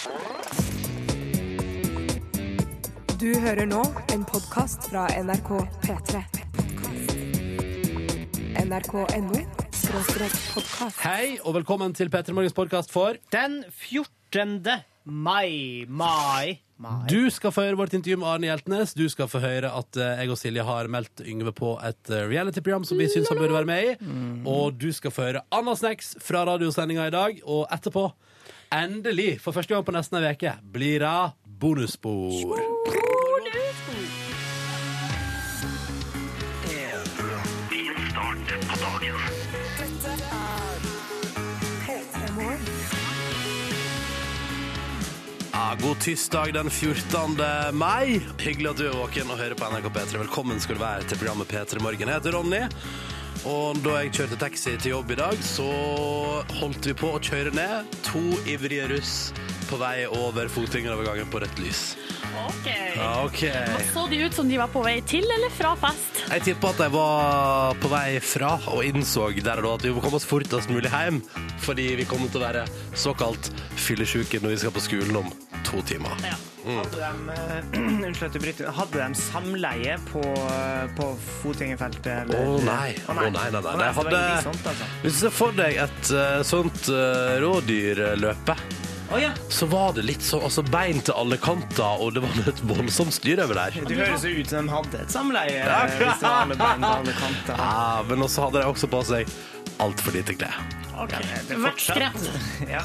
Du hører nå en podkast fra NRK P3. NRK.no podkast. Hei, og velkommen til P3 Morgens podkast for Den 14. mai. Mai. mai. Du skal få høre vårt intervju med Arne Hjeltnes. Du skal få høre at eh, jeg og Silje har meldt Yngve på et eh, reality-program som vi syns han burde være med i. Og du skal få høre Anna Snacks fra radiosendinga i dag. Og etterpå, endelig, for første gang på nesten ei uke, blir det bonusspor. God tirsdag den 14. mai. Hyggelig at du er våken og hører på NRK P3. Velkommen skal du være til programmet P3 Morgen. Jeg heter Ronny. Og da jeg kjørte taxi til jobb i dag, så holdt vi på å kjøre ned to ivrige russ på vei over fotgjengerovergangen på rødt lys. Ok. Ja, OK. Så de ut som de var på vei til eller fra fest? Jeg tippa at jeg var på vei fra, og innså der og da at vi må komme oss fortest mulig hjem. Fordi vi kommer til å være såkalt fyllesyke når vi skal på skolen om to timer. Ja. Hadde de, eh, hadde de samleie på, på fotgjengerfeltet? Å oh, nei. Å nei, nei, nei. Å nei. det hadde- sånt, altså. Hvis du ser for deg et eh, sånt uh, rådyrløpe, Å ja. så var det litt sånn altså bein til alle kanter, og det var et voldsomt styr over der. Det høres jo ut som de hadde et samleie. Ja. Hvis det var med bein til alle kanter. Ja, men også hadde de også på seg altfor lite klær. Ok. det er Vært skremt. Ja.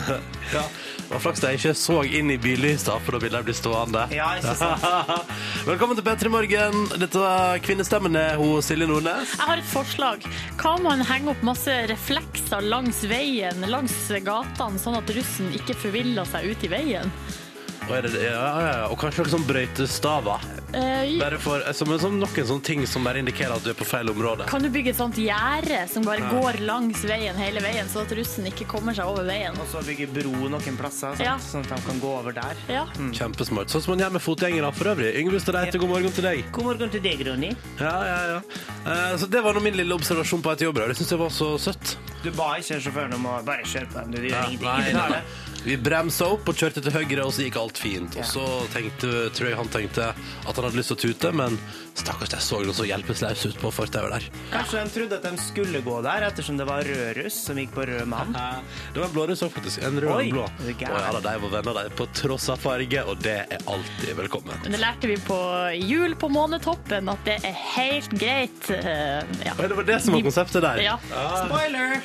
Var flaks jeg ikke så inn i billysa, for da ville jeg bli stående. ja, ikke sant. Velkommen til P3 Morgen. Dette var kvinnestemmen er hun Silje Nordnes. Jeg har et forslag. Hva om man henger opp masse reflekser langs veien, langs gatene, sånn at russen ikke forviller seg ut i veien? Og, er det, ja, ja, ja. og kanskje noen sånn brøytestaver. Eh, Bare for, som, som noen sånne ting som bare indikerer at du er på feil område. kan du bygge et sånt gjerde som bare går langs veien hele veien, så at russen ikke kommer seg over veien? Og så bygge bro noen plasser, sant? Ja. sånn at de kan gå over der. Ja. Kjempesmart. Sånn som man gjør med fotgjengere for øvrig. Yngve Stadreite, god morgen til deg. God morgen til deg, Ronny. Ja, ja, ja. Eh, så det var nå min lille observasjon på et jobbrød. Det syns jeg var så søtt. Du ba ikke sjåføren om å bare kjøre på dem. Du gjør ingenting. Ikke nei, nei. Vi bremsa opp og kjørte til høyre, og så gikk alt fint. Og så tenkte, tror jeg han tenkte at han hadde lyst til å tute, men stakkars, jeg så noe så hjelpeløs ut på fortauet der. Kanskje de trodde at de skulle gå der, ettersom det var rød russ som gikk på rød mann. Det var en blåruss òg, faktisk. En rød og Oi, en blå. Og ja da, de var venner, de, på tross av farge, og det er alltid velkommen. Men det lærte vi på jul på Månetoppen, at det er helt greit. eh, Ja. Og det var det som var konseptet der. Ja. Spoiler!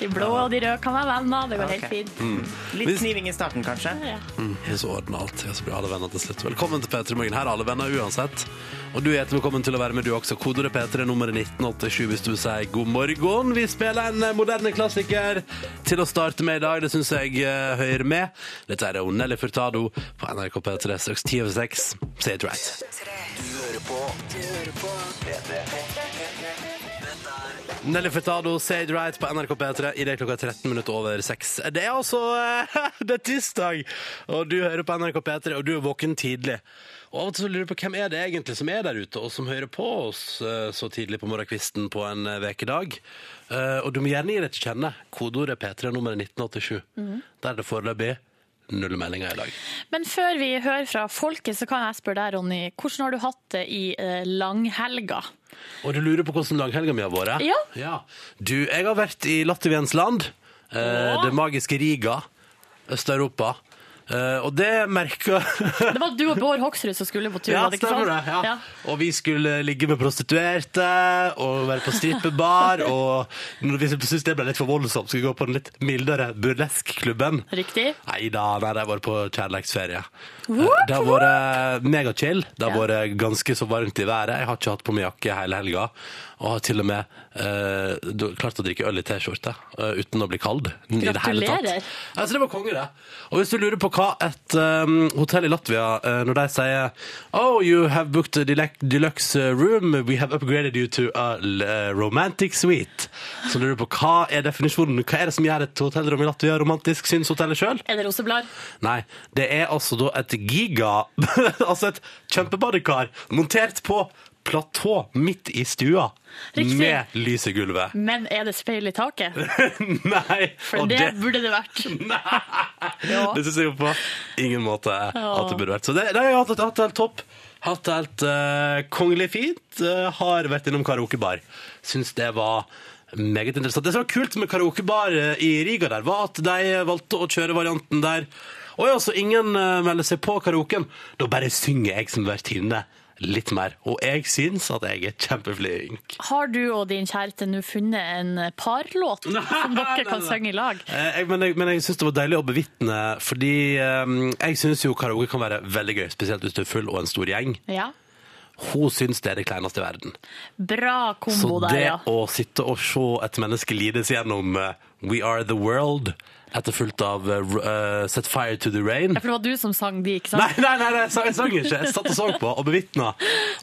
De blå og de røde kan være venner, det går helt fint. fint. Litt kniving i starten, kanskje. Ja. Mm, så ordner alt. Så blir alle venner til slutt. Velkommen til P3 Morgen. Her er alle venner uansett. Og du er hjertelig velkommen til å være med, du også. Kodeordet P3 nummeret 1987 hvis du sier god morgen. Vi spiller en eh, moderne klassiker til å starte med i dag. Det syns jeg uh, hører med. Dette er Nelly Furtado på NRK P3 straks 10 over 6. Say it right. Nelly Furtado, Say it right på NRK P3 i det klokka er 13 minutter over 6. Det er altså uh, Det er tirsdag, og du hører på NRK P3, og du er våken tidlig. Og av og til så lurer jeg på hvem er det egentlig som er der ute, og som hører på oss eh, så tidlig på morgenkvisten på en eh, vekedag. Eh, Og du må gjerne gi deg til kjenne. Kodeordet P3 nummeret 1987. Der er det foreløpig null meldinger i dag. Men før vi hører fra folket, så kan jeg spørre deg, Ronny, hvordan har du hatt det i langhelga? Og du lurer på hvordan langhelga mi har vært? Ja. Du, jeg har vært i Latviens land. Ja. Det magiske Riga. Øst-Europa. Eh, og det merka Det var du og Bård Hoksrud som skulle på tur, Ja, var det ikke stemmer sant? det. Ja. Og vi skulle ligge med prostituerte og være på strippebar. og når vi syntes det ble litt for voldsomt, skulle vi gå på den litt mildere burleskklubben. Riktig? Nei da, nei, det har vært på kjærleiksferie. What? Det har vært megachill. Det har vært ganske så varmt i været. Jeg har ikke hatt på meg jakke hele helga. Og har til og med eh, klart å drikke øl i T-skjorte eh, uten å bli kald. i det hele tatt. Gratulerer. Altså, det var konge, det. Og hvis du lurer på hva et um, hotell i Latvia eh, Når de sier Oh, you have booked a deluxe uh, room. We have upgraded you to a uh, romantic suite. Så lurer du på hva er definisjonen? Hva er det som gjør et hotellrom i Latvia romantisk, syns hotellet sjøl? Er det roseblad? Nei, det er altså da et giga Altså et kjempebadekar montert på platå midt i stua Riktig. med lys i gulvet. Men er det speil i taket? Nei! For det, det, burde det vært. Ja. det syns jeg på ingen måte at det burde vært. Så det, det har jeg hatt, hatt helt topp. Hatt det helt uh, kongelig fint. Uh, har vært innom karaokebar. Syns det var meget interessant. Det som var kult med karaokebar eh, i Riga der, var at de valgte å kjøre varianten der. Oi, altså, ingen uh, melder seg på karaoken. Da bare synger jeg som vertinne litt mer. Og jeg syns at jeg er kjempeflink. Har du og din kjæreste nå funnet en parlåt som dere kan synge i lag? Eh, jeg, men jeg, men jeg syns det var deilig å bevitne, fordi eh, jeg syns jo karaoke kan være veldig gøy, spesielt hvis du er full og en stor gjeng. Ja. Hun syns det er det kleineste i verden. Bra kombo der, ja. Så det ja. å sitte og se et menneske lides gjennom eh, We Are The World, etterfulgt av uh, eh, Set Fire To The Rain Ja, For det var du som sang de, ikke sant? Nei, nei, nei, nei, jeg sang- jeg sang ikke. Jeg satt og sang på og bevitna.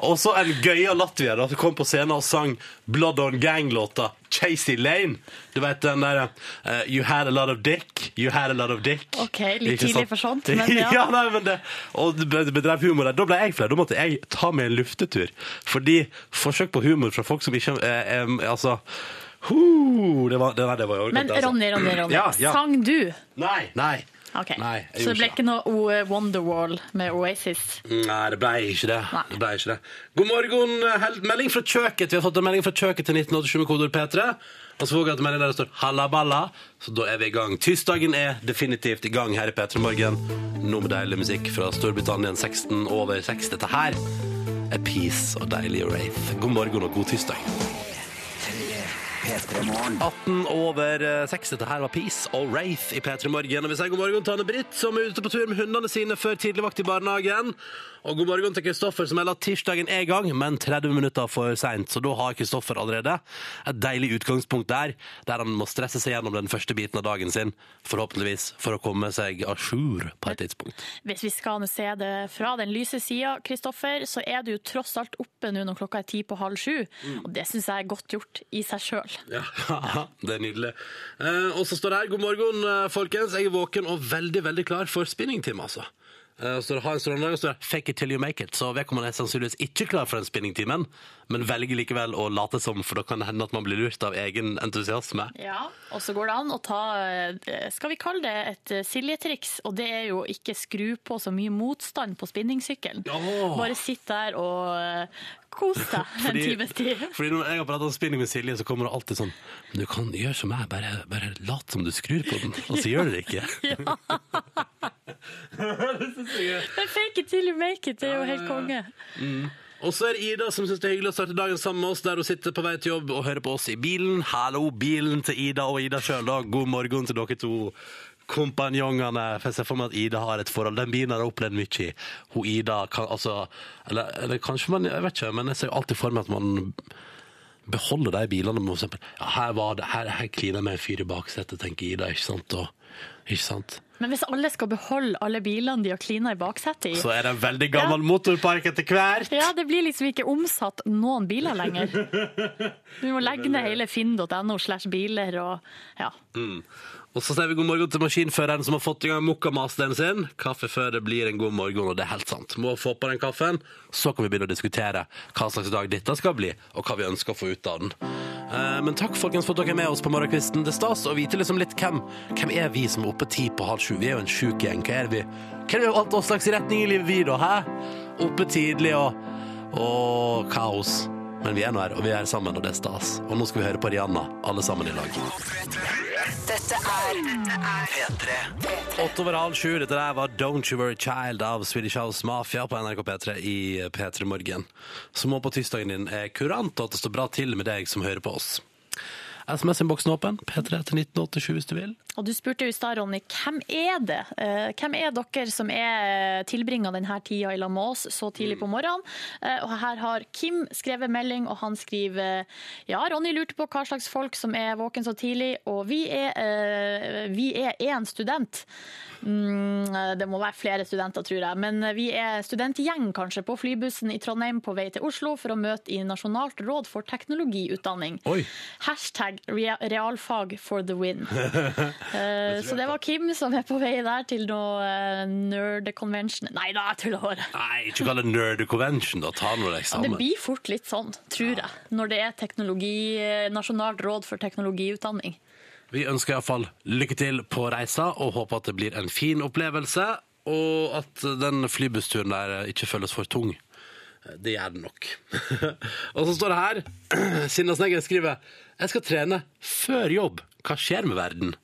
Og så en gøyal Latvia da, som kom på scenen og sang Blood On Gang-låta Chasey Lane. Du vet den der uh, You had a lot of dick, you had a lot of dick. Ok, litt tidlig for sånt, men ja. ja nei, men det, og bedrev humor der. Da ble jeg flau. Da måtte jeg ta meg en luftetur. Fordi forsøk på humor fra folk som ikke er, er Altså Huh, det var, det, det var Men altså. Ronny, Ronny, Ronny. Ja, ja. Sang du? Nei, nei. Okay. Nei, Så det ble ikke noe Wonderwall med Oasis? Nei, det ble ikke det. Det, ble ikke det. God morgen. hel- Melding fra kjøket. Vi har fått en melding fra kjøket til 1987 med kodeord P3. Og så får vi at melding der det står 'halla balla', så da er vi i gang. Tirsdagen er definitivt i gang her i P3 Morgen. Nå med deilig musikk fra Storbritannia 16 over 6. Dette her er Peace og deilig Wraith. God morgen og god tirsdag. 18 over eh, 6. Dette her var Peace og Wraith i P3 Morgen. Og vi sier god morgen til Anne-Britt, som er ute på tur med hundene sine før tidligvakt i barnehagen. Og god morgen til Kristoffer, som melder at tirsdagen er i gang, men 30 minutter for seint. Så da har Kristoffer allerede et deilig utgangspunkt der, der han må stresse seg gjennom den første biten av dagen sin, forhåpentligvis for å komme seg à jour på et tidspunkt. Hvis vi skal se det fra den lyse sida, Kristoffer, så er du jo tross alt oppe nå når klokka er ti på halv sju. Mm. Og det syns jeg er godt gjort i seg sjøl. Ja, det er nydelig. Eh, og så står det her, god morgen, eh, folkens. Jeg er våken og veldig, veldig klar for spinningtime, altså. Eh, så det har en strålende dag, og så står det 'fake it till you make it'. Så vedkommende er sannsynligvis ikke klar for den spinningtimen, men velger likevel å late som, for da kan det hende at man blir lurt av egen entusiasme. Ja, og så går det an å ta, skal vi kalle det et Silje-triks, og det er jo ikke skru på så mye motstand på spinningsykkelen. Åh. Bare sitt der og kos deg en times tid. Fordi når jeg har pratet om spinning med Silje, så kommer det alltid sånn Du kan gjøre som meg, bare, bare lat som du skrur på den, og så gjør du det ikke. Men fake it till you make it, det er jo helt konge. Og så er det Ida som syns det er hyggelig å starte dagen sammen med oss, der hun sitter på vei til jobb og hører på oss i bilen. Hallo, bilen til Ida og Ida sjøl, da. God morgen til dere to kompanjongene. For jeg ser for meg at Ida har et forhold. Den bilen har jeg opplevd mye i. Hun Ida kan altså Eller, eller kanskje man Jeg vet ikke, men jeg ser jo alltid for meg at man beholder de bilene med eksempel ja, Her var det, her, her kliner jeg med en fyr i baksetet, tenker Ida, ikke sant? Og, ikke sant? Men hvis alle skal beholde alle bilene de har klina i baksetet i Så er det en veldig gammel motorpark etter hvert. ja, det blir liksom ikke omsatt noen biler lenger. Du må legge ned hele finn.no slash biler og ja. Og så sier vi god morgen til maskinføreren som har fått i gang mokkamasteren sin. Kaffe før det blir en god morgen, og det er helt sant. Må få på den kaffen, så kan vi begynne å diskutere hva slags dag dette skal bli, og hva vi ønsker å få ut av den. Eh, Men takk folkens for at dere er med oss på morgenkvisten. Det er stas å vite liksom litt hvem, hvem er vi som er oppe ti på halv sju. Vi er jo en sjuk gjeng. Hva er vi Hva er det alt slags retning i livet vi, da? Hæ? Oppe tidlig og, og kaos. Men vi er nå her, og vi er sammen, og det er stas. Og nå skal vi høre på Rihanna, alle sammen i lag. Dette er Åtte over halv sju. Dette der var Don't You Worry Child av Swedish House Mafia på NRK P3 i P3 Morgen. Som må på tirsdagen din er kurant, og at det står bra til med deg som hører på oss. SMS-innboksen åpen. P3 til 1987 hvis du vil. Og du spurte jo i stad, Ronny, hvem er det? Eh, Hvem er dere som er tilbringer denne tida i lag med oss så tidlig på morgenen? Eh, Og her har Kim skrevet melding, og han skriver ja, Ronny lurte på hva slags folk som er våken så tidlig, og vi er, eh, vi er én student. Mm, det må være flere studenter, tror jeg. Men vi er studentgjeng kanskje på flybussen i Trondheim på vei til Oslo for å møte i Nasjonalt råd for teknologiutdanning. Oi. Hashtag realfag for the win. Eh, Så det var Kim som er på vei der til noe eh, nerd convention. Nei da, jeg tuller bare. Nei, ikke kall det nerd convention, da. Ta nå eksamen. Det blir fort litt sånn, tror jeg, når det er teknologi, eh, Nasjonalt råd for teknologiutdanning. Vi ønsker iallfall lykke til på reisa og håper at det blir en fin opplevelse. Og at den flybussturen der ikke føles for tung. Det gjør den nok. og så står det her Sinna Sneggen skriver Jeg skal trene før jobb. Hva skjer med verden?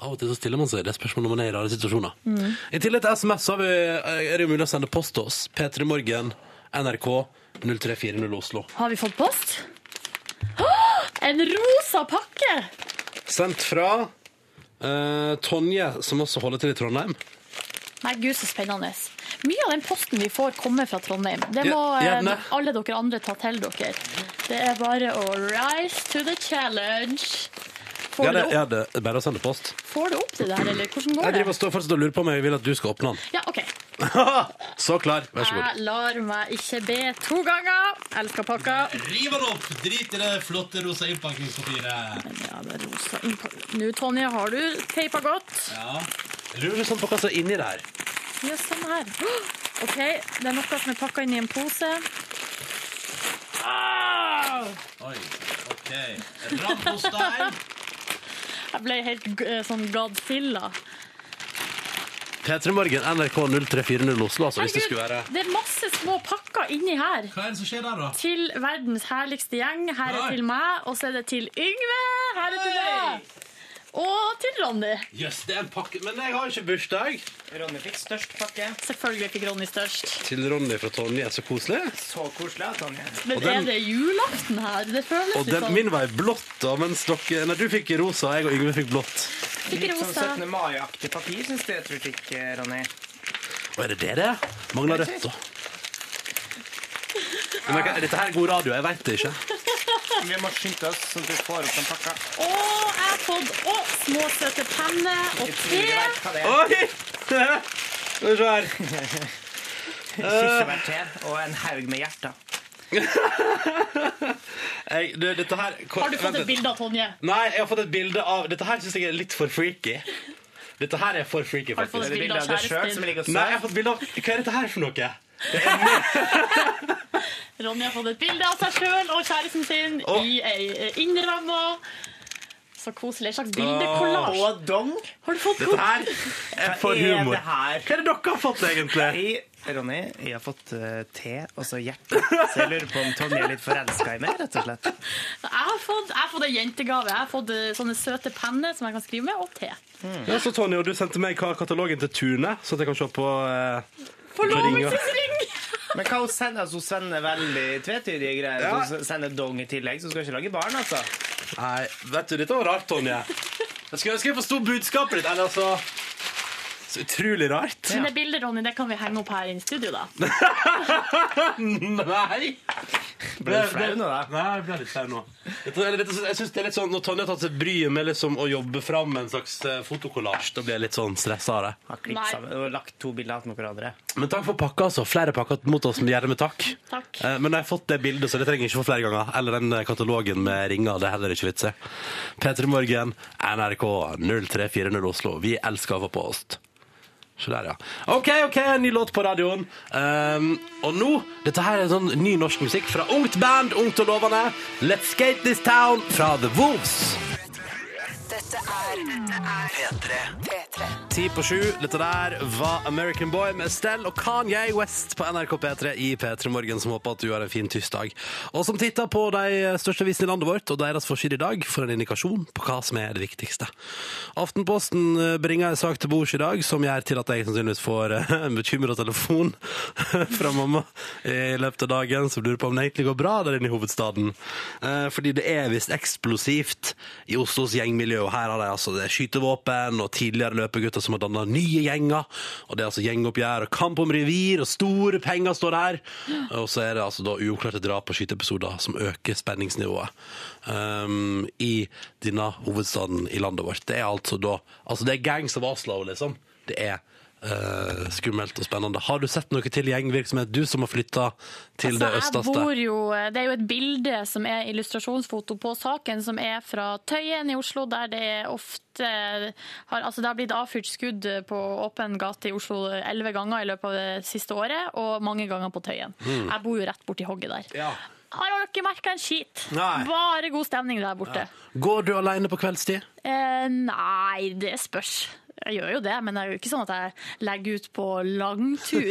Av og til så stiller man seg det spørsmålet når man er i rare situasjoner. I tillegg til SMS så har vi, er det jo mulig å sende post til oss. P3 Morgen, NRK 0340 Oslo. Har vi fått post? Oh, en rosa pakke! Sendt fra uh, Tonje, som også holder til i Trondheim. Nei, gud, så spennende. Mye av den posten vi får, kommer fra Trondheim. Det må eh, gjerne. alle dere andre ta til dere. Det er bare å rise to the challenge. Får, Ja, det, du, ja, opp, det er bare å sende post. får du opp til det her, eller hvordan går Jeg driver og står fortsatt og lurer på om jeg vil at du skal åpne den. Ja, OK. Så klar, vær så god. Jeg lar meg ikke be to ganger. Elsker pakka. Riv den opp! Drit i det flotte rosa innpakningspapiret. Ja, det er rosa. Nå, Tonje, har du teipa godt? Ja. Jeg lurer sånn på hva som er inni der. Ja, sånn her. OK, det er noe som er pakka inn i en pose. Ah! Oi, ok. Rambostein. Jeg ble helt eh, sånn Godzilla. P3 Morgen, NRK 0340 Oslo, altså, hvis det skulle være det er masse små pakker inni her. Hva er det som skjer der, da? Til verdens herligste gjeng. Her Nei. er til meg, og så er det til Yngve. Her er til deg. Og til Ronny. Jøss, det er en pakke Men jeg har ikke bursdag. Ronny fikk størst pakke. Selvfølgelig fikk Ronny størst. Til Ronny fra Tonje. Så koselig. Så koselig, Tonje. Men Og den- er det julaften her? Det føles Og den, sånn. min var blått, da, mens dere Nei, du fikk rosa, jeg og Yngve fikk blått. Fikk Litt sånn 17. mai-aktig papir, syns jeg tror du fikk, eh, Ronny. Og er det det det er? Mangler rødt, da. Men dette her er god radio, jeg veit det ikke. Vi må skynde oss sånn at vi får opp den pakka. Og jeg har fått å, små søte penner og te. Oi! Skal vi se her. Kirsebærte og en haug med hjerter. Hey, du, dette her Har du fått et bilde av Tonje? Nei, jeg har fått et bilde av Dette her syns jeg er litt for freaky. Dette her er for freaky, Har du fått et bilde av av deg sjøl kjæresten som ligger og Nei, jeg har fått bilde av Hva er dette her for noe? Ronny har fått et bilde av seg sjøl og kjæresten sin oh. i ei eh, innramme. Så koselig. En slags bildekollasj. Og dong. Har du fått Dette her er for er humor. Hva er det dere har fått, egentlig? Jeg, Ronny, jeg har fått uh, te og så hjerte. Så jeg lurer på om Tonje er litt forelska i meg, rett og slett. Jeg har fått, jeg har fått en jentegave. Jeg har fått uh, sånne søte penner som jeg kan skrive med, og te. Ja, så Tonje, og du sendte meg katalogen til Tune, så at jeg kan se på eh, Forlovelsesring! Men hva hun sender? Altså, hun sender veldig tvetydige greier. Ja. Hun sender dong i tillegg, så hun skal ikke lage barn, altså. Nei, vet du, dette var rart, Tonje. Jeg skulle ønske jeg forsto budskapet ditt. Eller altså Så utrolig rart. Men det bildet, Ronny, det kan vi henge opp her i studio, da. Nei! Ble du flau nå, da? Nei, jeg ble litt flau nå. Eller, jeg synes det er litt sånn, Når Tonje har tatt seg bryet med liksom å jobbe fram en slags eh, fotokollasj, da blir jeg litt sånn stressa av det. Har klippet Nei. sammen lagt to bilder attmed hverandre. Men takk for pakka, altså. Flere pakker mot oss med gjerne med takk. Takk. Eh, Men jeg har fått det bildet, så det trenger jeg ikke få flere ganger. Eller den eh, katalogen med ringer. Det er heller ikke vits i. P3 Morgen, NRK 0340 Oslo. Vi elsker å få post. Se der, ja. OK, OK, en ny låt på radioen. Um, og nå Dette her er sånn ny norsk musikk fra ungt band, ungt og lovende. Let's Skate This Town fra The Wolves. Dette er P3. P3. Ti på sju. Dette der var American Boy med Estelle og Kanye West på NRK P3 i P3 Morgen, som håper at du har en fin tirsdag. Og som titter på de største avisene i landet vårt og deres forside i dag, for en indikasjon på hva som er det viktigste. Aftenposten eh, bringer en sak til bords i dag som gjør til at jeg sannsynligvis får eh, en bekymra telefon fra mamma i løpet av dagen, som lurer på om det egentlig går bra der inne i hovedstaden. Eh, Fordi det er visst eksplosivt i Oslos gjengmiljø, og her har de altså det er skytevåpen og tidligere løpegutter som har danna nye gjenger. Og det er altså gjengoppgjør og kamp om revir, og store penger står der. Og så er det altså da uoppklarte drap og skyteepisoder som øker spenningsnivået um, i denne hovedstaden i landet vårt. Det er altså da Altså det er gangs of Oslo, liksom. Det er eh, skummelt og spennende. Har du sett noe til gjengvirksomhet, du som har flytta til det Altså, jeg østeste? bor jo, det er jo et bilde som er illustrasjonsfoto på saken, som er fra Tøyen i Oslo, der det ofte har, altså det har blitt avfyrt skudd på åpen gate i Oslo elleve ganger i løpet av det siste året, og mange ganger på Tøyen. Jeg bor jo rett borti hogget der. Ja. Har dere merka en skit? Nei. Bare god stemning der borte. Går du alene på kveldstid? Eh, nei, det spørs. Jeg gjør jo det, men det er jo ikke sånn at jeg legger ut på langtur.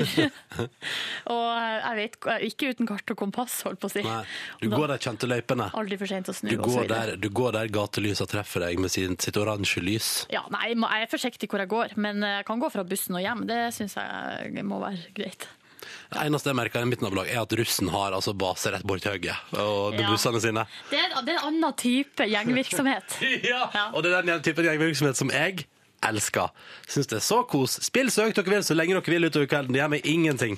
og jeg vet ikke uten kart og kompass, holdt på å si. Nei. Du Da- går de kjente løypene. Aldri for sent å snu. Du går der, du går der gatelysa treffer deg med sin, sitt oransje lys. Ja, nei, jeg er forsiktig hvor jeg går, men jeg kan gå fra bussen og hjem. Det syns jeg må være greit. Det eneste jeg merker i mitt nabolag, er at russen har altså base rett borti høyet og Ja. bussene sine. Det er, det er en annen type gjengvirksomhet. Ja. Ja. Og det er den typen gjengvirksomhet som jeg elsker. Syns det er så kos. Spill så høyt dere vil, så lenge dere vil utover kvelden. Det gjør meg ingenting.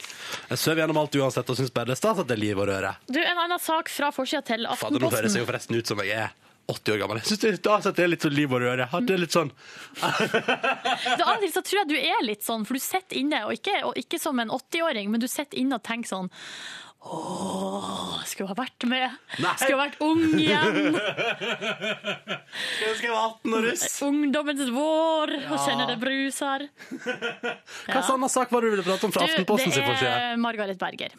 Jeg sover gjennom alt uansett og syns bare det er stas at det er liv og røre. Du, En annen sak fra forsida til Aftenposten. Fader, nå høres jeg jo forresten ut som jeg er 80 år gammel. Jeg syns det, da setter jeg litt sånn liv og røre. Har det litt sånn Du, andre så tror jeg du er litt sånn, for du sitter inne, og ikke, og ikke som en 80-åring, men du sitter inne og tenker sånn Åh, skulle ha vært med. Nei. Skulle ha vært ung igjen. Jeg ha vært 18 og russ. Ungdommens vår. Og kjenner det bruser. Hva annen sak var det du ville prate om fra Aftenposten det er Margaret Berger.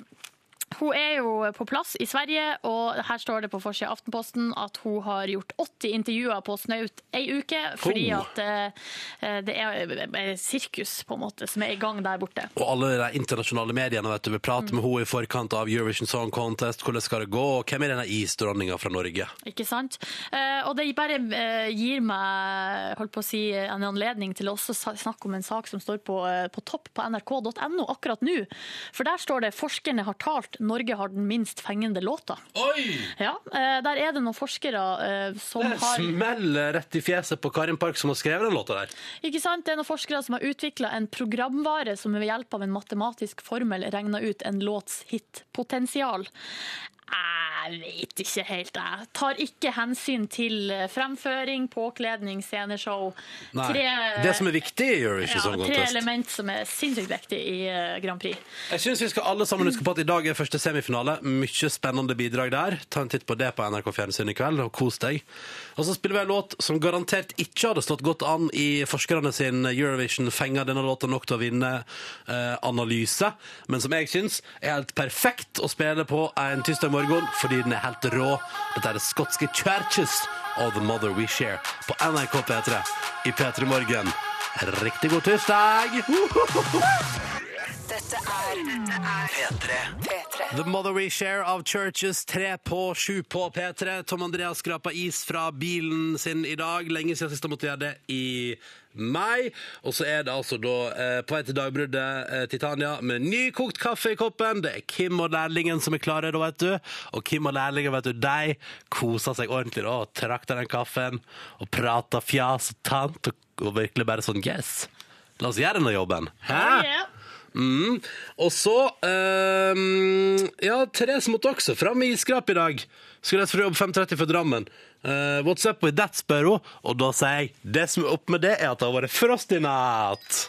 Hun er jo på plass i Sverige, og her står det på forsida av Aftenposten at hun har gjort 80 intervjuer på snaut ei uke, fordi Oh. at eh, det er eh, sirkus på en måte som er i gang der borte. Og alle de internasjonale mediene vet du, vil prate med henne i forkant av Eurovision Song Contest. Hvordan skal det gå? Og hvem er denne isdronninga fra Norge? Ikke sant? Eh, og det bare eh, gir meg holdt på å si, en anledning til å også snakke om en sak som står på, eh, på topp på nrk.no akkurat nå. For der står det 'Forskerne har talt. Norge har den minst fengende låta'. Oi! Ja, eh, Der er det noen forskere eh, som Det har smeller rett i fjeset på Karin Park som har skrevet den låta der. ikke sant? Det er noen forskere som har utvikla en programvare som ved hjelp av en matematisk formel regner ut en låts hitpotensial. Jeg vet ikke helt, jeg. Tar ikke hensyn til eh, fremføring, påkledning, sceneshow. Nei. Tre, Det som er viktig i Eurovision ja, Song tre Contest. element som er sinnssykt viktig i eh, Grand Prix. Jeg syns vi skal alle sammen huske på at i dag er første semifinale. Mye spennende bidrag der. Ta en titt på det på NRK Fjernsyn i kveld, og kos deg. Og så spiller vi en låt som garantert ikke hadde stått godt an i forskerne sin Eurovision fenger denne låta nok til å vinne-analyse, men som jeg syns er helt perfekt å spille på en tirsdag morgen fordi den er helt rå. Dette er det skotske Churches og The Mother We Share på NRK P3 i P3 Morgen. Riktig god tirsdag! Dette er dette er P3. P3. The Mother We Share av Churches, tre på sju på P3. Tom Andreas skrapa is fra bilen sin i dag. Lenge siden sist han måtte gjøre det i mai. Og så er det altså da eh, på vei til dagbruddet eh, Titania med nykokt kaffe i koppen. Det er Kim og lærlingen som er klare, da, vet du. Og Kim og lærlingen, vet du, de koser seg ordentlig da, og trakter den kaffen. Og prater fjas og tant, og, og virkelig bare sånn yes. La oss gjøre denne jobben. Hæ? Ja. Mm. Og så ehm, Ja, Therese måtte også fram i skrap i dag. Skulle rett fra jobb 5.30 for Drammen. Eh, what's up with that, spør hun. Og da sier jeg det som er opp med det, er at det har vært frost i natt.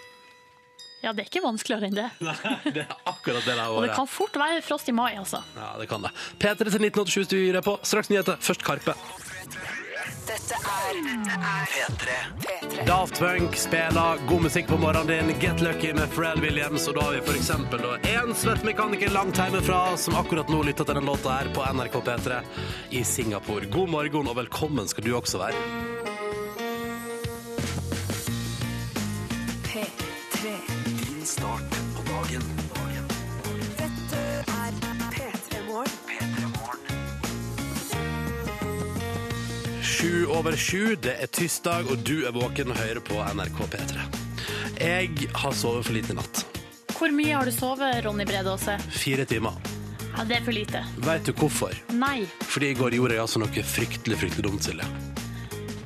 ja, det er ikke vanskeligere enn det. Nei, det er akkurat det det har vært. Og det kan fort være frost i mai, altså. Ja, det kan det. P3 til 1987 styrer på. Straks nyheter. Først Karpe. Dette er dette er P3. P3. Daft Punk spiller god musikk på morgenen din. Get Lucky med Pharrell Williams. Og da har vi for eksempel en svett mekaniker langt hjemmefra som akkurat nå lytter til den låta her på NRK P3 i Singapore. God morgen og velkommen skal du også være. Sju over sju, det er tirsdag, og du er våken og hører på NRK P3. Jeg har sovet for lite i natt. Hvor mye har du sovet, Ronny Bredåse? Fire timer. Ja, det er for lite. Vet du hvorfor? Nei. Fordi i går gjorde jeg altså noe fryktelig, fryktelig dumt, Silje.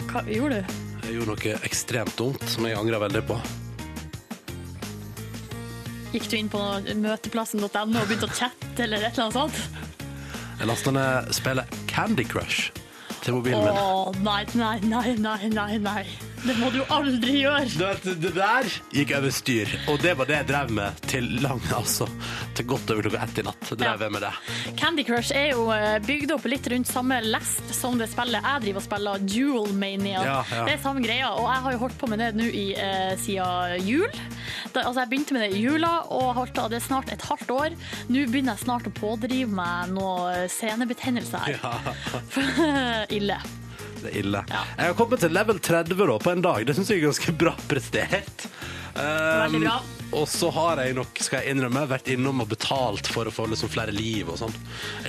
Hva gjorde du? Jeg gjorde noe ekstremt dumt som jeg angrer veldig på. Gikk du inn på møteplassen.no og begynte å chatte eller et eller annet sånt? Jeg lasta ned spillet Candy Crush til mobilen min. Å, nei, nei, nei, nei, nei. Det må du aldri gjøre. Du vet, det der gikk over styr, og det var det jeg drev med til lang, altså, til godt over klokka ett i natt. Drev Ja. jeg med det. Candy Crush er jo eh, bygd opp litt rundt samme lest som det spillet jeg driver og spiller, Dual Mania. Ja, ja. Det er samme greia, og jeg har jo holdt på med det nå i, eh, siden jul. Da, altså jeg begynte med det i jula, og holdt, det er snart et halvt år. Nå begynner jeg snart å pådrive meg noe senebetennelse her. Ille. Det er ille. Ja. Jeg har kommet til level 30 da, på en dag. Det syns jeg er ganske bra prestert. Um, bra. Og så har jeg nok, skal jeg innrømme, vært innom og betalt for å få liksom flere liv og sånn.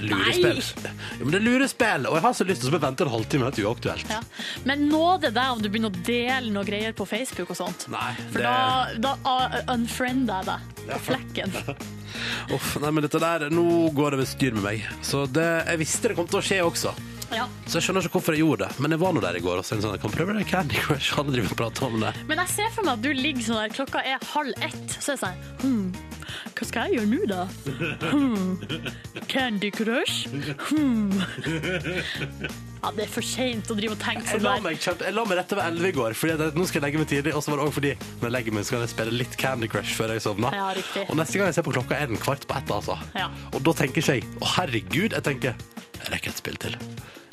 Lurespill. Jo, men det er lurespill, og jeg har så lyst til å vente en halvtime. Det er uaktuelt. Ja. Men nå det deg om du begynner å dele noe greier på Facebook og sånt. Nei, For det- da, da uh, unfriender jeg deg på flekken. Uff, nei, men dette der, nå går det ved styr med meg. Så det, jeg visste det kom til å skje også. Ja. Så jeg skjønner ikke hvorfor jeg gjorde det. Men jeg var nå der i går og så tenkte jeg sånn, jeg kan prøve det Candy Crush. Alle driver og prater om det. Men jeg ser for meg at du ligger sånn der, klokka er halv ett, så er det sånn hmm, Hva skal jeg gjøre nå, da? Hmm, Candy Crush? Hmm. Ja, det er for seint å drive og tenke Jeg sånn la meg, kjempe, jeg la meg rett over 11 i går, Fordi jeg, nå skal jeg legge meg tidlig. Og så var det òg fordi når jeg legger meg, så kan jeg spille litt Candy Crush før jeg sovner. Ja, riktig. Og neste gang jeg ser på klokka, er den kvart på ett. Altså. Ja. Og da tenker ikke jeg å herregud, jeg tenker jeg rekker et spill til.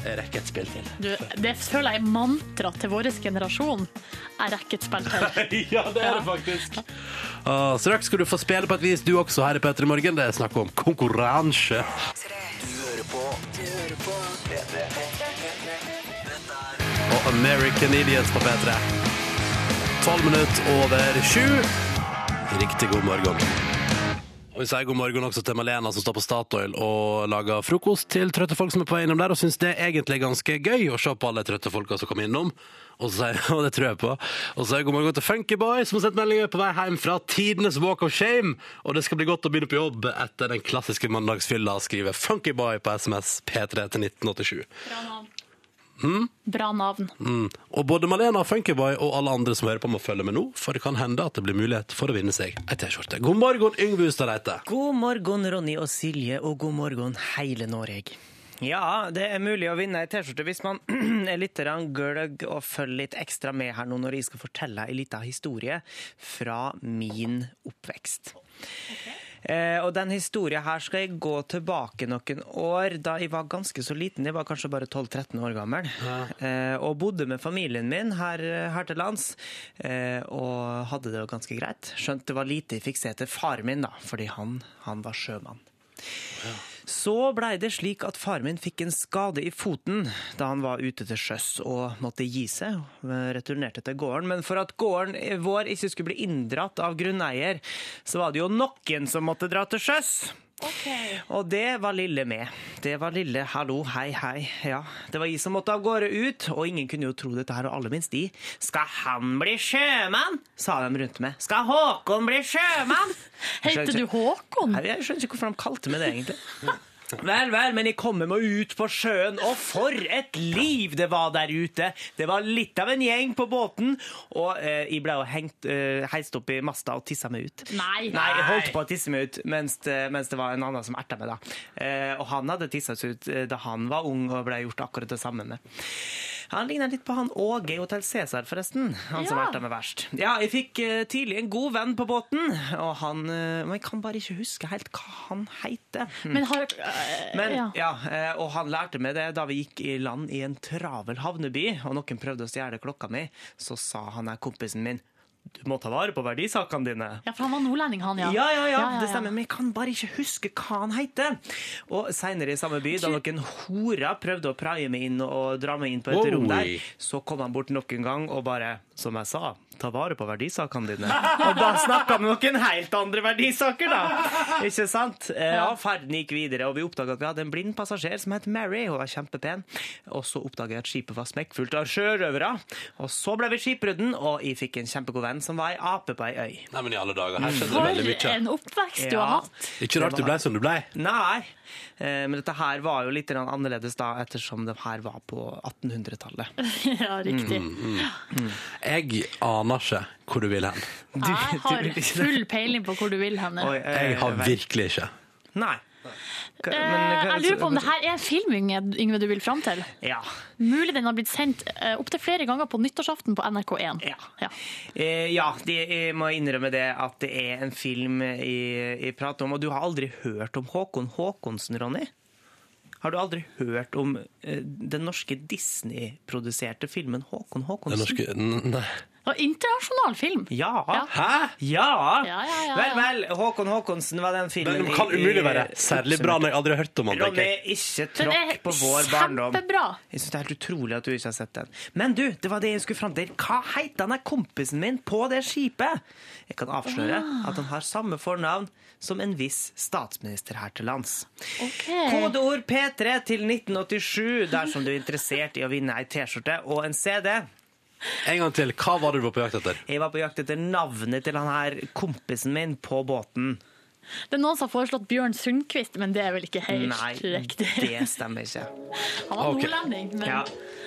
Jeg rekker et spill til. Du, det føler jeg er mantra til vår generasjon. Jeg rekker et spill til. ja, det er det faktisk. Ah, straks skal du få spille på et vis, du også, her i P3 Morgen. Det er snakk om konkurranse. Og American Idiots på P3. 12 minutter over sju. Riktig god morgen. Og vi sier god morgen også til Malena som står på Statoil og lager frokost til trøtte folk som er på vei innom der, og syns det er egentlig ganske gøy å se på alle trøtte folka som kommer innom. Og, så og det tror jeg på. Og så sier jeg god morgen til Funkyboy, som har sett meldinger på vei hjem fra tidenes walk of shame. Og det skal bli godt å begynne på jobb etter den klassiske mandagsfylla, skriver Funkyboy på SMS P3 til 1987. Bra navn. Bra navn. Mm. Og både Malena, Funkyboy og alle andre som hører på må følge med nå, for det kan hende at det blir mulighet for å vinne seg ei T-skjorte. God morgen, Yngve Hustad Reite. God morgen, Ronny og Silje, og god morgen, hele Norge. Ja, det er mulig å vinne ei T-skjorte hvis man er litt gløgg og følger litt ekstra med her nå når jeg skal fortelle ei lita historie fra min oppvekst. Eh, og den historien her skal jeg gå tilbake noen år, da jeg var ganske så liten. Jeg var kanskje bare 12-13 år gammel. Ja. og bodde med familien min her, her til lands. Eh, og hadde det jo ganske greit. Skjønt det var lite jeg fikk se til far min, da, fordi han, han var sjømann. Så blei det slik at faren min fikk en skade i foten da han var ute til sjøs og måtte gi seg. Returnerte til gården. Men for at gården vår ikke skulle bli inndratt av grunneier, så var det jo noen som måtte dra til sjøs. Og det var lille med. Det var lille hallo, hei, hei. Ja, det var jeg som måtte av gårde ut, og ingen kunne jo tro dette her, og aller minst de. Skal han bli sjømann? sa de rundt meg. Skal Håkon bli sjømann? Heter du Håkon? Jeg skjønner ikke hvorfor de kalte meg det, egentlig. Vel, vel, men jeg kommer meg ut på sjøen, og for et liv det var der ute! Det var litt av en gjeng på båten, og eh, jeg ble hengt, eh, heist opp i masta og tissa meg ut. Nei. Nei, jeg holdt på å tisse meg ut mens mens det var en annen som erta meg, da. Eh, og han hadde tissa seg ut eh, da han var ung og ble gjort akkurat det samme med. Han ligner litt på han Åge i Hotell Cæsar, forresten. Han som Ja. der meg verst. Ja, jeg fikk uh, tidlig en god venn på båten, og han uh, Men jeg kan bare ikke huske helt hva han heter. Men har uh, Men, ja. ja. og han lærte meg det da vi gikk i land i en travel havneby, og noen prøvde å stjele klokka mi. Så sa han der kompisen min du må ta vare på verdisakene dine. ja, for han var nordlending, han, ja. Ja, ja, ja, det stemmer, men jeg kan bare ikke huske hva han heter. Og senere i samme by, da noen horer prøvde å praie meg inn og dra meg inn på et Oi. rom der, så kom han bort nok en gang og bare, som jeg sa, ta vare på verdisakene dine. Og da snakka vi noen helt andre verdisaker, da. Ikke sant? Eh, Ja, ferden gikk videre, og vi oppdaga at vi hadde en blind passasjer som het Mary. Hun var kjempepen. Og så oppdaga jeg at skipet var smekkfullt av sjørøvere. Og så ble vi skipbrudden, og jeg fikk en kjempegod venn som var ei ape på ei øy. Nei, men i alle dager, her skjedde det veldig For mye. en oppvekst du Ja. har hatt. Ikke rart du ble som du ble. Nei, men dette her var jo litt annerledes da, ettersom det her var på 1800-tallet. ja, riktig. Jeg aner ikke hvor du vil hen. Jeg har full peiling på hvor du vil hen. Eh, Jeg har virkelig ikke. Nei. Hva- Eh, men hva- jeg lurer på om det her er en film, Yngve, du vil fram til. Ja. Mulig den har blitt sendt uh, opptil flere ganger på nyttårsaften på NRK1. Ja. Ja. Eh, ja, de, jeg må innrømme det at det er en film jeg, jeg prater om. Og du har aldri hørt om Håkon Håkonsen, Ronny? Har du aldri hørt om den norske Disney-produserte filmen Håkon Den norske Nei. Og internasjonal film. Ja. Ja. Hæ? Ja. Ja, ja, ja, Vel, ja. vel. Håkon Håkonsen var den filmen Den kan umulig være særlig bra når jeg aldri har hørt om den. Ronny, ikke tråkk på vår barndom. kjempebra. Jeg synes Det er helt utrolig at du ikke har sett den. Men du, det var det jeg skulle fram til. Hva heter han kompisen min på det skipet? Jeg kan avsløre Ah. at han har samme fornavn som en viss statsminister her til lands. Ok. Kodeord P3 til 1987 dersom du er interessert i å vinne ei T-skjorte og en CD. En gang til. Hva var det du var på jakt etter? Jeg var på jakt etter navnet til han her kompisen min på båten. Det er noen som har foreslått Bjørn Sundquist, men det er vel ikke helt Nei, riktig. det stemmer ikke. Han var okay. nordlending, men Ja.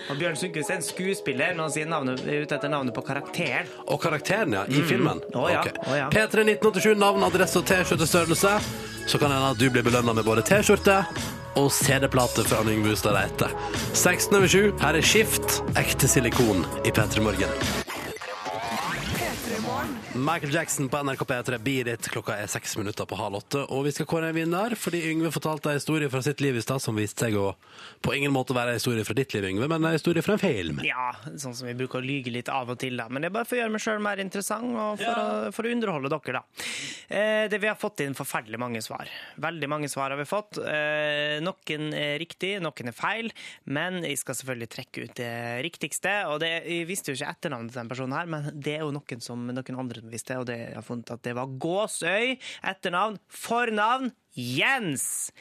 Og Bjørn Sundquist er en skuespiller når han sier navnet, ute etter navnet på karakteren. Og karakteren, ja. I filmen. Å, ja. Okay. Oh, ja. P3 1987, navn, adresse og T-skjortestørrelse. Så kan det hende at du blir belønna med både T-skjorte og CD-plate fra Yngve Hustad Reite. 16 over 7, her er Skift, ekte silikon i P3 Morgen. Michael Jackson på NRK P3, Beat It. Klokka er seks minutter på halv åtte. Og vi skal kåre en vinner, fordi Yngve fortalte en historie fra sitt liv i stad som viste seg å på ingen måte være en historie fra ditt liv, Yngve, men en historie fra en film. Ja, sånn som vi bruker å lyge litt av og til, da. Men det er bare for å gjøre meg sjøl mer interessant, og for, å, for å underholde dere, da. Eh, det Vi har fått inn forferdelig mange svar. Veldig mange svar har vi fått. Eh, noen er riktig, noen er feil, men jeg skal selvfølgelig trekke ut det riktigste. Og det, jeg visste jo ikke etternavnet til den personen her, men det er jo noen som noen andre visste, og det, jeg har funnet at det var Gåsøy. Etternavn, fornavn. Jens!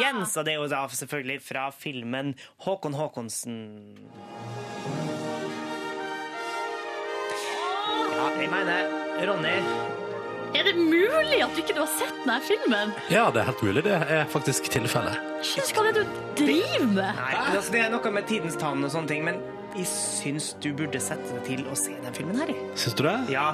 Jens, og det er jo da selvfølgelig fra filmen Håkon Håkonsen. Ja, jeg mener, Ronny er det mulig at du ikke har sett denne filmen? Ja, det er helt mulig. Det er faktisk tilfellet. Hva er det du driver med? Nei, altså, Det er noe med tidens tann og sånne ting, men jeg syns du burde sette deg til å se den filmen her. Syns du det? Ja,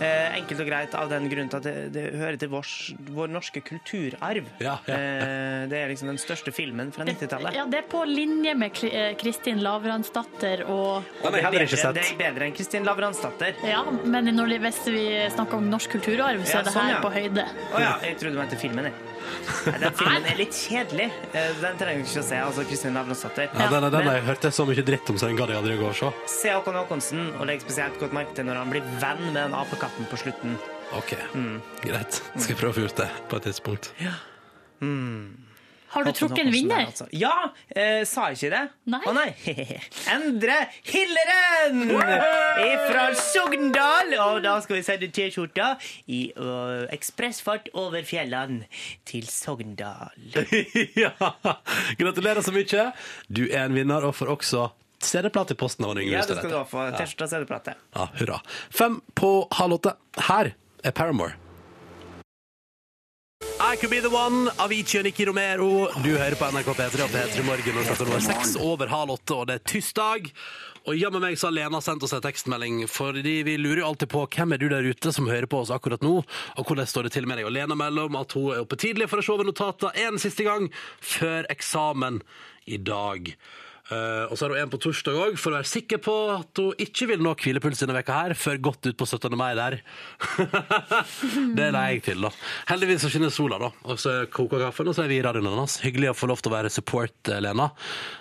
eh, Enkelt og greit av den grunn at det, det hører til vår, vår norske kulturarv. Ja, ja, ja. Eh, det er liksom den største filmen fra 90-tallet. Ja, det er på linje med eh, Kristin Lavransdatter og Den har jeg heller ikke sett. Det er bedre enn Kristin Lavransdatter. Ja, men når hvis vi snakker om norsk kulturarv, så Ja, er det sånn, her ja. på høyde. Å ja, jeg trodde du mente filmen. Jeg. Den filmen er litt kjedelig. Eh, Den trenger du ikke å se. altså Kristin Lavransdatter. Ja, den, den den hørte jeg så mye dritt om, så den gadd jeg aldri gå og se. Se Håkon Håkonsen, og legg spesielt godt merke til når han blir venn med den apekatten på slutten. OK, Mm. greit. Skal jeg prøve å få gjort det på et tidspunkt. Har du trukket en vinner? der, altså. Ja! Eh, sa jeg ikke det? Nei. Å nei. Endre Hilleren! Fra Sogndal! Og da skal vi sende T-skjorta i øh, ekspressfart over fjellene til Sogndal. ja! Gratulerer så mye. Du er en vinner, og får også CD-plate i posten av Ja, det skal du få. og CD-plate. Ja, hurra. Fem på halv åtte. Her er Paramore. I Could Be The One, Avicii og Nikki Romero. Du hører på NRK P3 og P3 Morgen. Og klokka er seks over halv åtte, og det er tirsdag. Og jammen meg så har Lena sendt oss en tekstmelding, fordi vi lurer jo alltid på hvem er du der ute som hører på oss akkurat nå, og hvordan står det til med deg. Og Lena melder om at hun er oppe tidlig for å se over notater en siste gang før eksamen i dag. Eh, og så har hun en på torsdag òg, for å være sikker på at hun ikke vil nå hvilepuls denne veka her, før godt ut på 17. mai der. det la jeg til, da. Heldigvis så skinner sola, da. Og så koker kaffen, og så er vi i radioen hennes. Hyggelig å få lov til å være support, eh, Lena.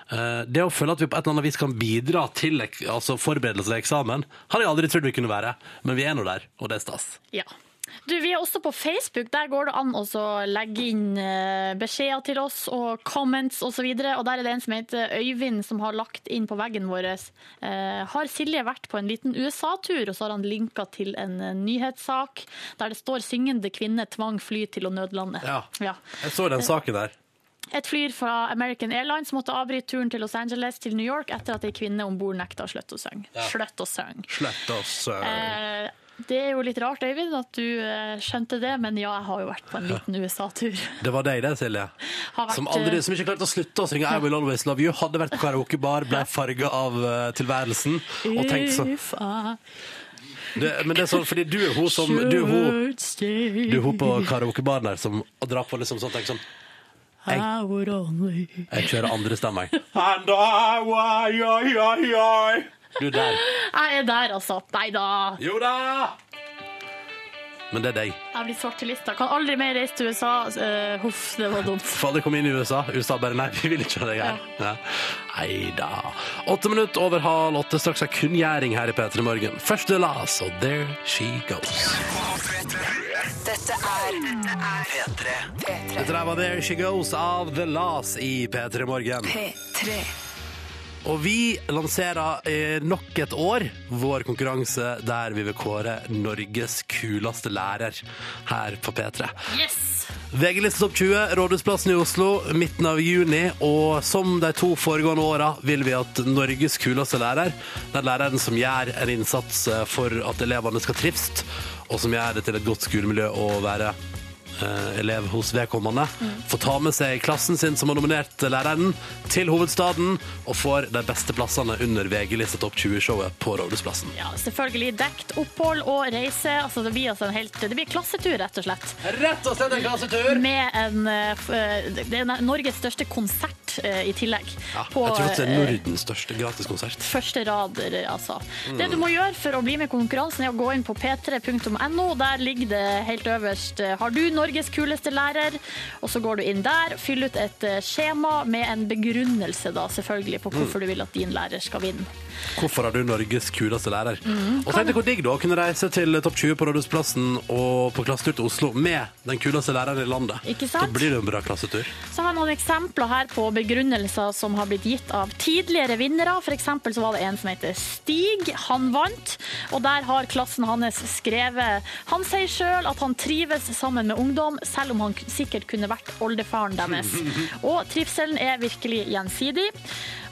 Eh, det å føle at vi på et eller annet vis kan bidra til altså forberedelse til eksamen, hadde jeg aldri trodd vi kunne være, men vi er nå der, og det er stas. Ja. Du, Vi er også på Facebook. Der går det an å legge inn eh, beskjeder til oss og comments osv. Og, så og der er det en som heter Øyvind, som har lagt inn på veggen vår eh, Har Silje vært på en liten USA-tur? Og så har han linka til en eh, nyhetssak der det står 'Syngende kvinne tvang fly til å nødlande'. Ja. Ja. Jeg så den saken der. Et flyr fra American Airlines måtte avbryte turen til Los Angeles til New York etter at ei kvinne om bord nekta å slutte å synge. Slutt å synge. Eh, det er jo litt rart, Øyvind, at du eh, skjønte det, men ja, jeg har jo vært på en liten USA-tur. Det var deg, det, Silje. Vært, Som, aldri, eh, som ikke klarte å slutte å synge I Will Always Love You. Hadde vært på karaokebar, ble farga av eh, tilværelsen. Og tenkte sånn det, Men det er sånn, fordi du er hun som Du er hun, du er hun på karaokebaren der som drar på liksom sånn, tenker sånn Jeg, I jeg kjører andre stemmer, jeg. And I, oi, Du der. Jeg er der, altså. Nei da. Jo da! Men det er deg. Jeg blir svartelista. Kan aldri mer reise til USA. Uh, huff, det var dumt. Fader kom inn i USA. USA bare nei, vi vil ikke ha deg her. Ja. Nei da. Åtte minutter over halv åtte. Straks er kunngjøring her i P3 Morgen. Først The Last, og There She Goes. Dette er P3. Dette der var There She Goes av The Last i P3 Morgen. P3. Og vi lanserer eh, nok et år vår konkurranse der vi vil kåre Norges kuleste lærer her på P3. Yes! VG-liste topp 20, Rådhusplassen i Oslo, midten av juni. Og som de to foregående åra vil vi at Norges kuleste lærer, den læreren som gjør en innsats eh, for at elevene skal trives, og som gjør det til et godt skolemiljø å være eh, elev hos vedkommende, får ta med seg klassen sin som har nominert læreren, til hovedstaden, og får de beste plassene under VG-lista topp 20-showet på Rådhusplassen. Ja, selvfølgelig dekt opphold og reise. Altså, det blir altså en helt Det blir klassetur, rett og slett. Rett og slett en klassetur! Med en eh, eh, Det er Norges største konsert eh, i tillegg. Ja, jeg tror at det er eh, Nordens største gratiskonsert. Første rader, altså. Det du må gjøre for å bli med i konkurransen, er å gå inn på p3.no. Der ligger det helt øverst eh, Har du Norges kuleste lærer? Og så går du inn der, fyller ut et eh, skjema med en begrunnelse, da, selvfølgelig, på hvorfor du vil at din lærer skal vinne. Hvorfor har du Norges kuleste lærer? Mm, og tenk deg hvor digg da å kunne reise til topp 20 på Rådhusplassen og på klassetur til Oslo med den kuleste læreren i landet. Ikke sant? Da blir det en bra klassetur. Så har jeg noen eksempler her på begrunnelser som har blitt gitt av tidligere vinnere. For eksempel så var det en som heter Stig. Han vant, og der har klassen hans skrevet Han sier sjøl at han trives sammen med ungdom, selv om han sikkert kunne vært oldefaren deres. Og trivselen er virkelig gjensidig.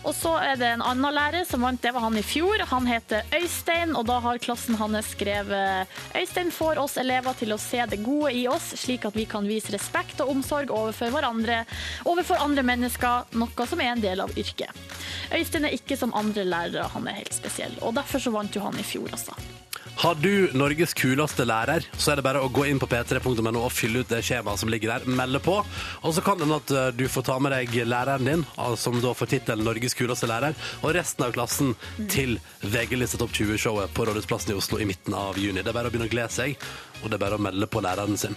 Og så er det en annen lærer som vant, det var han i fjor. Han heter Øystein, og da har klassen hans skrevet Øystein får oss elever til å se det gode i oss, slik at vi kan vise respekt og omsorg overfor hverandre, overfor andre mennesker, noe som er en del av yrket. Øystein er ikke som andre lærere, han er helt spesiell, og derfor så vant jo han i fjor også. Har du Norges kuleste lærer, så er det bare å gå inn på p3.no og fylle ut det skjemaet som ligger der. Melde på. Og så kan det hende at eh, du får ta med deg læreren din, som da får tittelen Norges kuleste lærer, og resten av klassen til VG-liste topp 20-showet på Rådhusplassen i Oslo i midten av juni. Det er bare å begynne å glede seg, og det er bare å melde på læreren sin.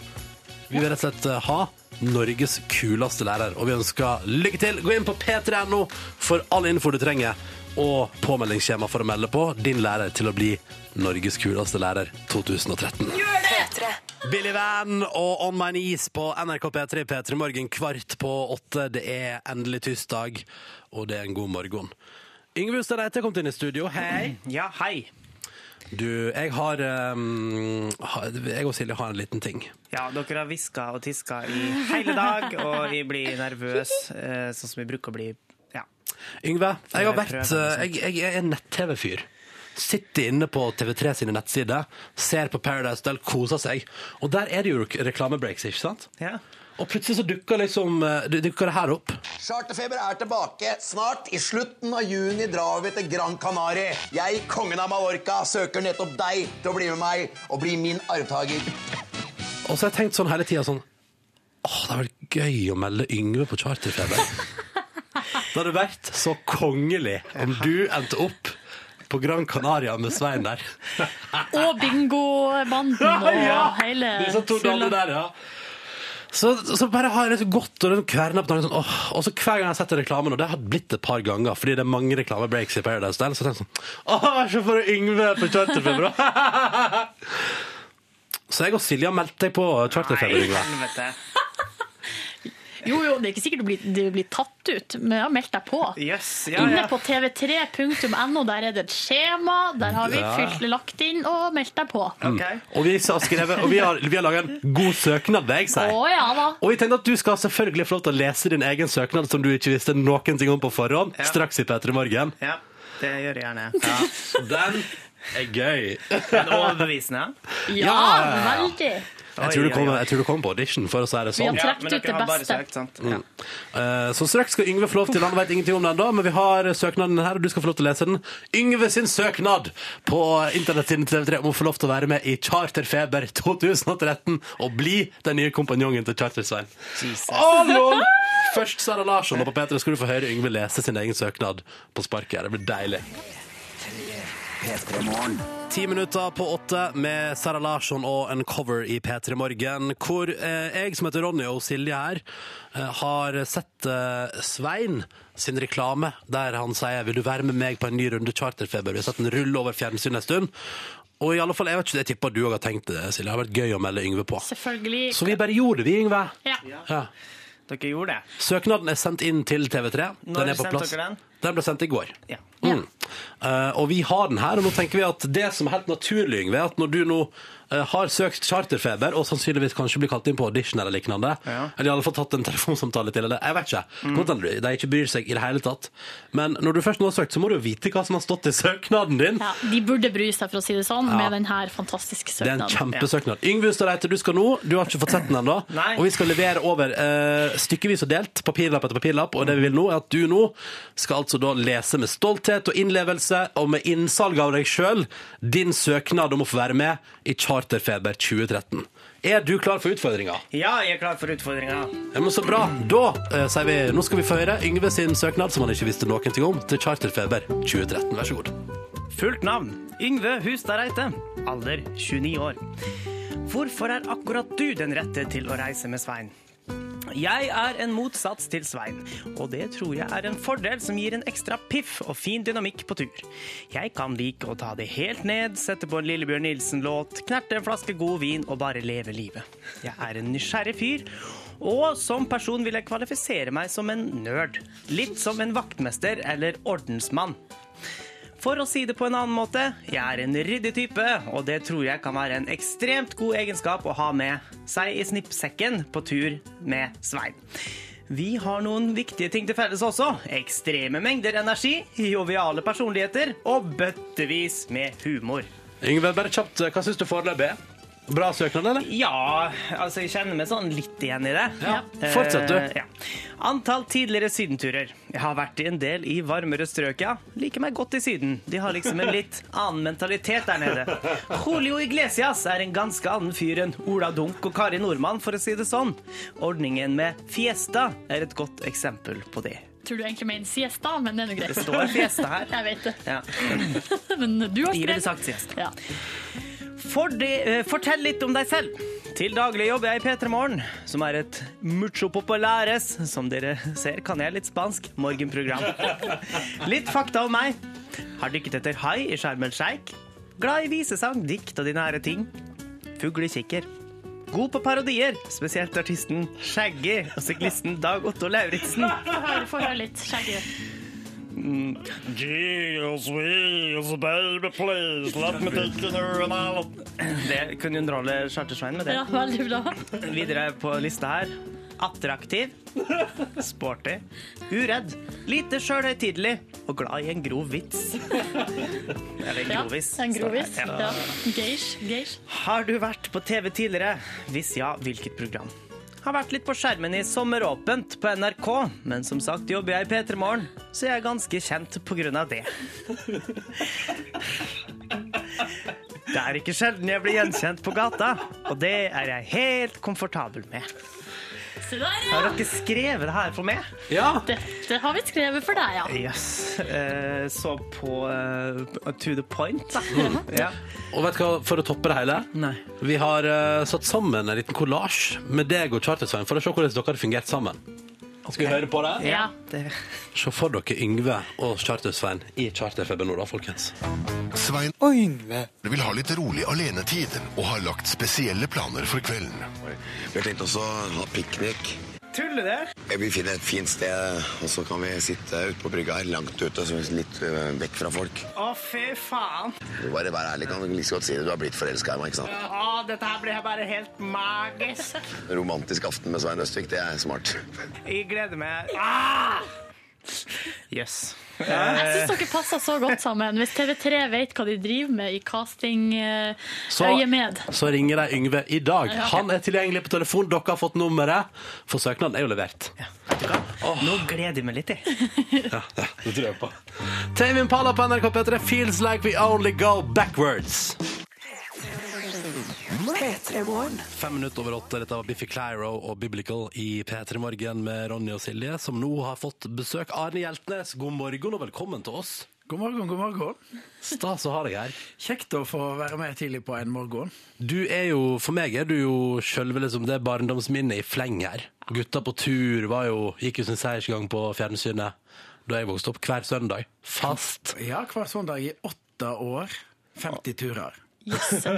Vi vil rett og slett eh, ha Norges kuleste lærer, og vi ønsker lykke til. Gå inn på p3.no for all info du trenger, og påmeldingsskjema for å melde på din lærer til å bli Norges kuleste lærer 2013. Gjør det! Billy Van og On My Knees på NRK P3 P3 Morgen kvart på åtte. Det er endelig tirsdag, og det er en god morgen. Yngve Hustad Reite er kommet inn i studio. Hei. Ja, hei. Du, jeg har um, Jeg og Silje har en liten ting. Ja, dere har hviska og tiska i hele dag, og vi blir nervøse, eh, sånn som vi bruker å bli. Ja. Yngve, jeg har vært eh, Jeg, jeg er en nett-TV-fyr. Sitter inne på TV3 sine nettsider, ser på Paradise Del, koser seg. Og der er det jo reklamebreaks, ikke sant? ja. Og plutselig så dukker liksom eh, dukker det her opp. Charterfeber er tilbake snart. I slutten av juni drar vi til Gran Canaria. Jeg, kongen av Mallorca, søker nettopp deg til å bli med meg og bli min arvtaker. Og så har jeg tenkt sånn hele tida sånn Åh, det hadde vært gøy å melde Yngve på charterfeber. det hadde vært så kongelig om du endte opp på Gran Canaria med Svein der. Og bingobanden og Ja! hele Disse to damene der, ja. Så, så bare har jeg det så godt og kverna på tanken sånn, åh, Og så hver gang jeg setter reklamen, og det har blitt et par ganger, fordi det er mange reklamebreaks i Paradise Hotel, så tenker jeg sånn Åh, se for Yngve på charterfeber. så jeg og Silja meldte deg på charterfeber, Nei, Yngve. Jo, jo, det er ikke sikkert du blir, du blir tatt ut, men jeg har meldt deg på. Yes, ja, Inne ja. på tv3.no, der er det et skjema, der har vi Ja. fylt, lagt inn og meldt deg på. Okay. Mm. Og vi har, skrevet, og vi har, vi har laga en god søknad, vil jeg si. ja da. Og vi tenkte at du skal selvfølgelig få lov til å lese din egen søknad som du ikke visste noen ting om på forhånd, Ja. straks i P3 Morgen. ja, det gjør jeg gjerne. Den er gøy. Den overbevisende. Ja, Ja, ja, ja. veldig. Jeg tror, du kommer, oi. jeg tror du kommer på audition, for å si det sånn. Vi har trukket Ja, Trekt ut det beste. søkt, sant? Mm. Eh, Så straks skal Yngve få lov til Han vet ingenting om den da, men vi har søknaden her, og du skal få lov til å lese den. Yngve sin søknad på internettsiden til TV3 om å få lov til å være med i Charterfeber 2013 og bli den nye kompanjongen til. Å! Først Sara Larsson, og på P3 skal du få høre Yngve lese sin egen søknad på sparket. Det blir deilig. Ti minutter på åtte med Sara Larsson og en cover i P3 Morgen, hvor eh, jeg som heter Ronny og Silje her, eh, har sett eh, Svein sin reklame der han sier 'Vil du være med meg på en ny runde charterfeber?' Vi har sett den rulle over fjernsynet en stund. Og i alle fall, jeg vet ikke, jeg tipper du òg har tenkt det, Silje. Det har vært gøy å melde Yngve på. Selvfølgelig. Så vi bare gjorde det, vi, Yngve. Ja. Ja. Dere gjorde det. Søknaden er sendt inn til TV3. Når den er på sendte plass. dere den? Den ble sendt i går. Ja. Mm. Uh, og vi har den her, og nå tenker vi at det som er helt naturlig, Yngve, at når du nå uh, har søkt charterfeber, og sannsynligvis kanskje blir kalt inn på audition eller lignende, Ja. eller i alle fall tatt en telefonsamtale til, eller jeg vet ikke, mm. hende de ikke bryr seg i det hele tatt. Men når du først nå har søkt, så må du jo vite hva som har stått i søknaden din. Ja, de burde bry seg, for å si det sånn, Ja. med denne fantastiske søknaden. Det er en søknaden. Ja. Yngve Ustadreite, du skal nå. Du har ikke fått sett den ennå. Og vi skal levere over uh, stykkevis og delt, papirlapp etter papirlapp. Og det vi vil nå, er at du nå skal altså da lese med stolthet og innlevelse, og med innsalg av deg sjøl, din søknad om å få være med i Charterfeber 2013. Er du klar for utfordringa? Ja, jeg er klar for utfordringa. Ja, men så bra. Da eh, sier vi nå skal vi få høre Yngve sin søknad, som han ikke visste noen ting om, til Charterfeber 2013. Vær så god. Fullt navn Yngve Hustad Reite. Alder 29 år. Hvorfor er akkurat du den rette til å reise med Svein? Jeg er en motsats til Svein, og det tror jeg er en fordel som gir en ekstra piff og fin dynamikk på tur. Jeg kan like å ta det helt ned, sette på en Lillebjørn Nilsen-låt, knerte en flaske god vin og bare leve livet. Jeg er en nysgjerrig fyr, og som person vil jeg kvalifisere meg som en nerd. Litt som en vaktmester eller ordensmann. For å si det på en annen måte, jeg er en ryddig type, og det tror jeg kan være en ekstremt god egenskap å ha med seg i snippsekken på tur med Svein. Vi har noen viktige ting til felles også. Ekstreme mengder energi, joviale personligheter og bøttevis med humor. Yngve, bare kjapt, hva syns du foreløpig? Bra søknad, eller? Ja, altså jeg kjenner meg sånn litt igjen i det. Ja. Fortsett, du. Eh, ja. Antall tidligere sydenturer. Jeg har vært i en del i varmere strøk, ja. Liker meg godt i Syden. De har liksom en litt annen mentalitet der nede. Julio Iglesias er en ganske annen fyr enn Ola Dunk og Kari Nordmann, for å si det sånn. Ordningen med Fiesta er et godt eksempel på det. Tror du egentlig mener siesta, men det er nå greit. Det står Fiesta her. Jeg vet det. Ja. Men du har Jeg ville skrevet sagt siesta. ja. For det, eh, fortell litt om deg selv. Til daglig jobber jeg i P3 Morgen, som er et mucho populares, som dere ser kan jeg litt spansk, morgenprogram. Litt fakta om meg. Har dykket etter hai i Sharm el Sheikh. Glad i visesang, dikt og de nære ting. Fuglekikker. God på parodier, spesielt artisten Shaggy og syklisten Dag Otto Lauritzen. Få høre, litt. Skjegget. Jesus, Jesus, baby, please, let me take you out. Det kunne underholde Chartersveien med det. Ja, veldig bra. Videre på lista her. Attraktiv, sporty, uredd, lite sjølhøytidelig og glad i en grov vits. Eller en grovis. Ja, en grovis. Ja. Geish. Geish. Har du vært på TV tidligere? Hvis ja, hvilket program? Har vært litt på skjermen i Sommeråpent på NRK, men som sagt jobber jeg i P3 Morgen, så jeg er ganske kjent på grunn av det. Det er ikke sjelden jeg blir gjenkjent på gata, og det er jeg helt komfortabel med. Se der, Har dere skrevet det her for meg? Ja. Dette har vi skrevet for deg, ja. Yes. Eh, så på eh, To the point, Mm. Ja. Og vet du hva, for å toppe det hele, Nei. vi har eh, satt sammen en liten kollasj med deg og Chartersveien for å se hvordan dere har fungert sammen. Skal vi høre på det? Ja. Det, Se for dere Yngve og Chartersveien i Charterfeber nå, da, folkens. Svein Og Yngve. vil ha litt rolig alenetid og har lagt spesielle planer for kvelden. Vi har tenkt også å ha piknik. Tuller der. Vi finner et fint sted, og så kan vi sitte ute på brygga her, langt ute, så litt øh, vekk fra folk. Å, fy faen. Du bare vær ærlig, kan du like godt si det. Du har blitt forelska i meg, ikke sant? Å, dette her blir bare helt magisk. Romantisk aften med Svein Østvik, det er smart. Jeg gleder meg. Ah! Yes. Jeg syns dere passer så godt sammen. Hvis TV3 vet hva de driver med i Så, casting-øyemed. så ringer de Yngve i dag. Ja. Han er tilgjengelig på telefon, dere har fått nummeret, for søknaden er jo levert. Nå gleder jeg meg litt, jeg. Ja, ja, det tror jeg på. Tame Impala på NRK P3 feels like we only go backwards. P3 Morgen. Fem minutter over åtte. Dette var Biffy Clyro og Biblical i P3 Morgen med Ronny og Silje, som nå har fått besøk. Arne Hjeltnes, god morgen og velkommen til oss. God morgen, god morgen. Stas å ha deg her. Kjekt å få være med tidlig på en morgen. Du er jo, For meg er du jo sjølve liksom det barndomsminnet i fleng her. Gutta på tur var jo, gikk jo sin seiersgang på fjernsynet da jeg vokste opp hver søndag. Fast. Ja, hver søndag i åtte år. 50 turer. Jøsse.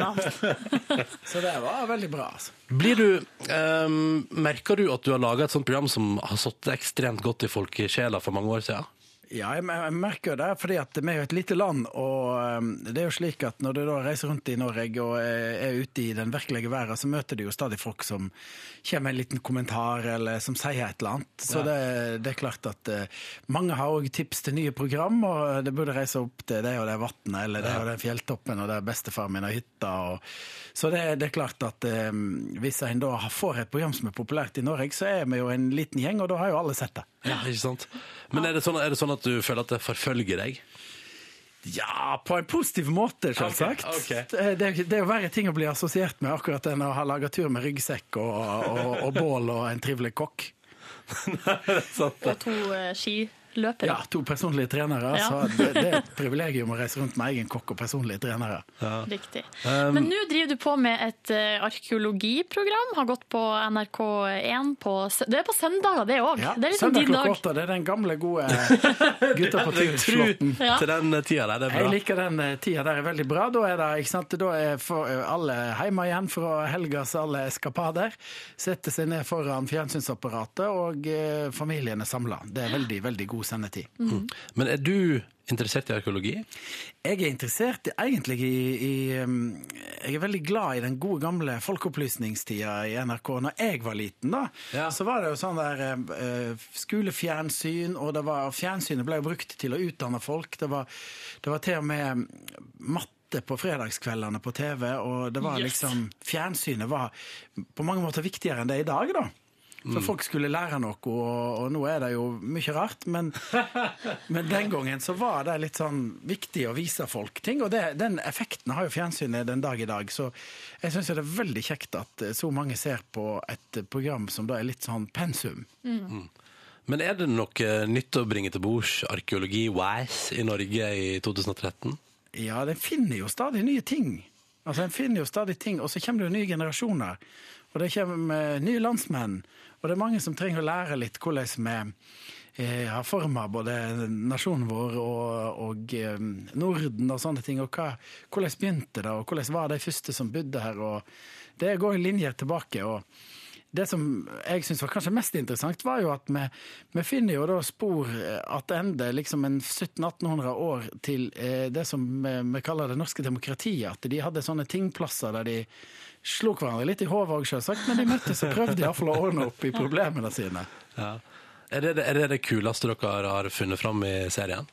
Så det var veldig bra. altså. Blir du, ehm, Merker du at du har laga et sånt program som har sittet ekstremt godt i folkesjela for mange år siden? Ja, jeg, merker det, fordi at vi er jo et lite land, og um, det er jo slik at når du da reiser rundt i Norge og er, er ute i den virkelige verden, så møter du jo stadig folk som kommer med en liten kommentar, eller som sier et eller annet. Så det, det er klart at uh, mange har òg tips til nye program, og det burde reise opp til det og det vannet, eller det og den fjelltoppen, og der bestefar min har hytta. Og, så det, det er klart at eh, hvis en da får et program som er populært i Norge, så er vi jo en liten gjeng, og da har jo alle sett det. Ja, ikke sant? Men er det, sånn, er det sånn at du føler at det forfølger deg? Ja, på en positiv måte, selvsagt. Okay, okay. Det, det, det er jo verre ting å bli assosiert med akkurat enn å ha laga tur med ryggsekk og, og, og bål og en trivelig kokk. Og to eh, skiløpere. Ja, to personlige trenere. Ja. Så det, det er et privilegium å reise rundt med egen kokk og personlige trenere. Riktig. Um, Men nå driver du på med et eh, arkeologiprogram. Har gått på NRK1 på Det er på søndager, det òg. Ja, det er liksom din dag. åtte. Det er den gamle, gode gutta på Jeg tur-slåtten. Ja. til den tida der, det er Jeg bra. liker den eh, tida der er veldig bra. Da er, det, ikke sant? Da er for, eh, alle hjemme igjen fra helgas alle eskapader. Setter seg ned foran fjernsynsapparatet, og familien er samla. Det er veldig, veldig god sendetid. Men er du interessert i arkeologi? Jeg er interessert egentlig i, i um, Jeg er veldig glad i den gode gamle folkeopplysningstida i NRK. Når jeg var liten, da, Ja. så var det jo sånn der uh, skolefjernsyn, og det var, fjernsynet ble jo brukt til å utdanne folk. Det var, det var til og med matte på fredagskveldene på TV, og det var Yes. liksom Fjernsynet var på mange måter viktigere enn det er i dag, da. For folk skulle lære noe, og, og nå er det jo mye rart. Men, men den gangen så var det litt sånn viktig å vise folk ting. Og det, den effekten har jo fjernsynet den dag i dag. Så jeg syns det er veldig kjekt at så mange ser på et program som da er litt sånn pensum. Men er det noe nytt å bringe til bords arkeologi-wise i Norge i 2013? Ja, den finner jo stadig nye ting. Altså, En finner jo stadig ting, og så kommer det jo nye generasjoner. Og det kommer eh, nye landsmenn. Og det er mange som trenger å lære litt hvordan vi eh, har forma både nasjonen vår og, og eh, Norden og sånne ting. Og hva, hvordan begynte det, og hvordan var de første som bodde her? og Det går linjer tilbake. og det som jeg syns var kanskje mest interessant, var jo at vi, vi finner jo da spor attende liksom en 1700-1800 år til eh, det som vi, vi kaller det norske demokratiet. At de hadde sånne tingplasser der de slo hverandre litt i hodet òg, selvsagt, men de møttes og prøvde iallfall å ordne opp i problemene sine. Ja. Er det, er det det kuleste dere har funnet fram i serien?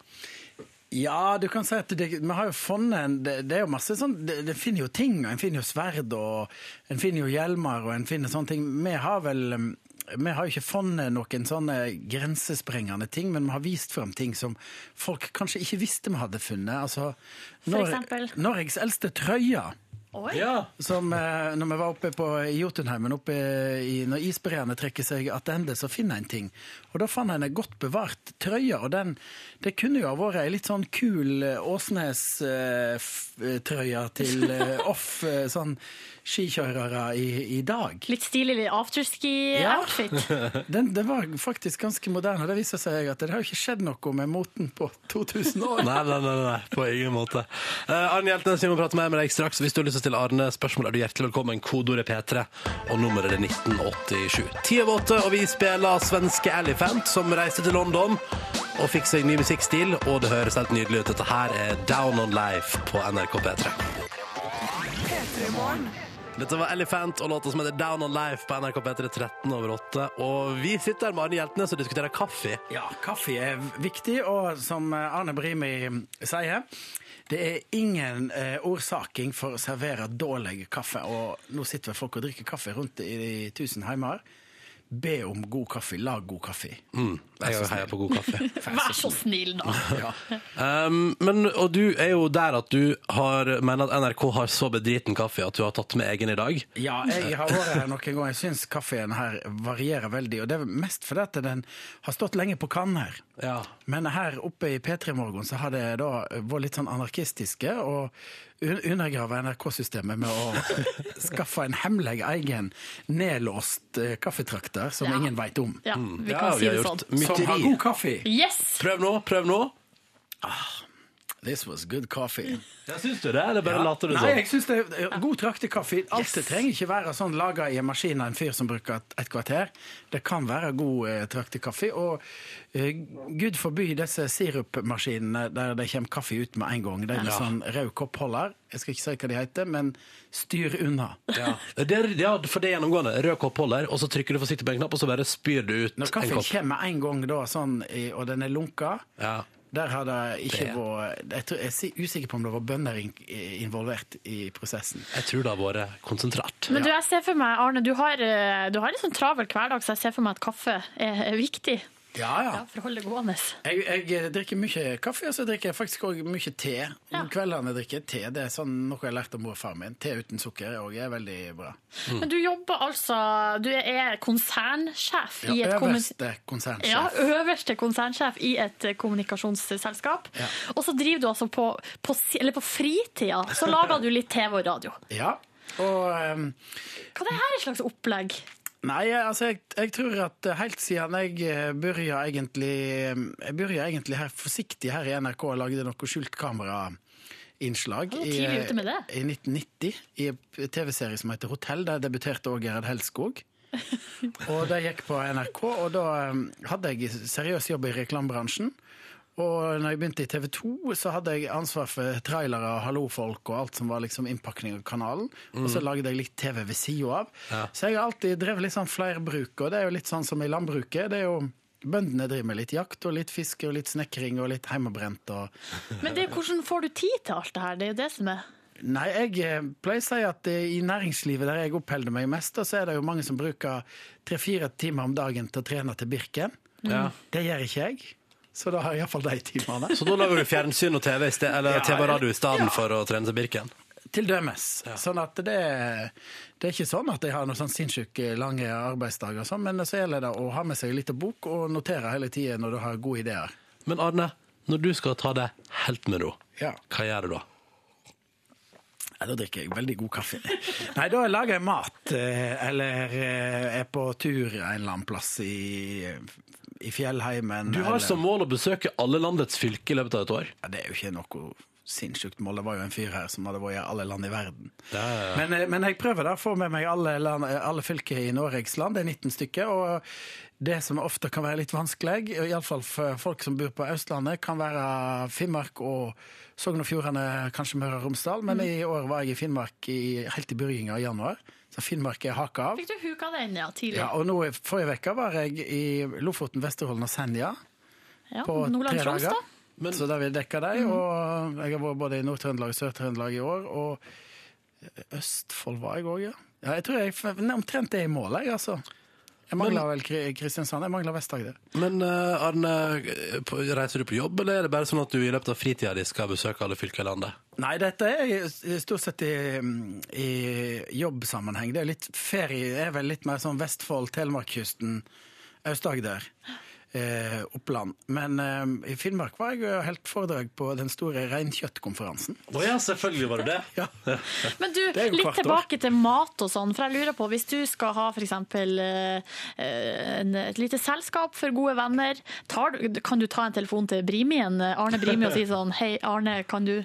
Ja, du kan si at det, vi har jo funnet en, det, det er jo masse sånn det, det finner jo ting, en finner jo sverd, og en finner jo hjelmer, og en finner sånne ting. Vi har vel vi har jo ikke funnet noen sånne grensesprengende ting, men vi har vist fram ting som folk kanskje ikke visste vi hadde funnet. Altså? Norges eldste trøye. Oi. Som eh, når vi var oppe på Jotunheimen, oppe i, når isbreene trekker seg tilbake, så finner en ting. Og da fant en godt bevart trøye, og den, det kunne jo ha vært ei litt sånn kul Åsnes-trøye til eh, off eh, sånn skikjørere i, i dag. Litt stilig afterski-outfit. Den, den var faktisk ganske moderne, og det viser seg at det har jo ikke skjedd noe med moten på 2000 år. Nei, nei, nei, nei, på ingen måte. Uh, Arne Hjeltnes, vi må prate mer med deg straks. Hvis du har lyst til å stille Arne spørsmål, er du hjertelig velkommen. Kodeordet P3, og nummeret er 1987. Ti over åtte, og vi spiller svenske Elephant, som reiste til London og fikk seg ny musikkstil, og det høres helt nydelig ut. Dette her er Down on Life på NRK P3. Dette var Elephant og låta som heter Down on Life på NRK P3 13 over 8. Og vi sitter her med Arne Hjeltnes og diskuterer kaffe. Ja, kaffe er viktig, og som Arne Brimi sier det er ingen eh, årsaking for å servere dårlig kaffe. Og nå sitter folk og drikker kaffe rundt i, i tusen heimer. Be om god kaffe. Lag god kaffe. Mm, jeg heier på god kaffe. Vær så snill, da. Ja. Um, men, og du er jo der at du har, mener at NRK har så bedriten kaffe at du har tatt med egen i dag. Ja, jeg har vært her noen ganger. Jeg syns kaffen her varierer veldig. Og det er mest fordi at den har stått lenge på kannen her. Ja. Men her oppe i P3 Morgen så har det da vært litt sånn anarkistiske og undergrave NRK-systemet med å skaffe en hemmelig egen nedlåst eh, kaffetrakter som Ja. ingen veit om. Ja, Mm. vi Ja, kan vi si det sånn. sånn. Som har god kaffe. Yes! Prøv nå, prøv nå. This was good coffee. Ja, Syns du det, eller bare Ja. later du Nei, sånn? jeg synes det er god traktekaffe. Alt det trenger ikke være sånn laga i en maskin av en fyr som bruker et, et kvarter. Det kan være god eh, traktekaffe. Og eh, gud forby disse sirupmaskinene der det kommer kaffe ut med en gang. Det er med Ja. sånn rød koppholder. Jeg skal ikke si hva de heter, men styr unna. Ja. Det er, ja, for det er gjennomgående. Rød koppholder, og så trykker du forsiktig på en knapp, og så bare spyr du ut Når en kaffen kopp. kommer med en gang, da, sånn, og den er lunka, Ja. Der har det ikke Det- vært Jeg, tror, jeg er usikker på om det var bønder involvert i prosessen. Jeg tror det har vært konsentrert. Men du, jeg ser for meg, Arne, du har, eh, du har en sånn travel hverdag, så jeg ser for meg at kaffe er, er viktig Ja, ja. ja, for å holde det gående. Jeg, jeg drikker mye kaffe, og så drikker jeg faktisk òg mye te. Ja. Kveldene drikker jeg te. Det er sånn noe jeg har lært av mor og far min. Te uten sukker er også er veldig bra. Men du jobber altså Du er konsernsjef i et øverste konsernsjef. Ja, øverste konsernsjef i et kommunikasjonsselskap. Ja. Og så driver du altså på, på, eller på fritida, så lager du litt TV og radio. Ja, og um, Hva er det her et slags opplegg? Nei, altså, jeg, jeg tror at helt siden jeg eh, begynte egentlig Jeg begynte egentlig her forsiktig her i NRK og lagde noe skjult kamera-innslag. Med det. I 1990 i en TV-serie som heter Hotell. Der debuterte òg Gerhard Helskog. og det gikk på NRK, og da eh, hadde jeg seriøs jobb i reklamebransjen. Og når jeg begynte i TV 2, så hadde jeg ansvar for trailere, og hallofolk og alt som var liksom innpakning av kanalen. Og så lagde jeg litt TV ved sida av. Så jeg har alltid drevet litt sånn flerbruk, og det er jo litt sånn som i landbruket. Det er jo Bøndene driver med litt jakt og litt fiske og litt snekring og litt heimebrent og Men det, hvordan får du tid til alt det her? Det er jo det som er Nei, jeg eh, pleier å si at eh, i næringslivet der jeg oppholder meg mest, så er det jo mange som bruker tre-fire timer om dagen til å trene til Birken. Ja. Det gjør ikke jeg. Så da har jeg iallfall de timene. Så da lager du fjernsyn og TV sted, eller ja, TV og radio i stedet ja. for å trene til Birken? Til dømes. Sånn at det, det er ikke sånn at jeg har noen sånn sinnssyke lange arbeidsdager, sånn, men så gjelder det å ha med seg litt bok og notere hele tida når du har gode ideer. Men Arne, når du skal ta det helt med ro, Ja. hva gjør du da? Ja, da drikker jeg veldig god kaffe. Nei, da lager jeg mat, eh, eller eh, er på tur en eller annen plass i, i fjellheimen. Du har eller- som mål å besøke alle landets fylker i løpet av et år. Ja, det er jo ikke noe sinnssykt mål. Det var jo en fyr her som hadde vært i alle land i verden. Ja, ja. Men, eh, men jeg prøver da å få med meg alle, land, alle fylker i Norges land. Det er 19 stykker. Og det som ofte kan være litt vanskelig, iallfall for folk som bor på Østlandet, kan være Finnmark og Sogn og Fjordane, kanskje Møre og Romsdal. Men i år var jeg i Finnmark i, helt i begynnelsen av januar. Så Finnmark er haka av. Fikk du huka den ja, tidlig? Ja, og nå i forrige uke var jeg i Lofoten, Vesterålen og Senja Ja, på tre dager. da? Men- Så da vil jeg dekke dem. Og jeg har vært både i Nord-Trøndelag og Sør-Trøndelag i år. Og Østfold var jeg òg, ja. ja. Jeg tror jeg omtrent er i mål, jeg, altså. Jeg mangler vel Kristiansand. Jeg mangler Vest-Agder. Men eh, Arne, reiser du på jobb, eller er det bare sånn at du i løpet av fritida di skal besøke alle fylker i landet? Nei, dette er stort sett i, i jobbsammenheng. Det er litt ferie. Det er vel litt mer sånn Vestfold, Telemarkskysten, Aust-Agder. Eh, Oppland. Men eh, i Finnmark var jeg jo helt foredrag på den store reinkjøttkonferansen. Å ja, selvfølgelig var det det. Ja. Men du, Det litt tilbake år. til mat og sånn, for jeg lurer på, hvis du skal ha for eksempel eh, et lite selskap for gode venner, tar, du- kan du ta en telefon til Brimien, Arne Brimi, og si sånn, hei Arne, kan du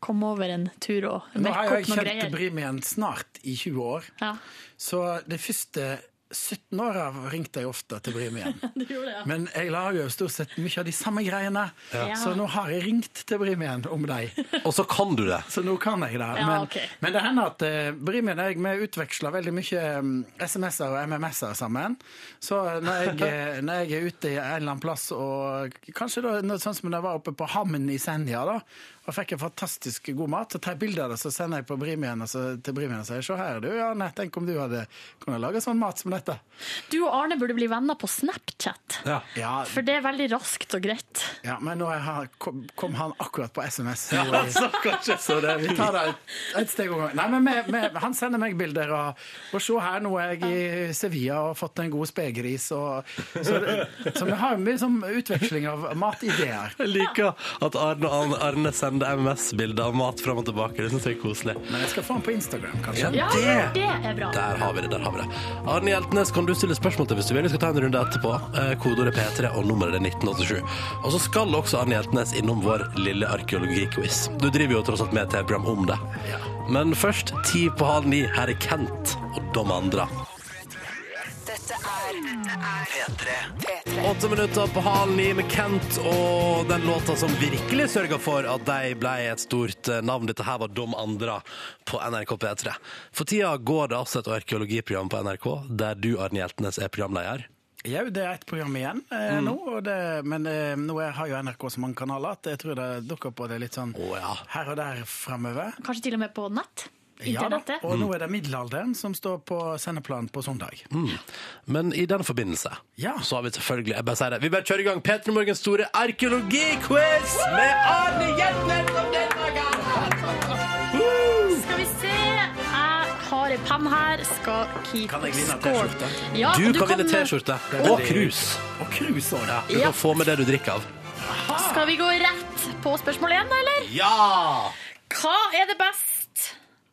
komme over en tur og Nå mekke har jeg opp noen kjent greier? Brimien snart i 20 år. Ja, Så det første 17 åra ringte jeg ofte til Brim igjen. gjorde ja. Men jeg lager jo stort sett mye av de samme greiene. Ja. Så nå har jeg ringt til Brimien om deg. Og så kan du det. Så nå kan jeg det. Ja, Men, okay. men det hender at uh, Brim og jeg vi utveksler veldig mye mm, SMS-er og MMS-er sammen. Så når jeg, eh, når jeg er ute i en eller annen plass, og kanskje da, sånn som da jeg var oppe på Hammen i Senja, da, og fikk en fantastisk god mat. Så tar jeg bilde av det, så sender jeg på Brimien og så, til Brimien og sier se her du, Arne, tenk om du hadde kunnet lage sånn mat som dette. Du og Arne burde bli venner på Snapchat. Ja. Ja, For det er veldig raskt og greit. ja men nå han, kom, kom han akkurat på SMS. Ja, så, Så det, vi tar det et, et steg om gangen. Nei, men med, med, Han sender meg bilder, og, og se her, nå er jeg i Sevilla og har fått en god spegris. Og, så, så vi har mye sånn utveksling av matideer. Jeg liker at Arne, Arne sender MMS-bilder av mat fram og tilbake. Det synes jeg er koselig. Men jeg skal få den på Instagram, kanskje. Ja, Det- det er bra. Der har vi det. der har vi det. Arne Hjeltnes kan du stille spørsmål til hvis du vil. Vi skal ta en runde etterpå. Eh, Kodeordet P3 og nummeret er 1987. Og så skal også Arne Hjeltnes innom vår lille arkeologiquiz. Du driver jo tross alt med et TV-program om det. Men først, ti på halv ni. Her er Kent og de andre. Dette er P3. Åtte minutter på halv ni med Kent og den låta som virkelig sørga for at de ble et stort eh, navn. Dette her var Dom Andra på NRK P3. For tida går det altså et arkeologiprogram på NRK der du, Arne Hjeltnes, er programleder. Jau, det er et program igjen eh, nå, og det, men eh, nå er, har jo NRK så mange kanaler at jeg tror det dukker på det litt sånn oh, ja. her og der framover. Kanskje til og med på nett? Ja, da. Og nå er det middelalderen som står på sendeplan på søndag. Men i den forbindelse Ja. så har vi selvfølgelig jeg bare sier det, Vi bare kjører i gang P3 Morgens store arkeologiquiz med Arne Hjeltnes som deltaker! Skal vi se. Jeg har ei penn her. Skal keep Kan jeg vinne score. T-skjorte? Ja, Du kan vinne T-skjorte og krus. Og cruise òg. Du kan få med det du drikker av. Skal vi gå rett på spørsmål én, eller? Ja! Hva er det best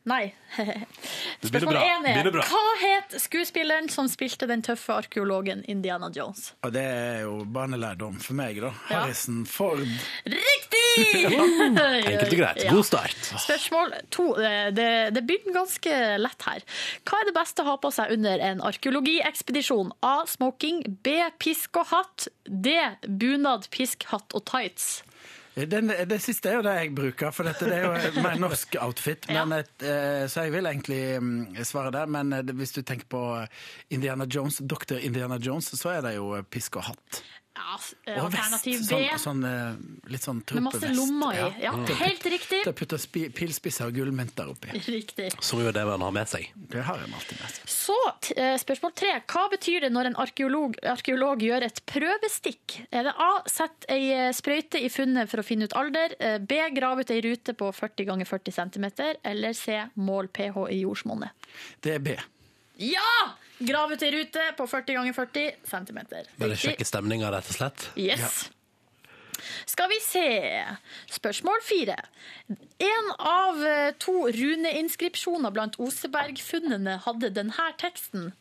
Nei. Spørsmål bra. én er Hva het skuespilleren som spilte den tøffe arkeologen Indiana Jones? Og det er jo barnelærdom for meg, da. Ja. Harrison Ford. Riktig! Enkelt og greit. God start. Spørsmål to. Det, det begynner ganske lett her. Hva er det beste å ha på seg under en arkeologiekspedisjon? A. Smoking. B. Pisk og hatt. D. Bunad, pisk, hatt og tights. Den, det siste er jo det jeg bruker, for dette det er jo mer norsk outfit. Ja. Men et, eh, så jeg vil egentlig mm, svare der. Men eh, hvis du tenker på Indiana Jones, Dr. Indiana Jones, så er det jo pisk og hatt. Ja, Og alternativ vest. B. Sånn, sånn, eh, litt sånn Med masse lommer i. Ja, helt riktig. Der putter putte pilspisser og gullmynter oppi. Riktig. Som jo er det man har med seg. Det har jeg alltid med seg. Så t- eh, spørsmål tre. Hva betyr det når en arkeolog, arkeolog gjør et prøvestikk? Er det A. Sett ei eh, sprøyte i funnet for å finne ut alder. eh, B. Grav ut ei rute på 40 ganger 40 cm. Eller C. Mål pH i jordsmonnet. Det er B. Ja! Grav ut ei rute på 40 ganger 40 cm. Bare sjekke stemninga, rett og slett. Yes. Skal vi se. Spørsmål fire. En av eh, to runeinskripsjoner blant Oseberg-funnene hadde denne teksten.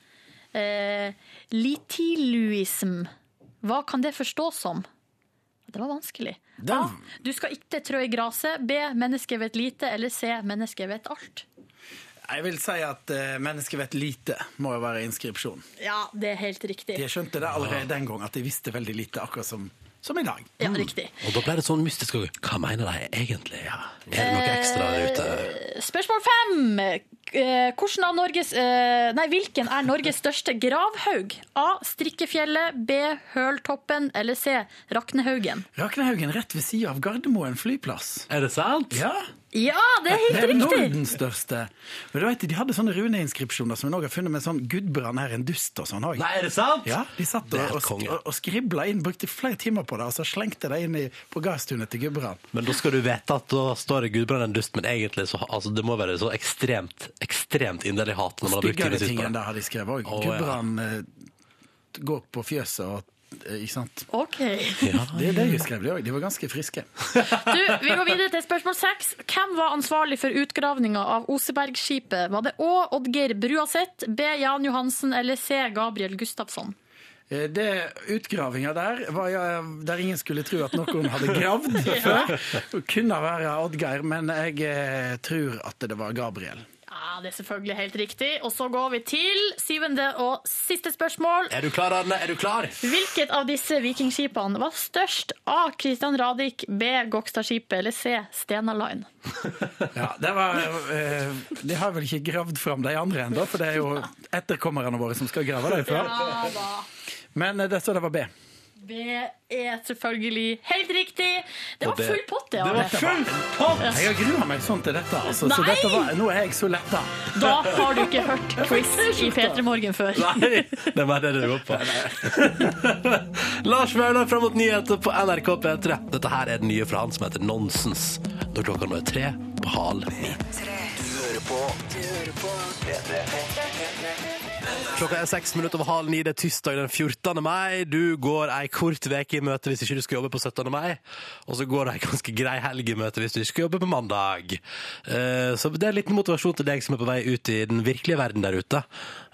Eh, Litiluism. Hva kan det forstås som? Det var vanskelig. A. Du skal ikke trå i gresset. B. Mennesket vet lite. Eller C. Mennesket vet alt. Jeg vil si at mennesker mennesket vet lite, må jo være inskripsjon. Ja, det er helt riktig. Jeg skjønte det allerede den gang, at de visste veldig lite, akkurat som, som i dag. Ja, riktig. Og da ble det sånn mystisk. også. Hva mener de egentlig? Ja. Er det noe ekstra der ute? Spørsmål fem. Eh, Norges, eh, nei, hvilken er Norges største gravhaug? A. Strikkefjellet. B. Høltoppen. Eller C. Raknehaugen. Raknehaugen rett ved sida av Gardermoen flyplass. Er det sant? Ja, Ja, det er helt riktig! det er! Nordens største. Men du vet, De hadde sånne runeinskripsjoner som vi nå har funnet med sånn 'Gudbrand er en dust' og sånn òg. Nei, er det sant? Ja, de satt Det er og, og, og, og skribla inn, brukte flere timer på det, og så slengte de inn i, på gasstunet til Gudbrand. Men da skal du vite at da står det Gudbrand en dust, men egentlig så altså, det må være så ekstremt ekstremt inderlig hat når man har brukt Styggere tid ting på enn det. det har de skrevet òg. Å, ja. Gudbrand eh, går på fjøset og Ikke sant? Ok. Det er det jeg skrev, òg. De var ganske friske. Du, vi går videre til spørsmål seks. Hvem var ansvarlig for utgravninga av Osebergskipet? Var det Å. Oddgeir Bruaseth, B. Jan Johansen eller C. Gabriel Gustafsson? Eh, Det Utgravinga der var ja, der ingen skulle tro at noen hadde gravd før. Det kunne være Oddgeir, men jeg eh, tror at det var Gabriel. Ja, Det er selvfølgelig helt riktig. Og så går vi til syvende og siste spørsmål. Er du klar, Arne? Er du klar? Hvilket av disse vikingskipene var størst? A. Christian Radich, B. Gokstadskipet eller C. Stena Line? Ja, det var, eh, De har vel ikke gravd fram de andre ennå, for det er jo etterkommerne våre som skal grave dem fram. Men eh, det står det var B. Det er selvfølgelig helt riktig. Det var det- full pott, det. Det var full pott! Jeg har grua meg sånn til dette. Altså, så dette var, nå er jeg så letta. Da har du ikke hørt quiz i P3 Morgen før. Nei, det bare det det går på. Lars Vaular fram mot nyheter på NRK P3. Dette her er den nye fra han som heter Nonsens. Når klokka nå er tre på halv ni. Klokka er seks minutter over halv ni. Det er tirsdag den 14. mai. Du går ei kort uke i møte hvis ikke du skal jobbe på 17. mai. Og så går det ei ganske grei helg i møte hvis du ikke skal jobbe på mandag. Eh, Så det er en liten motivasjon til deg som er på vei ut i den virkelige verden der ute,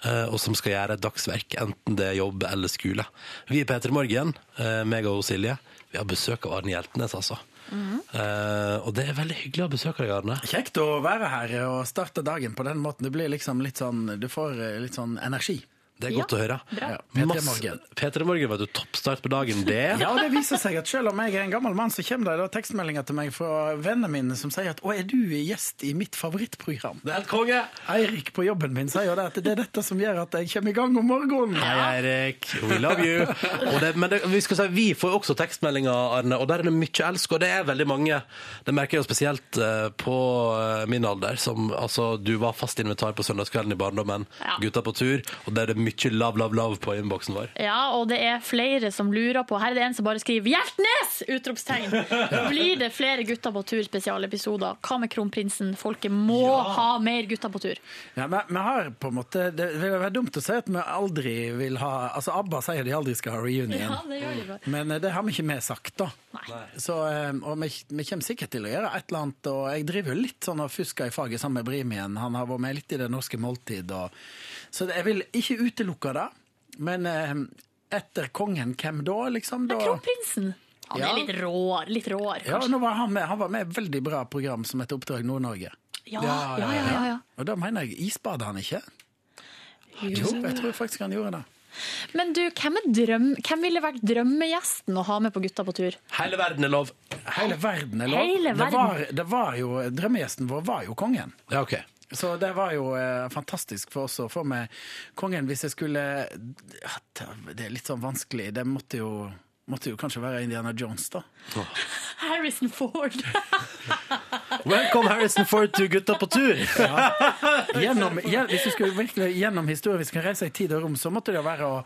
eh, og som skal gjøre et dagsverk, enten det er jobb eller skole. Vi i P3 Morgen, eh, meg og Silje, vi har besøk av Arne Hjeltnes, altså. Eh, Og det er veldig hyggelig å besøke deg, Arne. Kjekt å være her og starte dagen på den måten. Det blir liksom litt sånn, Du får eh, litt sånn energi. Det er godt å høre. Ja, P3 Morgen. P3 Morgen var du toppstart på dagen, det. Ja, det viser seg at selv om jeg er en gammel mann, så kommer det da tekstmeldinger til meg fra vennene mine som sier at 'Å, er du gjest i mitt favorittprogram?' Det er helt konge! Eirik på jobben min sier jo det at det er dette som gjør at jeg kommer i gang om morgenen. Hei, Eirik. We love you. Og det, men det, vi skal si, vi får også tekstmeldinger, Arne, og der er det mye elsk. Og det er veldig mange. Det merker jeg jo spesielt eh, på eh, min alder. Som, altså, du var fast invitar på søndagskvelden i barndommen. Ja. Gutta på tur. Og der er det mye love, love, love på innboksen vår. Ja, og det er flere som lurer på Her er det en som bare skriver 'Hjertnes!' utropstegn. Blir det flere Gutter på tur spesialepisoder? Hva med kronprinsen? Folket må ha mer Gutter på tur. Ja, men vi har på en måte, Det vil være dumt å si at vi aldri vil ha altså ABBA sier de aldri skal ha reunion. Ja, det gjør de bare. Men eh, det har vi ikke vi sagt, da. Nei. Så, eh, og vi, vi kommer sikkert til å gjøre et eller annet. Og jeg driver jo litt sånn og fusker i faget sammen med Brimien. Han har vært med litt i Det norske måltid. Og, så jeg vil ikke utelukke det. Men eh, etter kongen, hvem da, liksom? Da, Kronprinsen. Han Ja. er litt råere, litt ja, kanskje. nå var han med. Han var med i et veldig bra program som heter Oppdrag Nord-Norge. Ja, ja, ja. ja, ja. Og da mener jeg isbadet han ikke? Jo, jeg tror faktisk han gjorde det. Men du, hvem, er drøm, hvem ville vært drømmegjesten å ha med på Gutta på tur? Hele verden er lov. Hele verden er lov. Hele Det, var, verden. det var jo, Drømmegjesten vår var jo kongen. Ja, OK. Så det var jo eh, fantastisk for oss å få med kongen hvis jeg skulle ja, Det er litt sånn vanskelig. Det måtte jo, måtte jo kanskje være Indiana Jones, da. Harrison Ford. Welcome Harrison Ford to Gutta på tur. Gjennom, hvis du skulle virkelig gjennom historien, hvis du kan reise i tid og rom, så måtte det være å,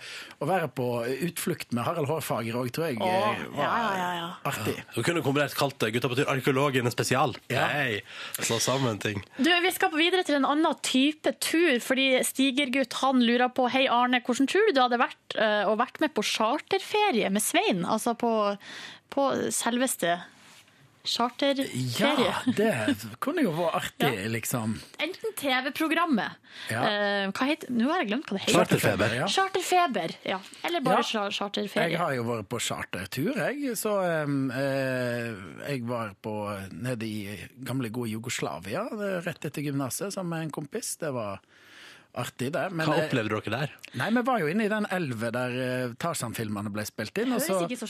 å være på utflukt med Harald Hårfager òg, tror jeg Åh, var ja, ja, ja. artig. Du kunne kombinert kalt det Gutta på tur arkeologene spesial. Ja. Hei, slå sammen ting. Du, Vi skal på videre til en annen type tur, fordi Stigergutt han lurer på Hei Arne, hvordan tror du det hadde vært eh, å vært med på charterferie med Svein? Altså på, på selveste charterferie. Ja, det kunne jo vært artig, liksom. Enten TV-programmet Ja. eh, Hva heter Nå har jeg glemt hva det heter. Charterfeber. Ja. Charterfeber, ja. Eller bare Ja. charterferie. Jeg har jo vært på chartertur, jeg. Så um, eh, jeg var på, nede i gamle, gode Jugoslavia rett etter gymnaset sammen med en kompis. Det var artig, det. Men, Hva eh, opplevde dere der? Nei, vi var jo inne i den elva der eh, Tarzan-filmene ble spilt inn. Det Høres så- ikke så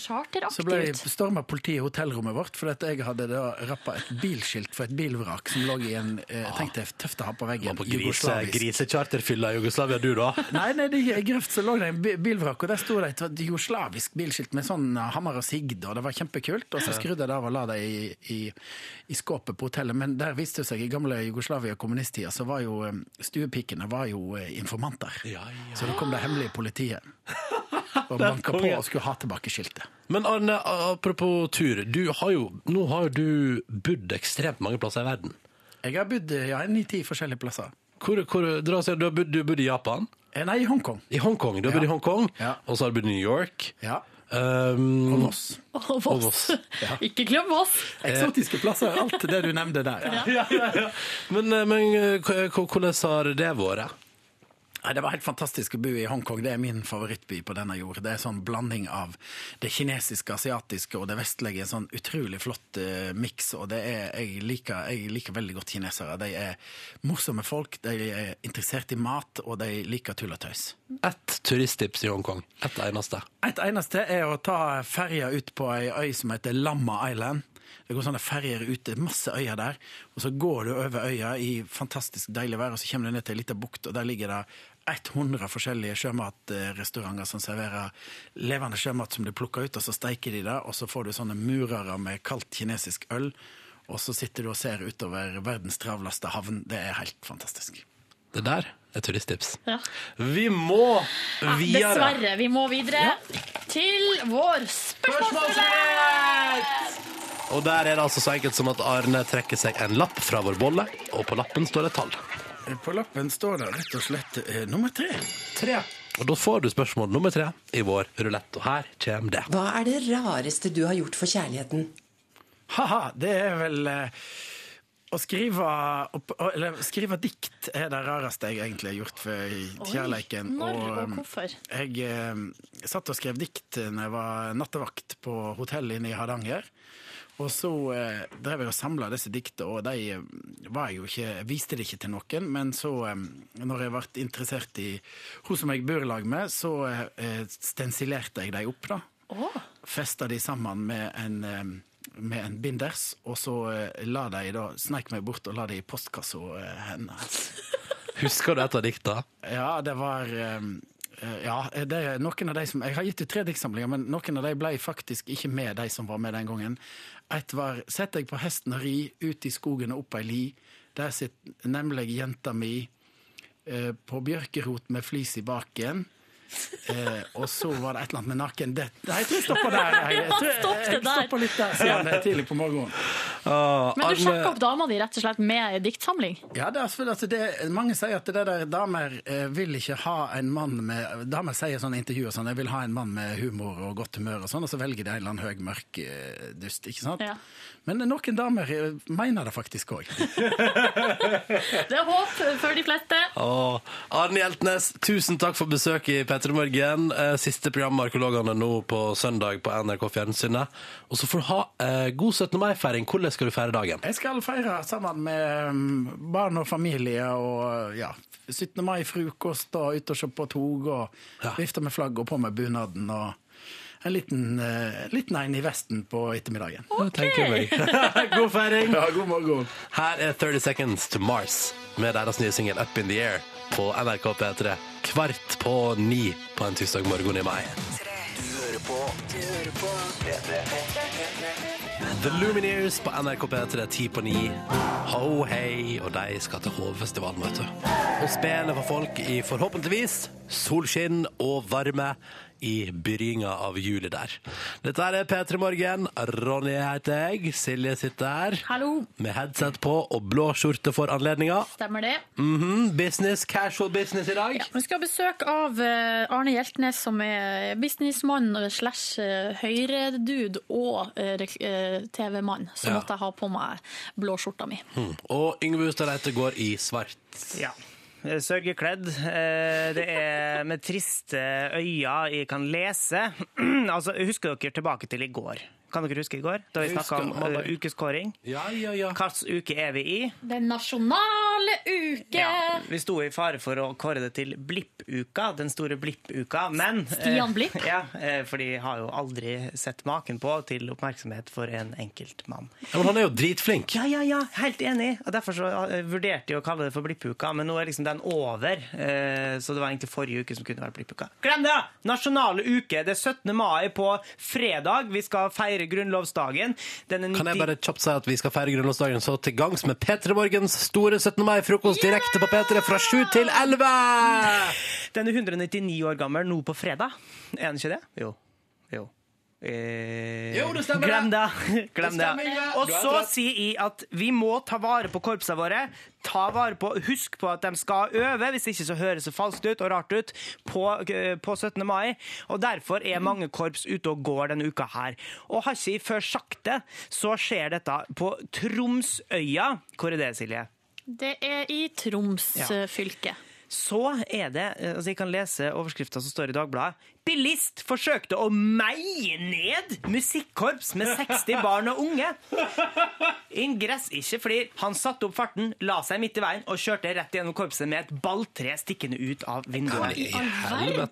så ble ut. storma politiet i hotellrommet vårt fordi at jeg hadde da rappa et bilskilt for et bilvrak som lå i en jeg tenkte jeg, tøft å ha på Var veggen. på grise, grisecharterfylla i Jugoslavia, du da? Nei, nei, i grøft så lå det en bi- bilvrak, og der sto det et jugoslavisk bilskilt med sånn hammer og sigd, og det var kjempekult. Og så skrudde jeg det av og la det i, i, i skåpet på hotellet. Men der viste det seg i gamle Jugoslavia kommunisttida, så var jo eh, stuepikene var jo eh, informanter. Så da kom det hemmelige politiet og banka på og skulle ha tilbake skiltet. Men Arne, apropos tur. Du har jo, nå har jo du bodd ekstremt mange plasser i verden. Jeg har bodd ja, ni-ti forskjellige plasser. Hvor, hvor, dra du har bodd, i Japan, Eh, Nei, i Hongkong. i Hongkong. Du har Ja. bodd i Hongkong, Ja. og så har du bodd i New York. Ja. Um, Og Voss. Og og Voss. Ja. Ikke glem Voss! Eksotiske plasser, alt det du nevnte der. Ja, ja, ja. Men, eh, men eh, hvordan har det vært? Det var helt fantastisk å bo i Hongkong. Det er min favorittby på denne jord. Det er sånn blanding av det kinesiske, asiatiske og det vestlige. En sånn utrolig flott uh, miks. Og det er, jeg, liker, jeg liker veldig godt kinesere. De er morsomme folk, de er interessert i mat, og de liker tull og tøys. Ett turisttips i Hongkong. Ett eneste. Et eneste er å ta ferja ut på ei øy som heter Lamma Island. Det går sånne ferjer ute, masse øyer der. Og så går du over øya i fantastisk deilig vær, og så kommer du ned til ei lita bukt, og der ligger det 100 forskjellige sjømatrestauranter som serverer levende sjømat som du plukker ut, og så steiker de det, og så får du sånne murere med kaldt kinesisk øl, og så sitter du og ser utover verdens travleste havn. Det er helt fantastisk. Det der er turisttips. Ja. Vi må videre. Dessverre. Vi må videre til vår spørsmålsrett! Og der er det altså så enkelt som at Arne trekker seg en lapp fra vår bolle, og på lappen står det et tall. På lappen står det rett og slett eh, nummer tre. Tre. Og da får du spørsmål nummer tre i vår rulett, og her kommer det. Hva er det rareste du har gjort for kjærligheten? Ha-ha, det er vel eh, å skrive, opp, eller, skrive dikt er det rareste jeg egentlig har gjort for kjærleiken. Når og og hvorfor? Jeg eh, satt og skrev dikt når jeg var nattevakt på hotellet inne i Hardanger. Og så eh, drev jeg og samla disse dikta, og de eh, var jeg jo ikke, jeg viste det ikke til noen. Men så, når jeg ble interessert i hun som jeg bor i lag med, så eh, stensilerte jeg dem opp, da. Oh. Festa de sammen med en, med en binders, og så eh, la de da, sneik meg bort og la de i postkassa eh, hennes. Husker du et av dikta? Ja, det var ja, det er noen av de som, Jeg har gitt ut tre diktsamlinger, men noen av de ble faktisk ikke med, de som var med den gangen. Et var 'Sett deg på hesten og ri, ut i skogen og opp ei li'. Der sitter nemlig jenta mi eh, på bjørkerot med flis i baken. Eh, og så var det et eller annet med naken det, Nei, jeg tror jeg stopper der. Jeg, jeg, jeg, jeg, stopper litt der, siden det er tidlig på morgenen. Men du sjekker opp dama di rett og slett med diktsamling? Ja, det er selvfølgelig det, Mange sier at det der damer eh, vil ikke ha en mann med Damer sier sånne intervjuer sånn, jeg vil ha en mann med humor og godt humør, og sånn, og så velger de en eller annen høy, mørk eh, dust. ikke sant? Ja. Men noen damer eh, mener det faktisk òg. Det er håp for de fleste. Åh, Arne Hjeltnes, tusen takk for besøket i P3 Morgen. Siste program Arkeologene nå på søndag på NRK Fjernsynet. Og så får du ha eh, god 17. mai-feiring. Hvordan skal du feire dagen? Jeg skal feire sammen med mm, barn og familie og ja, 17. mai-frokost og ut og se på tog og Ja. vifte med flagg og på med bunaden og en liten, uh, liten en i vesten på ettermiddagen. Okay. God feiring! Ja, god morgen. Her er 30 Seconds to Mars med deres nye singel Up in the Air på NRK P3 kvart på ni på en tirsdag morgen i mai. The Lumineers på NRK P3 ti på ni. Ho hei, og de skal til Hovefestivalen, vet du. Og spille for folk i forhåpentligvis solskinn og varme i begynnelsen av juli der. Dette er P3 Morgen. Ronny heter jeg. Silje sitter her Hallo. med headset på og blå skjorte for anledninga. Stemmer det? Mhm, Business, casual business i dag. Ja, vi skal ha besøk av eh, Arne Hjeltnes, som er businessmann slash eh, høyredude og eh, eh, TV-mann. Så Ja. måtte jeg ha på meg blå skjorta mi. Mm. Og Yngve Hustad Reite går i svart. Ja. Eh, Sørgekledd. Eh, Det er med triste øyne jeg kan lese. altså, Husker dere tilbake til i går? Kan dere huske i går? Da vi snakka om eh, ukeskåring. Ja, ja, ja. Hvilken uke er vi i? Den nasjonale uke! Ja, vi sto i fare for å kåre det til Blipp-uka, den store Blipp-uka, men eh, Stian Blipp? Ja, eh, for de har jo aldri sett maken på til oppmerksomhet for en enkelt mann. Ja, men han er jo dritflink. Ja, ja, ja, helt enig. Og Derfor så eh, vurderte de å kalle det for Blipp-uka, men nå er liksom den over. Eh, Så det var egentlig forrige uke som kunne vært Blipp-uka. Glem det! Nasjonale uke. Det er 17. mai på fredag. Vi skal feire grunnlovsdagen. Den er Kan jeg bare kjapt si at vi skal feire grunnlovsdagen så til gangs med P3 Morgens store 17. mai-frokost direkte på P3 fra 7 til 11! Den er 199 år gammel nå på fredag. Er den ikke det? Jo. Jo. Eh, Jo, det stemmer Glem det! Glem det. Og så sier jeg at vi må ta vare på korpsene våre. Ta vare på, Husk på at de skal øve, hvis ikke så høres det falskt ut og rart ut på, eh, på 17. mai. Og Derfor er mange korps ute og går denne uka her. Og har ikke jeg før sagt det, så skjer dette på Tromsøya. Hvor er det, Silje? Det er i Troms Ja. eh, fylke. Så er det, eh, altså jeg kan lese overskrifta som står i Dagbladet. Bilist forsøkte å meie ned musikkorps med 60 barn og unge. Ingress ikke flir. Han satte opp farten, la seg midt i veien og kjørte rett gjennom korpset med et balltre stikkende ut av vinduet.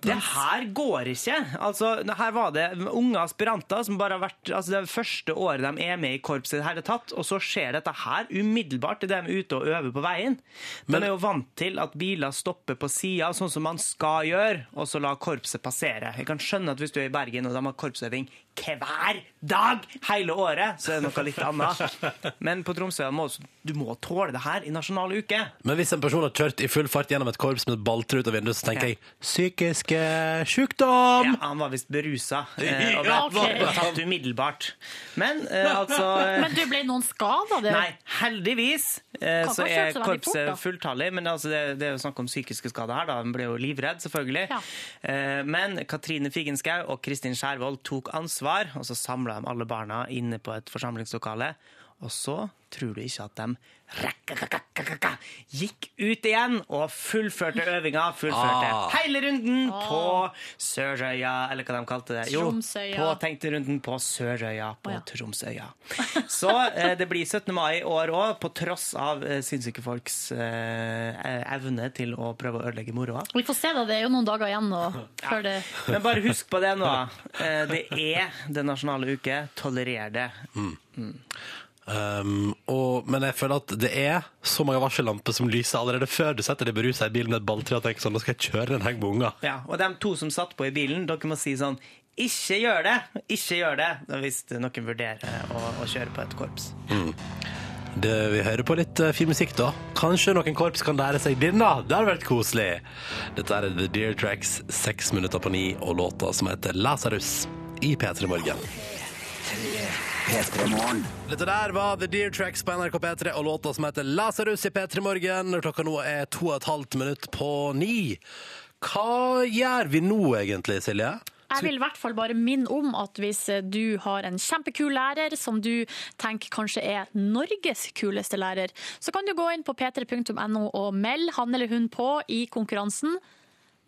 Det her går ikke. Altså, her var det unge aspiranter som bare har vært altså Det er første året de er med i korpset i det hele tatt, og så skjer dette her umiddelbart idet de er ute og øver på veien. De er jo vant til at biler stopper på sida, sånn som man skal gjøre, og så la korpset passere. Jeg kan skjønne at hvis du er i Bergen og de har korpsøving hver dag hele året, så er det noe litt annet. Men på Tromsø må du må tåle det her i nasjonal uke. Men hvis en person har kjørt i full fart gjennom et korps med balltre ut av vinduet, så tenker jeg psykisk eh, sjukdom! Ja, han var visst berusa. Eh, og ble Ja, ok. tatt umiddelbart. Men eh, altså eh, Men du, ble noen skada? Det- Nei, heldigvis eh, så er korpset fulltallig. Men altså, det, det er jo snakk om psykiske skader her. da. Han ble jo livredd, selvfølgelig. Ja. Eh, Men Katrine Figenschou og Kristin Skjærvold tok ansvar, og så samla de alle barna inne på et forsamlingslokale. Og så tror du ikke at de gikk ut igjen og fullførte øvinga. Fullførte Ah. hele runden på Sørøya, eller hva de kalte det. Jo, Tromsøya. påtenkte runden på Sørøya på Å, ja. Tromsøya. Så eh, det blir 17. mai i år òg, på tross av eh, sinnssyke folks eh, evne til å prøve å ødelegge moroa. Vi får se, da. Det er jo noen dager igjen nå, før det Men bare husk på det nå. Eh, det er den nasjonale uke. Tolerer det. Um, og, men jeg føler at det er så mange varsellamper som lyser allerede før du setter deg berusa i bilen med et balltre og tenker sånn, nå skal jeg kjøre en heng med unger. Ja, og de to som satt på i bilen, dere må si sånn ikke gjør det! Ikke gjør det! Hvis noen vurderer å, å kjøre på et korps. Det, vi hører på litt uh, fin musikk da. Kanskje noen korps kan lære seg denne. Det hadde vært koselig. Dette er The Deer Tracks, seks minutter på ni, og låta som heter Lasarus i P3 Morgen. Dette der var The Deer Tracks på NRK P3 og låta som heter Lasarus i P3 Morgen. Når klokka nå er to og et halvt minutt på ni. Hva gjør vi nå egentlig, Silje? Jeg vil i hvert fall bare minne om at hvis du har en kjempekul lærer som du tenker kanskje er Norges kuleste lærer, så kan du gå inn på p3.no og melde han eller hun på i konkurransen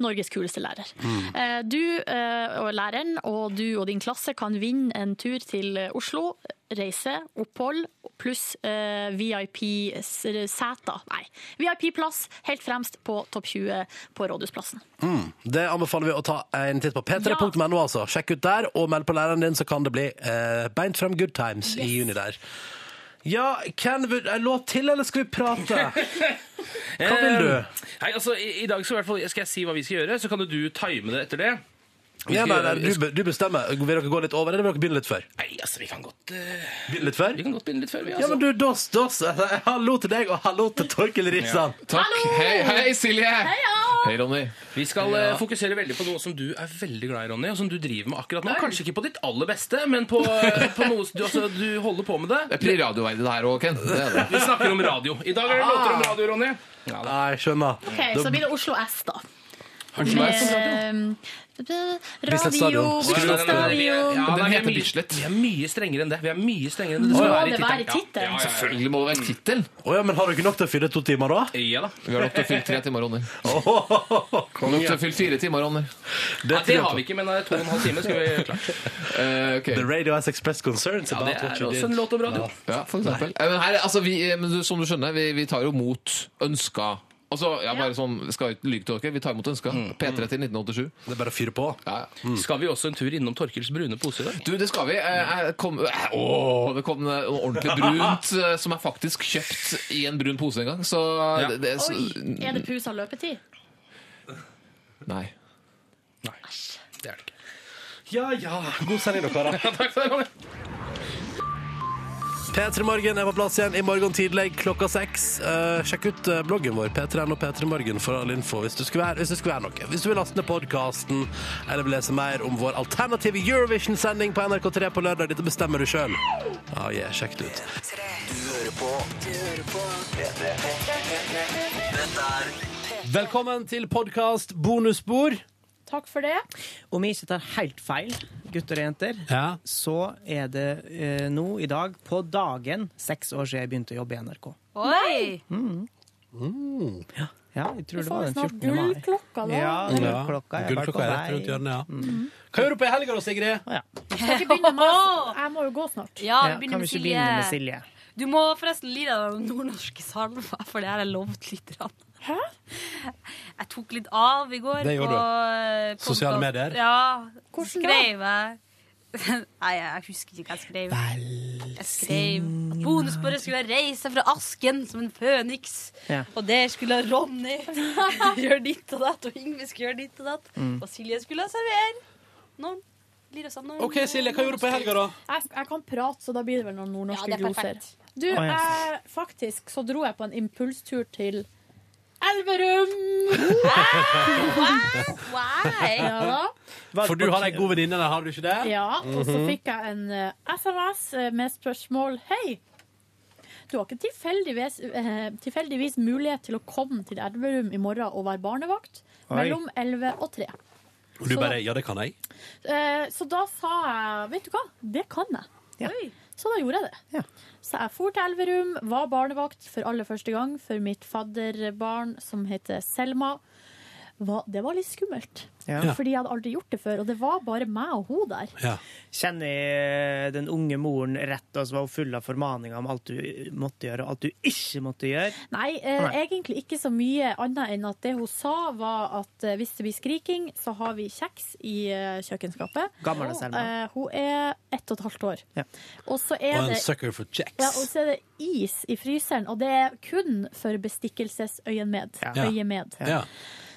Norges kuleste lærer. Mm. Du eh, og læreren og du og din klasse kan vinne en tur til Oslo. Reise, opphold pluss eh, VIP-seter. Nei, VIP-plass helt fremst på topp 20 på Rådhusplassen. Mm. Det anbefaler vi å ta en titt på. P3.no, altså. Sjekk ut der, og meld på læreren din, så kan det bli eh, beint frem good times i juni der. Ja, Ken, en låt til, eller skal vi prate? Hva vil du? Eh, Nei, altså, i, I dag skal, i fall, skal jeg si hva vi skal gjøre, så kan jo du time det etter det. Ja, nei, nei, du, be- du bestemmer. Vil dere gå litt over, eller vil dere begynne litt før? Nei, altså, vi kan godt eh, Begynne litt før? Vi kan godt begynne litt før, vi. Ja, Altså. men du, dos, dos hallo til deg, og hallo til Torkel Risan. Takk. Hei, hei, Silje. Hei, ja. Ronny. Vi skal eh, fokusere veldig på noe som du er veldig glad i, Ronny, og som du driver med akkurat nå. Kanskje ikke på ditt aller beste, men på, på noe du, altså, du holder på med det. Det blir radioverdig det her òg, Ken. Det er det. Vi snakker om radio. I dag er det låter om radio, Ronny. Nei, jeg skjønner. Ok, Så blir det Oslo S, da. Med, Bislett radio, Stadion. Bislett er- Stadion. ja, Den er heter Bislett. Vi er mye strengere enn det. Vi er mye strengere enn det. Må det være i tittelen. Ja, ja, ja, Selvfølgelig må det være tittel. Å ja, men har du ikke nok til å fylle to timer, da? ja. da. Vi har nok til å fylle tre timer, Ronny. Nok til å fylle fire timer, Ronny. Ja, det har vi ikke, men eh, to og en halv time skal vi klare. Uh, okay. The radio has expressed concerns Ja, det about what er you også did. en låt om radio. Ja, for eksempel. Eh, Men her, altså, vi, men som du skjønner, vi, vi tar jo mot ønska. Altså, ja, bare sånn, skal ikke lyve til dere, vi tar imot ønska. P3 til 1987. Det er bare å fyre på. Ja, ja. Skal vi også en tur innom Torkels brune pose i dag? Du, det skal vi. Eh, kom, eh, å, det kom noe ordentlig brunt eh, som er faktisk kjøpt i en brun pose en gang. Så Ja. det, det så, Oi, er det pus av løpetid? Nei. Nei, det er det ikke. Ja, ja. God sending, dere. Takk skal det, Ronny. P3 Morgen er på plass igjen i morgen tidlig klokka seks. Eh, sjekk ut eh, bloggen vår, p3.no P3 Morgen, for all info hvis det skulle være, hvis det skulle være noe. Hvis du vil laste ned podkasten eller vil lese mer om vår alternative Eurovision-sending på NRK3 på lørdag, dette bestemmer du sjøl. Ja, yeah, sjekk det ut. Du hører på Du hører på Dette er Velkommen til podkast bonusspor. Takk for det. Om jeg ikke tar helt feil, gutter og jenter, Ja. så er det eh, nå i dag, på dagen, seks år siden jeg begynte å jobbe i NRK. Oi! Ja, jeg tror det var den 14. mai. gullklokka, da. Ja, gullklokka er på Gullklokka er rett rundt hjørnet, ja. Hva gjør du på i helga da, Sigrid? Skal ikke begynne med. Jeg må jo gå snart. Ja, Ja, vi kan vi ikke Silje. begynne med Silje? Du må forresten li deg den nordnorske salmer, for det har jeg lovt lytterne. Hæ? Jeg tok litt av i går. Det gjorde på, du. Sosiale medier? Ja. Hvordan skrev jeg Nei, jeg husker ikke hva jeg skrev. Jeg skrev at bonusbordet skulle reise fra asken som en føniks. Ja. Og der skulle Ronny gjøre ditt og datt, og Yngve skulle gjøre ditt og datt. Mm. Og Silje skulle servere. Når sånn? OK, Silje, hva gjorde du på helga, da? Jeg, jeg kan prate, så da blir det vel noen nordnorske Ja, det er gloser. Du, jeg, faktisk så dro jeg på en impulstur til Elverum! Why? Ja da. For du har ei god venninne der, har du ikke det? Ja, og så Mhm. fikk jeg en eh, SMS eh, med spørsmål Hei, du har ikke tilfeldigvis, eh, tilfeldigvis mulighet til å komme til Elverum i morgen og være barnevakt Oi. mellom 11 og 3. Og du Så- bare Ja, det kan jeg. Eh, Så da sa jeg Vet du hva, det kan jeg. Oi. Så da gjorde jeg det. Så jeg for til Elverum, var barnevakt for aller første gang for mitt fadderbarn som heter Selma. Var- Det var litt skummelt, Ja. fordi jeg hadde aldri gjort det før. Og det var bare meg og hun der. Kjenner jeg den unge moren rett, og så var hun full av formaninger om alt du måtte gjøre, og alt du ikke måtte gjøre? Nei, eh, Nei. egentlig ikke så mye annet enn at det hun sa, var at eh, hvis det blir skriking, så har vi kjeks i eh, kjøkkenskapet. Gammel er Selma. Eh, hun er ett og et halvt år. Ja. Og så Og er en det sucker for checks. Ja, og så er det is i fryseren, og det er kun for bestikkelsesøyemed. Ja. Øyemed. Ja.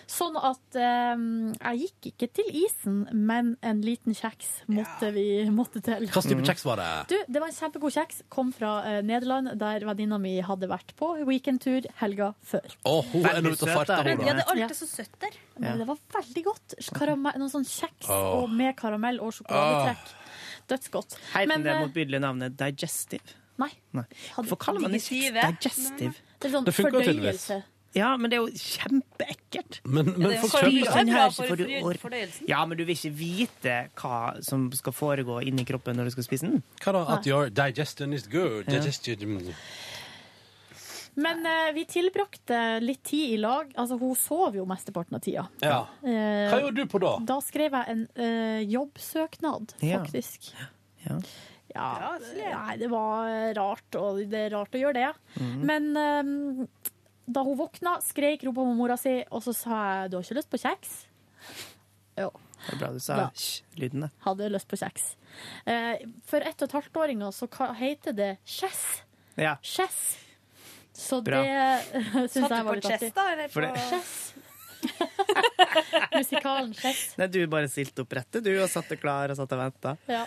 Sånn at eh, jeg gikk ikke til isen, men en liten kjeks måtte vi måtte til. Hva type kjeks var det? Du, det var en kjempegod kjeks. Kom fra eh, Nederland, der venninna mi hadde vært på weekendtur helga før. Å, hun er nå ute og farter, hun, Ja, da. det er alltid så søtt der. Men det var veldig godt. Karame noen sånn kjeks Åh. og med karamell og sjokoladetrekk. Dødsgodt. Heiten det eh, motbydelige navnet digestive? Nei. Hvorfor kaller man det kjeks digestive? Det er sånn Det funker jo fordøyelse. Ja, men det er jo kjempeekkelt. Men, men her, så får du for or- Ja, men du vil ikke vite hva som skal foregå inni kroppen når du skal spise den. Hva da? At your digestion is good? Ja. Digestion. Men eh, vi tilbrakte litt tid i lag. Altså, hun sov jo mesteparten av tida. Ja. Eh, Hva gjorde du på da? Da skrev jeg en eh, jobbsøknad, Ja. faktisk. Ja. Ja, nei, det var rart, og det er rart å gjøre det. Mm. Men eh, da hun våkna, skreik, hun på mora si, og så sa jeg 'du har ikke lyst på kjeks'? Jo. Det er bra du sa sj-lyden. Hadde lyst på kjeks. Eh, for ett og et halvt-åringer så heter det kjess. Ja. Kjess. Så Bra. det syns jeg var jeg var på litt på kjess, da, eller på- Chess. Musikalen kjess. Nei, du bare stilte opp rettet, du, og satte klar og satt og venta. Ja.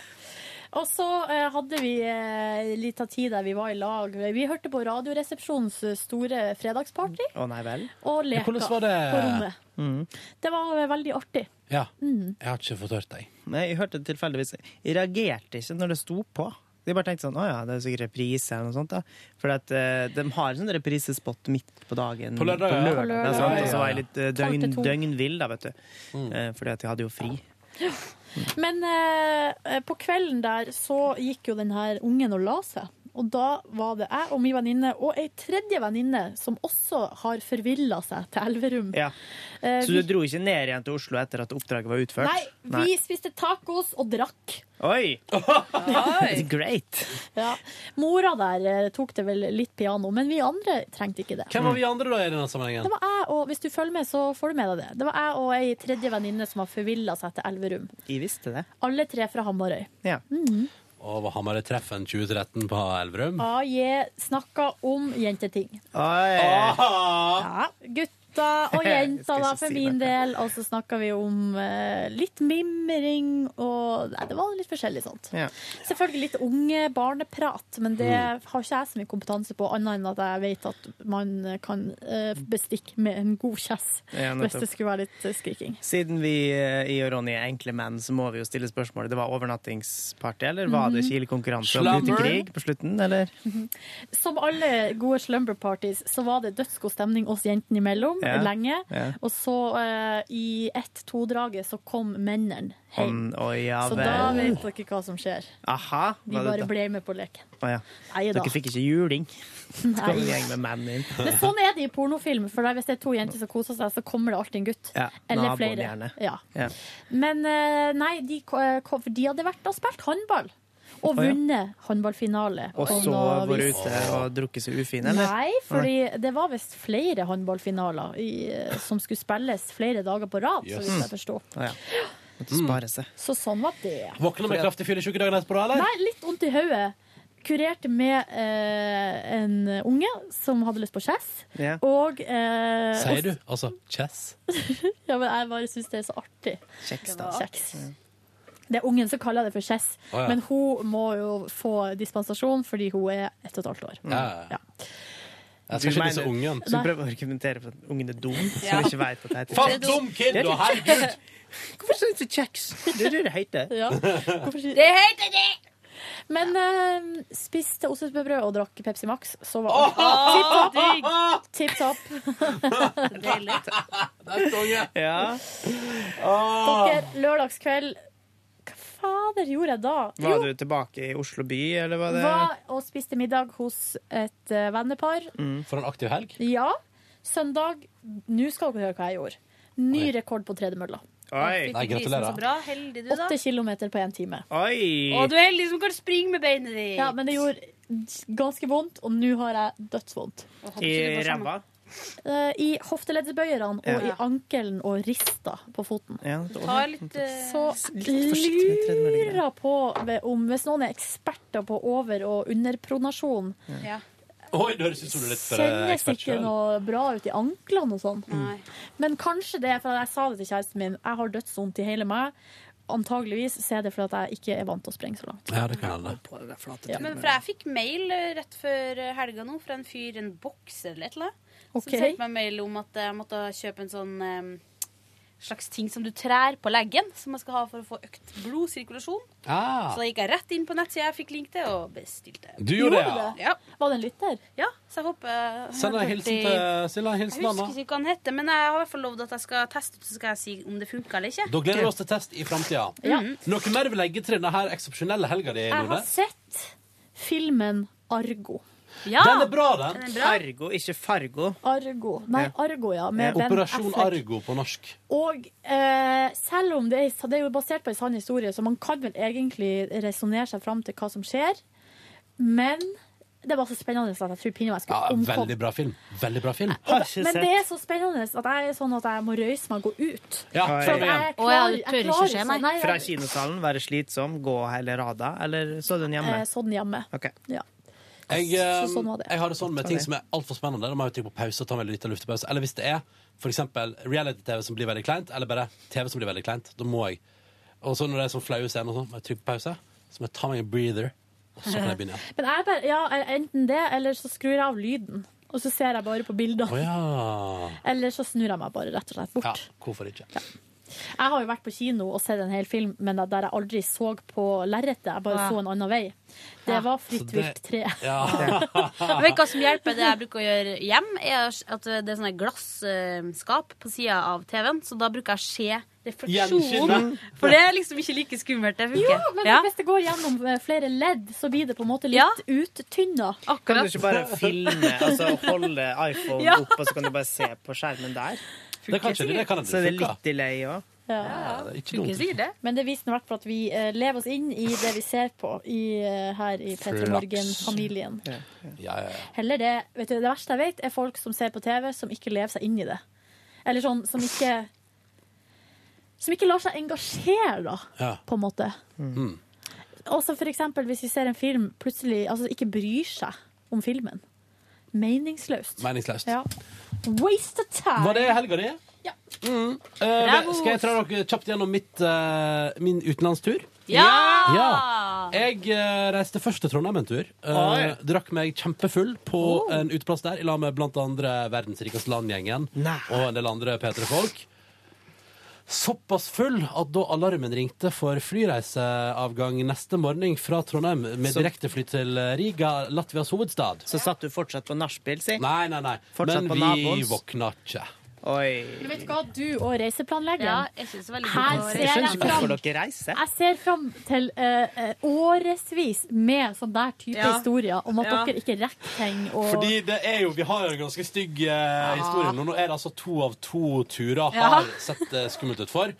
Og så eh, hadde vi eh, litt av tid der vi var i lag. Vi hørte på Radioresepsjonens eh, store fredagsparty Å nei vel? og leka hvordan var det? på rommet. Mm. Det var eh, veldig artig. Ja. Mm. Jeg har ikke fått hørt deg. Nei, jeg hørte det tilfeldigvis. Jeg reagerte ikke når det sto på. De bare tenkte sånn, å ja, det er sikkert reprise eller noe sånt. da. For at, eh, de har en sånn reprisespot midt på dagen. På lørdag, ja. På lørdag, sant? ja, Og så var jeg litt eh, Tolv til døgn, to. døgnvill, da, vet du. Eh, fordi at jeg hadde jo fri. Men eh, på kvelden der så gikk jo den her ungen og la seg. Og da var det jeg og min venninne og ei tredje venninne som også har forvilla seg til Elverum. Ja. Så Så vi- du dro ikke ned igjen til Oslo etter at oppdraget var utført? Nei, vi spiste tacos og drakk. Oi! It's great. Ja. Mora der eh, tok det vel litt piano, men vi andre trengte ikke det. Hvem var vi andre da i denne sammenhengen? Det var jeg og, Hvis du følger med, så får du med deg det. Det var jeg og ei tredje venninne som har forvilla seg til Elverum. Jeg visste det. Alle tre fra Hamarøy. Ja. Mm Og var Hamarøy-treffen 2013 på Elverum? AJ snakka om jenteting. Oi. Ja, gutta og jenta jenter, da, for si min del. Og så snakka vi om eh, litt mimring og Nei, det var litt forskjellig sånt. Ja. Selvfølgelig litt unge barneprat, men det Mm. har ikke jeg så mye kompetanse på, annet enn at jeg vet at man kan eh, bestikke med en god kjess Ja, hvis det skulle være litt eh, skriking. Siden vi eh, i og Ronny er enkle menn, så må vi jo stille spørsmålet. Det var overnattingsparty, eller var det Mhm. Kiel-konkurranse om utekrig på slutten, eller? Som alle gode slumber parties, så var det dødsgod stemning oss jentene imellom Ja. lenge. Ja. Og så uh, i ett-to-draget så kom mennene hjem. Om- Oi, ja så da vet dere hva som skjer. Aha. Vi bare ble med på leken. Oh, ja. Nei. Dere fikk ikke juling? Nei. Men sånn er det i pornofilm, for hvis det er to jenter som koser seg, så kommer det alltid en gutt. Ja, Eller flere. Ja. Ja. Men eh, nei, de, for de hadde vært og spilt håndball. Og vunnet håndballfinale. Og så vært ute og drukket seg ufin, eller? Nei, fordi det var visst flere håndballfinaler i, som skulle spilles flere dager på rad, så hvis vidt jeg forsto. Å, ja. Spare seg. Så sånn var det. Våkna med kraftig fyllesyke dagen etterpå, eller? Nei, litt vondt i hodet. Kurerte med eh, en unge som hadde lyst på chess. Yeah. Og eh, Sier du? Altså chess? Ja, men jeg bare syns det er så artig. Kjeks, da. Kjeks. Det er ungen som kaller det for chess, oh, ja. men hun må jo få dispensasjon fordi hun er ett og et halvt år. Ja, ja. Jeg skal ikke disse ungen. Så du prøver å argumentere for at ungen er dum? Ja. Som ikke vet at det heter Fatt dum kid, Det er da, herregud! Hvorfor sier du kjeks? Det er det det heter. Ja. Det heter det! Men eh, spiste ostesmørbrød og drakk Pepsi Max, så var alt digg. tipp topp. Deilig. Ja. Dere, lørdagskveld fader gjorde jeg da? Var du tilbake i Oslo by, eller var det var og spiste middag hos et uh, vennepar. For en aktiv helg. Ja. Søndag Nå skal dere høre hva jeg gjorde. Ny rekord på tredemølla. Oi. Nei, gratulerer. Så bra. Heldig du, da. Åtte kilometer på én time. Oi! Og du er heldig som kan springe med beinet ditt. Ja, men det gjorde ganske vondt, og nå har jeg dødsvondt. I ræva? Eh, I hofteleddsbøyerne og Ja. i ankelen og rista på foten. Ja, litt eh, Så lurer jeg på om hvis noen er eksperter på over- og underpronasjon, ja. Oi, det høres ut som du er litt eh, kjennes ikke noe bra ut i anklene og sånn. Mm. Men kanskje det er fordi jeg sa det til kjæresten min, jeg har dødsvondt i hele meg. Antageligvis så er det for at jeg ikke er vant til å sprenge så langt. Ja, det kan hende. Ja. Men for jeg fikk mail rett før helga nå fra en fyr, en bokser eller et eller annet, Ok. som sendte meg mail om at jeg måtte kjøpe en sånn um, slags ting som du trær på leggen, som man skal ha for å få økt blodsirkulasjon. Ah. Så da gikk jeg rett inn på nettsida jeg fikk link til, og bestilte. Du gjorde det, ja. ja. Var det en lytter? Ja, så jeg håper Send en hilsen til Silla. Hilsen, Anna. Jeg husker ikke hva han heter, men jeg har i hvert fall lovd at jeg skal teste ut, så skal jeg si om det funker eller ikke. Da gleder vi oss til test i framtida. Ja. Noe mer du vil legge til denne her eksepsjonelle helga di, Jeg har sett filmen Argo. Ja, Den er bra, den. Argo, ikke Fargo. Argo. Nei, Argo, ja. Med Ben Operasjon Affleck. Argo på norsk. Og eh, selv om det er, det er jo basert på en sann historie, så man kan vel egentlig resonnere seg fram til hva som skjer. Men det var så spennende at jeg tror pinadø jeg Ja, skulle omkomme. veldig bra film. Veldig bra film. Det- Men det er så spennende at jeg er sånn at jeg må røyse meg og gå ut. Ja. For jeg Å ja, klarer- jeg tør ikke klarer meg. Nei, Fra kinosalen, være slitsom, gå hele rada, eller så den hjemme? eh, så den hjemme. Ok. Ja. Jeg, eh, Så sånn var det. jeg har det sånn med ting som er altfor spennende. Da må jeg trykke på pause og ta meg litt av luftepause. Eller hvis det er for eksempel reality-TV som blir veldig kleint, eller bare TV som blir veldig kleint, da må jeg Og så når det er sånn flaue scener og sånn, må jeg trykke på pause. Så må jeg ta meg en breather, og så kan jeg begynne igjen. Men jeg bare, ja, enten det, eller så skrur jeg av lyden. Og så ser jeg bare på bildene. Å ja. Eller så snur jeg meg bare rett og slett bort. ja. Hvorfor ikke? Jeg har jo vært på kino og sett en hel film, men der jeg aldri så på lerretet. Jeg bare Ja. så en annen vei. Det var Fritt det- vilt 3. Ja. Jeg vet hva som hjelper det jeg bruker å gjøre hjem, er at det er sånne glasskap på sida av TV-en, så da bruker jeg å se refleksjonen. For det er liksom ikke like skummelt. Det Jo, men Ja. hvis det går gjennom eh, flere ledd, så blir det på en måte litt Ja. uttynna. Kan du ikke bare filme, altså holde iPhone Ja. opp, og så kan du bare se på skjermen der? Det kan ikke det. Det kan Så er det funke. litt delay òg. Ja. Ja, det er ikke Funker sikkert det. Men det viser i hvert fall at vi eh, lever oss inn i det vi ser på i, eh, her i P3 Flaks. Morgen-familien. Ja, ja, ja. Heller det vet du, Det verste jeg vet, er folk som ser på TV, som ikke lever seg inn i det. Eller sånn som ikke Som ikke lar seg engasjere, da, ja. på en måte. Mm. Også for eksempel hvis vi ser en film plutselig altså ikke bryr seg om filmen. Meningsløst. Meningsløst. Ja. Waste of time. Var det helga di? Ja. Mm. Uh, skal jeg tra dere kjapt gjennom mitt, uh, min utenlandstur? Ja! Ja. Jeg uh, reiste først til Trondheim en tur. Drakk meg kjempefull på en uteplass der, i lag med blant andre Verdens rikeste land-gjengen Nei. og en del andre P3-folk. Såpass full at da alarmen ringte for flyreiseavgang neste morgen fra Trondheim med direktefly til Riga, Latvias hovedstad. Så satt du fortsatt på nachspiel, si? Nei, nei, nei. Fortsatt Men vi våkna ikke. Oi. Men vet du hva, du og reiseplanleggeren Ja, jeg synes det er veldig Her ser Jeg jeg ikke fram hvorfor dere reiser. Jeg ser fram til uh, årevis med sånn der type Ja. historier om at Ja. dere ikke rekker ting. Og... Fordi det er jo, Vi har jo en ganske stygg eh, historie nå. Nå er det altså to av to turer Ja. har sett uh, skummelt ut for.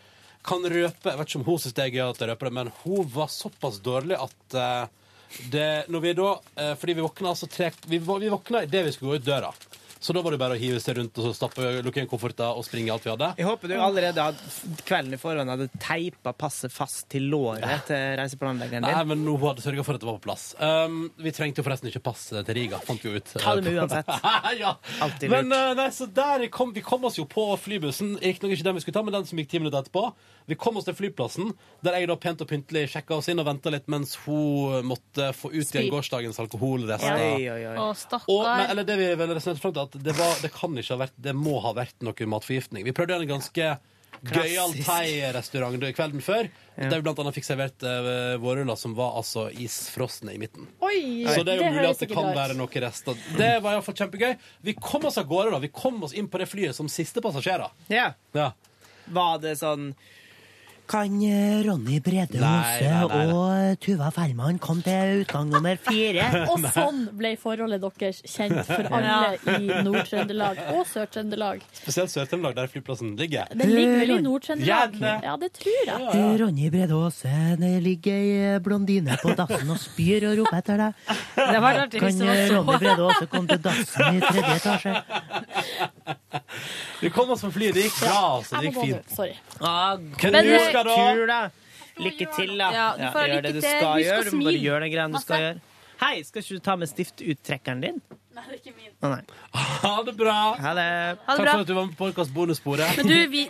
Kan røpe, Jeg vet ikke om hun syns det er gøy at jeg røper det, men hun var såpass dårlig at uh, det, når vi da, Fordi vi våkna altså tre Vi, vi våkna idet vi skulle gå ut døra. Så da var det bare å hive seg rundt og så stappe lukke igjen kofferter og springe alt vi hadde. Jeg håper du allerede hadde, kvelden i forhånd hadde teipa passet fast til låret til reiseplanleggeren Nei, men nå hadde sørga for at det var på plass. Um, vi trengte jo forresten ikke passe til Riga, fant vi ut. Ta det med uansett. ja. Alltid Men lurt. uh, nei, så der kom, vi kom oss jo på flybussen. Riktignok ikke den vi skulle ta, men den som gikk ti minutter etterpå. Vi kom oss til flyplassen, der jeg da pent og pyntelig sjekka oss inn og venta litt mens hun måtte få ut igjen gårsdagens alkoholrester. Å, Og, men, eller det vi vel resonnerte fram til, at det, var, det kan ikke ha vært Det må ha vært noe matforgiftning. Vi prøvde en ganske gøyal thai-restaurant kvelden før. Ja. Der vi blant annet fikk servert uh, vårruller som var altså isfrosne i midten. Oi, Så det er jo mulig at det kan være noen rester. Det var iallfall kjempegøy. Vi kom oss av gårde, da. Vi kom oss inn på det flyet som siste passasjerer. Ja. Ja. Var det sånn Kan eh, Ronny Brede Aase og Tuva Fellmann komme til utgang nummer fire? Og sånn ble forholdet deres kjent for alle i Nord-Trøndelag og Sør-Trøndelag. Spesielt Sør-Trøndelag, der flyplassen ligger. Den ligger vel i Nord-Trøndelag? Ja, det tror jeg. Eh, Ronny Brede Aase, det ligger ei blondine på dassen og spyr og roper etter deg. Det var artig Kan eh. Ronny Brede Aase komme til dassen i tredje etasje? Vi kom oss på flyet. Det gikk bra. Altså. Det gikk fint. Sorry. Ah, Hvem god du ha! da? Lykke til, da. Ja, du får ja, gjør det du skal gjøre. Du må bare gjøre den greia du skal gjøre. Hei, skal ikke du ta med stiftuttrekkeren din? Nei, det er ikke min. Nei. Ha det bra. Ha det. Ha det Takk for at du var med på podkast bonussporet. Men du, vi,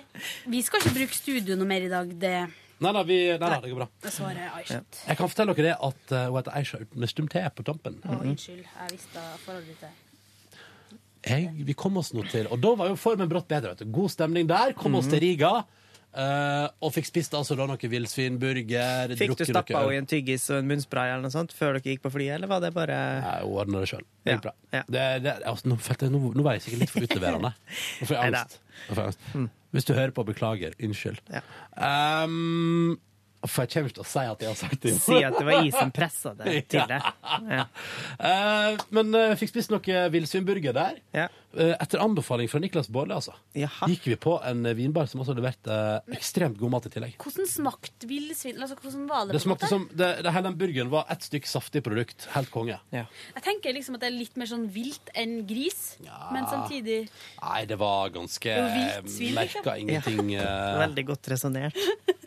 vi skal ikke bruke studio noe mer i dag. Det, Nei da, vi, nei, da, det går bra. det svaret er Aisha. Jeg kan fortelle dere det at uh, hun heter Aisha med stum T på tampen. Å, unnskyld. Jeg visste forholdet ditt Jeg, vi kom oss nå til Og da var jo formen brått bedre. Vet du. God stemning der. Kom oss til Riga. Eh, og fikk spist altså da noe villsvinburger. Fikk du stappa henne i en tyggis og en munnspray eller noe sånt før dere gikk på flyet, eller var det bare hun ordna det sjøl. Det Ja, gikk bra. ja. Det, det, altså, nå, jeg, nå, nå var jeg sikkert litt for utleverende. Nå får jeg angst. Får jeg angst. Hvis du hører på, beklager. Unnskyld. Ja. Um, for jeg kommer til å si at jeg har sagt det. Si at det var jeg som pressa deg til det. Ja. Uh, men uh, fikk spist noe villsvinburger der. Ja. Eh, etter anbefaling fra Niklas Baarli, altså. Jaha. Gikk vi på en eh, vinbar som også leverte eh, ekstremt god mat i tillegg. Hvordan smakte villsvin? Altså, hvordan var det? Det på en smakte som, det, det, hele den burgeren var ett stykk saftig produkt. Helt konge. Jeg tenker liksom at det er litt mer sånn vilt enn gris, men samtidig Nei, det var ganske Det var vilt svin, Merka ingenting. eh, Veldig godt resonnert.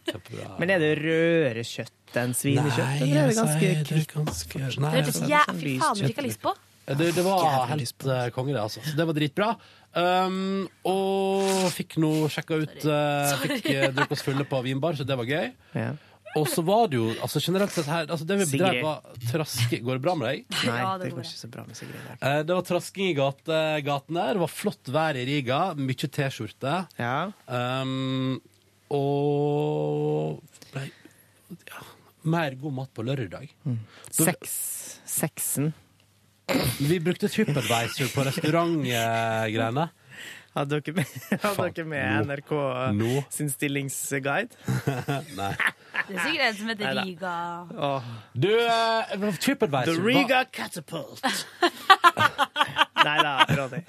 kjempebra. Men er det rødere kjøtt enn svinekjøtt? Nei, eller er det ganske kvitt? ganske- nei, Det hørtes altså, jæ- sånn Fy faen, det fikk jeg lyst på. Det, det var helt uh, konge, det, altså. Så det var dritbra. Um, og fikk nå sjekka ut uh, Fikk uh, drukket oss fulle på vinbar, så det var gøy. Ja. Og så var det jo altså generelt sett her altså Det vi bedrev, var traske Går det bra med deg? Nei, det går ikke så bra med Sigrid. Eh, det var trasking i gate, gaten der. Det var flott vær i Riga. Mye T-skjorte. Ja. Um, og ja, mer god mat på lørdag. Mm. Seks. Seksen. Vi brukte TripAdvisor på restaurantgreiene. Hadde dere med, hadde dere med NRK no. sin stillingsguide? Nei. Det er sikkert en som heter Riga. Oh. Du, uh, TripAdvisor The Riga Catapult. Nei da, Ronny.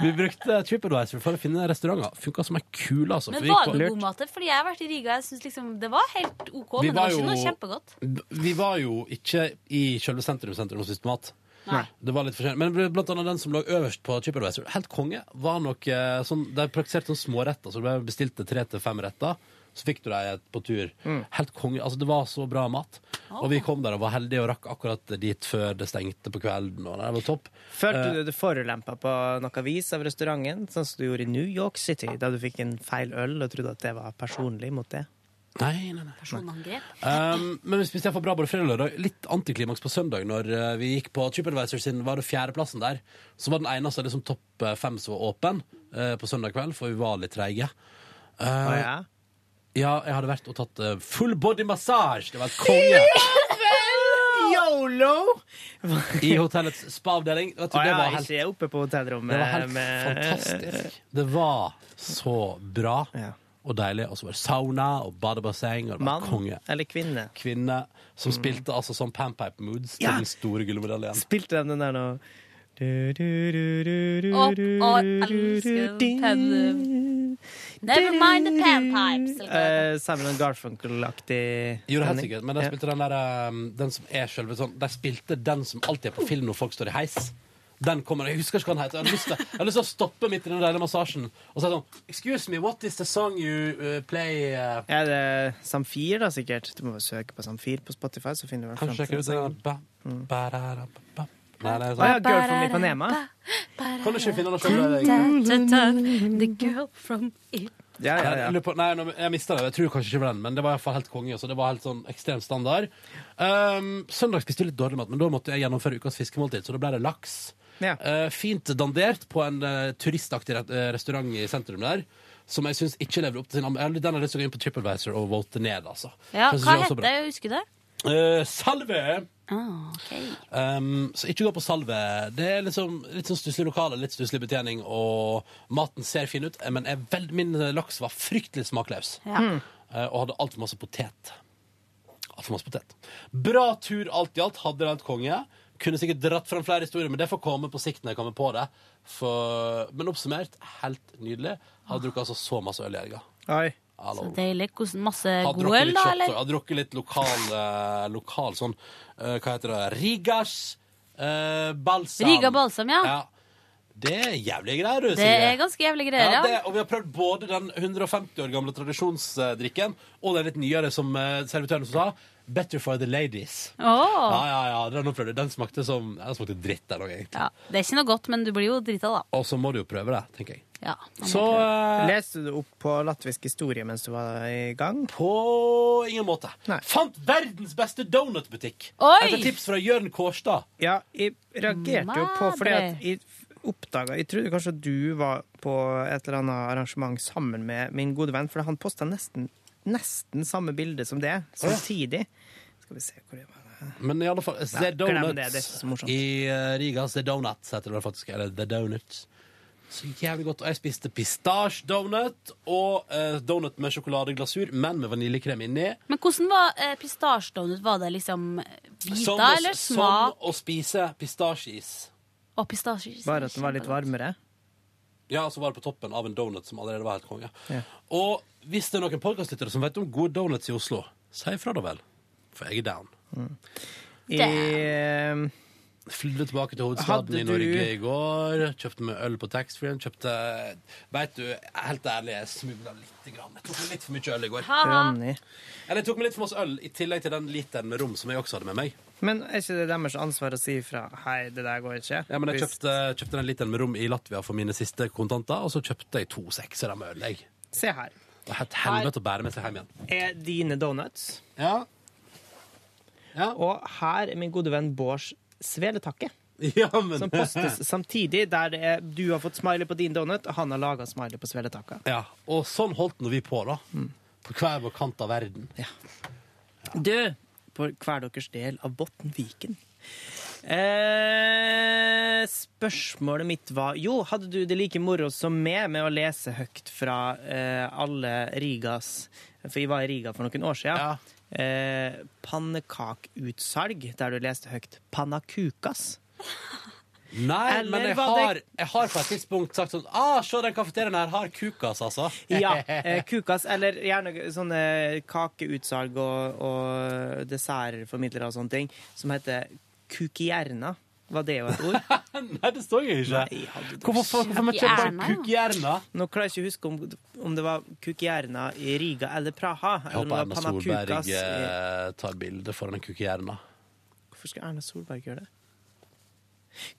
Vi brukte TripAdvisor for å finne restauranter. Funka som ei kule, altså. Men var det god mat? Fordi jeg har vært i Riga. Jeg synes liksom det var helt OK, Vi men det var var ikke noe kjempegodt. Vi var jo ikke i selve sentrum, sentrum og spiste mat. Nei. Det var litt forskjellig. Men blant annet den som lå øverst på TripAdvisor, helt konge, var nok eh, sånn De praktiserte sånn småretter, så du bestilte tre til fem retter. Så fikk du deg på tur. Helt konge. Altså, det var så bra mat. Og vi kom der og var heldige og rakk akkurat dit før det stengte på kvelden. Og det var topp. Følte Eh, du det forulempa på noe vis av restauranten, sånn som du gjorde i New York City, da du fikk en feil øl og trodde at det var personlig mot det? Nei, nei, nei. Personangrep. Um, men vi spiste iallfall bra både fredag og lørdag. Litt antiklimaks på søndag, når uh, vi gikk på TripAdvisor sin var det fjerdeplassen der. Så var den eneste liksom, topp eh, fem som var åpen uh, på søndag kveld, for vi var litt treige. Uh, oh, ja? ja, jeg hadde vært og tatt uh, full body massage. Det var et konge Yolo! i hotellets spa-avdeling. Du, Å det var helt, ikke oppe på hotellrommet det var helt med fantastisk. Det var så bra Ja. Og deilig. Og så var det sauna og badebasseng. Og det var Mann konge. eller kvinne? Kvinne som spilte altså sånn panpipe moods til Ja. den store gullmedaljen. Spilte de den der nå Å, å, du, elsker den. Never mind the panpipes. eller hva det heter. Eh, Simon Garfunkel-aktig Jo, det er helt sikkert, men de Ja. spilte den der um, Den som er selve sånn De spilte den som alltid er på film når folk står i heis. Den kommer, Jeg husker ikke hva den heter. Jeg har lyst til, jeg har lyst til å stoppe midt i den deilige massasjen og si sånn Excuse me, what is the song you uh, play uh, Er det Samfir, da, sikkert? Du må bare søke på Samfir på Spotify, så finner du den. Kan du frem sjekke ut det? Ba, ba, da, da, ba, ba. Nei, det er Å ja, sånn. Girl from Ipanema. Kan du ikke finne det sjøl? The girl from Ipanema. Ja, ja, ja. Nei, jeg mista det. Jeg tror kanskje ikke på den, men det var i hvert fall helt konge. Så det var helt sånn ekstremt standard. Um, søndag spiste vi litt dårlig mat, men da måtte jeg gjennomføre ukas fiskemåltid, så da ble det laks. Eh, fint dandert på en eh, turistaktig re- eh, restaurant i sentrum der. Som jeg syns ikke lever opp til sin Den har jeg lyst til å gå inn på TripAdvisor og vote ned, altså. Ja, Den synes hva jeg er heter bra. det? Husker du det? Eh, salve! Ah, ok. Um, så ikke gå på salve. Det er liksom, litt sånn stusslig lokale, litt stusslig betjening, og maten ser fin ut, eh, men er veld, min laks var fryktelig smakløs. Ja. Mm. Eh, og hadde altfor masse potet. Altfor masse potet. Bra tur alt i alt. Hadde det helt konge. Kunne sikkert dratt fram flere historier, men det får komme på sikt når jeg kommer på det. For, men oppsummert, helt nydelig. Hadde drukket altså så masse øl i helga. Oi. Så deilig. Hvordan, masse god øl, da, eller? hadde drukket litt lokal, eh, lokal sånn eh, Hva heter det? Rigas eh, balsam. Riga balsam, ja. ja. Det er jævlige greier, du, Det er ganske jævlige greier, ja. det, og vi har prøvd både den 150 år gamle tradisjonsdrikken og den litt nyere som uh, servitøren sa. Better for the ladies. Åh. Ja, ja, ja, den, den smakte som Den smakte dritt, den òg, egentlig. Ja, det er ikke noe godt, men du blir jo drita, da. Og så må du jo prøve det, tenker jeg. Ja, Så prøve. eh, Leste du opp på latvisk historie mens du var i gang? På ingen måte. Nei. Fant verdens beste donutbutikk! Oi! Etter tips fra Jørn Kårstad. Ja, jeg reagerte jo på fordi at jeg oppdaga Jeg trodde kanskje at du var på et eller annet arrangement sammen med min gode venn, for han posta nesten, nesten samme bilde som det, samtidig. Skal vi se hvor det var. Men i alle fall, Nei, The Donuts i uh, Riga. The Donuts heter det faktisk. Eller The Donuts. Så jævlig godt. Og jeg spiste pistasje-donut og eh, donut med sjokoladeglasur, men med vaniljekrem inni. Men hvordan var eh, pistasjedonut? Var det liksom biter Som eller Som smak å spise pistasjeis. Og pistasje? Bare at den var litt varmere? Ja, så var det på toppen av en donut som allerede var helt konge. Ja. Og hvis det er noen podkastlyttere som vet om gode donuts i Oslo, si ifra da vel. For jeg er down. I, eh, Flydde tilbake til hovedstaden i du- Norge i går. Kjøpte meg øl på taxfree. Kjøpte Vet du, helt ærlig, jeg smugla litt. Grann. Jeg tok meg litt for mye øl i går. Eller jeg tok meg litt for masse øl i tillegg til den literen med rom som jeg også hadde med meg. Men er ikke det deres ansvar å si ifra? Hei, det der går ikke. Ja, men jeg kjøpte, kjøpte den literen med rom i Latvia for mine siste kontanter, og så kjøpte jeg to sekser med øl. Jeg. Se her. Det er et helvete å bære med seg hjem igjen. Er dine donuts. Ja. Og her er min gode venn Bårds sveletakke. Ja, men Som postes samtidig, der det er, du har fått smiley på din donut, og han har laga smiley på sveletakka. Ja, og sånn holdt nå vi på, da. På hver vår kant av verden. Du, på hver deres del av Botnviken. Eh, spørsmålet mitt var Jo, hadde du det like moro som meg med å lese høyt fra eh, alle Rigas For jeg var i Riga for noen år siden. Eh, Pannekakeutsalg, der du leste høyt 'Pannakukas'. Nei, Eller men jeg var det- har, jeg har på et tidspunkt sagt sånn Ah, se, den kafeteriaen her har kukas, altså. Ja, eh, kukas, eller gjerne sånne kakeutsalg og, og dessertformidlere og sånne ting, som heter kukierna. Var det jo et ord? Nei, det står jo ikke. Nei, hadde du Hvorfor, får må jeg kjøpe Kukierna, kukjerna? Nå klarer jeg ikke å huske om, om det var kukierna i Riga eller Praha. Jeg Eller om håper det Erna var Solberg Panakukas i- eh, tar bilde foran en kukjerna. Hvorfor skal Erna Solberg gjøre det?